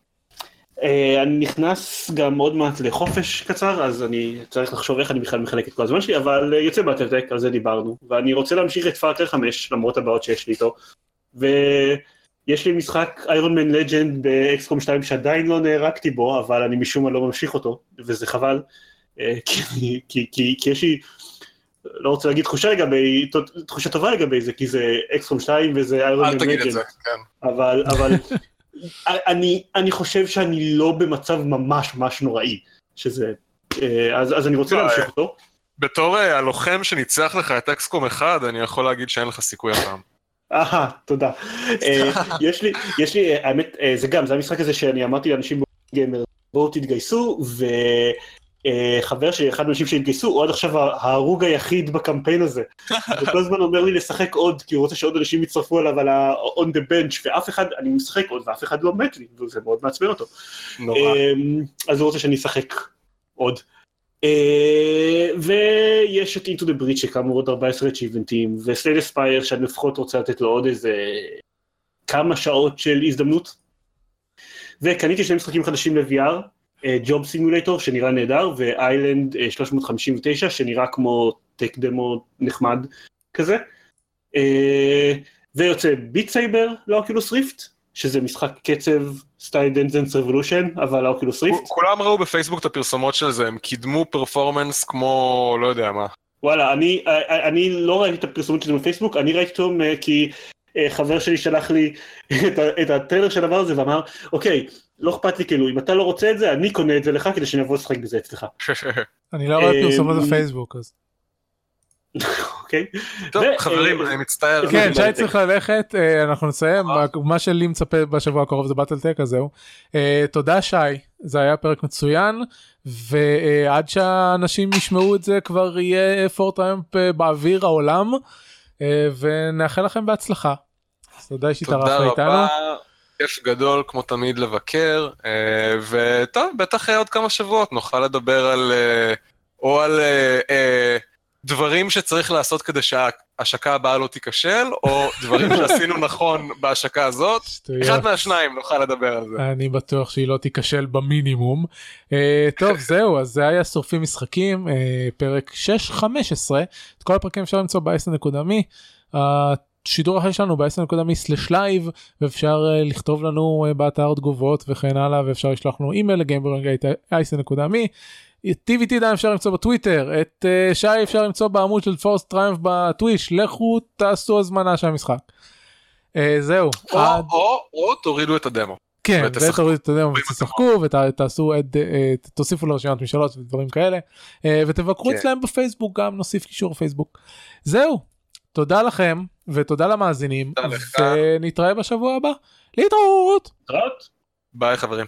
אה, אני נכנס גם עוד מעט לחופש קצר, אז אני צריך לחשוב איך אני בכלל מחלק את כל הזמן שלי, אבל אה, יוצא באטלטק, על זה דיברנו, ואני רוצה להמשיך את פארקר 5, למרות הבעיות שיש לי איתו, ויש לי משחק איירון מן לג'נד באקסקום 2 שעדיין לא נערקתי בו, אבל אני משום מה לא ממשיך אותו, וזה חבל, אה, [laughs] כי, כי, כי, כי יש לי, לא רוצה להגיד תחושה לגבי, תחושה טובה לגבי זה, כי זה אקסקום 2 וזה איירון מן לג'נד, אל תגיד את זה, כן. אבל, אבל אני, אני חושב שאני לא במצב ממש ממש נוראי, שזה, אה, אז, אז אני רוצה לא, להמשיך אותו. בתור אה, הלוחם שניצח לך את אקסקום 1, אני יכול להגיד שאין לך סיכוי הפעם. אהה, תודה. אה, [laughs] יש לי, יש לי, האמת, זה גם, זה המשחק הזה שאני אמרתי לאנשים בגיימר, בואו תתגייסו, וחבר שלי, אחד האנשים שהתגייסו, הוא עד עכשיו ההרוג היחיד בקמפיין הזה. [laughs] הוא כל הזמן אומר לי לשחק עוד, כי הוא רוצה שעוד אנשים יצטרפו אליו על ה-on the bench, ואף אחד, אני משחק עוד, ואף אחד לא מת לי, וזה מאוד מעצבן אותו. נורא. אז הוא רוצה שאני אשחק עוד. Uh, ויש את into the breach שכאמור עוד 14 achievementים וסלייד אספייר שאני לפחות רוצה לתת לו עוד איזה כמה שעות של הזדמנות וקניתי שני משחקים חדשים ל-VR Job uh, Simulator שנראה נהדר ו Island uh, 359 שנראה כמו tech demo נחמד כזה uh, ויוצא Beat Saber ל Oculus Rift שזה משחק קצב style Dance Dance Revolution אבל ה Oculus Rift. כולם ראו בפייסבוק את הפרסומות של זה, הם קידמו performance כמו לא יודע מה. וואלה, אני, אני לא ראיתי את הפרסומות שלהם בפייסבוק, אני ראיתי אותם כי חבר שלי שלח לי את, את הטריילר של הדבר הזה ואמר, אוקיי, לא אכפת לי כאילו, אם אתה לא רוצה את זה, אני קונה את זה לך כדי שאני אבוא לשחק בזה אצלך. [laughs] אני לא רואה פרסומות בפייסבוק אז. אוקיי. טוב חברים אני מצטער. כן שי צריך ללכת אנחנו נסיים מה שלי מצפה בשבוע הקרוב זה באטלטק אז זהו. תודה שי זה היה פרק מצוין ועד שהאנשים ישמעו את זה כבר יהיה פורטרמפ באוויר העולם ונאחל לכם בהצלחה. תודה שהתארחת איתנו. כיף גדול כמו תמיד לבקר וטוב בטח עוד כמה שבועות נוכל לדבר על או על דברים שצריך לעשות כדי שההשקה הבאה לא תיכשל, או דברים שעשינו [laughs] נכון בהשקה הזאת, אחד מהשניים נוכל לדבר על זה. אני בטוח שהיא לא תיכשל במינימום. טוב [laughs] זהו אז זה היה שורפים משחקים פרק 6-15 את כל הפרקים אפשר למצוא ב-10.מי. השידור החי שלנו ב-10.מי/לייב ואפשר לכתוב לנו באתר תגובות וכן הלאה ואפשר לשלוח לנו אימייל לגיימברינג.מי. את TVT עדיין אפשר למצוא בטוויטר, את uh, שי אפשר למצוא בעמוד של פורס טריומף בטוויש, לכו תעשו הזמנה של המשחק. Uh, זהו. או, עד... או, או תורידו את הדמו. כן, ותורידו את הדמו ותשחקו ותעשו, את, uh, תוסיפו לרשימת משאלות ודברים כאלה, uh, ותבקרו כן. אצלם בפייסבוק גם, נוסיף קישור פייסבוק. זהו, תודה לכם ותודה למאזינים, ונתראה בשבוע הבא. להתראות. ביי חברים.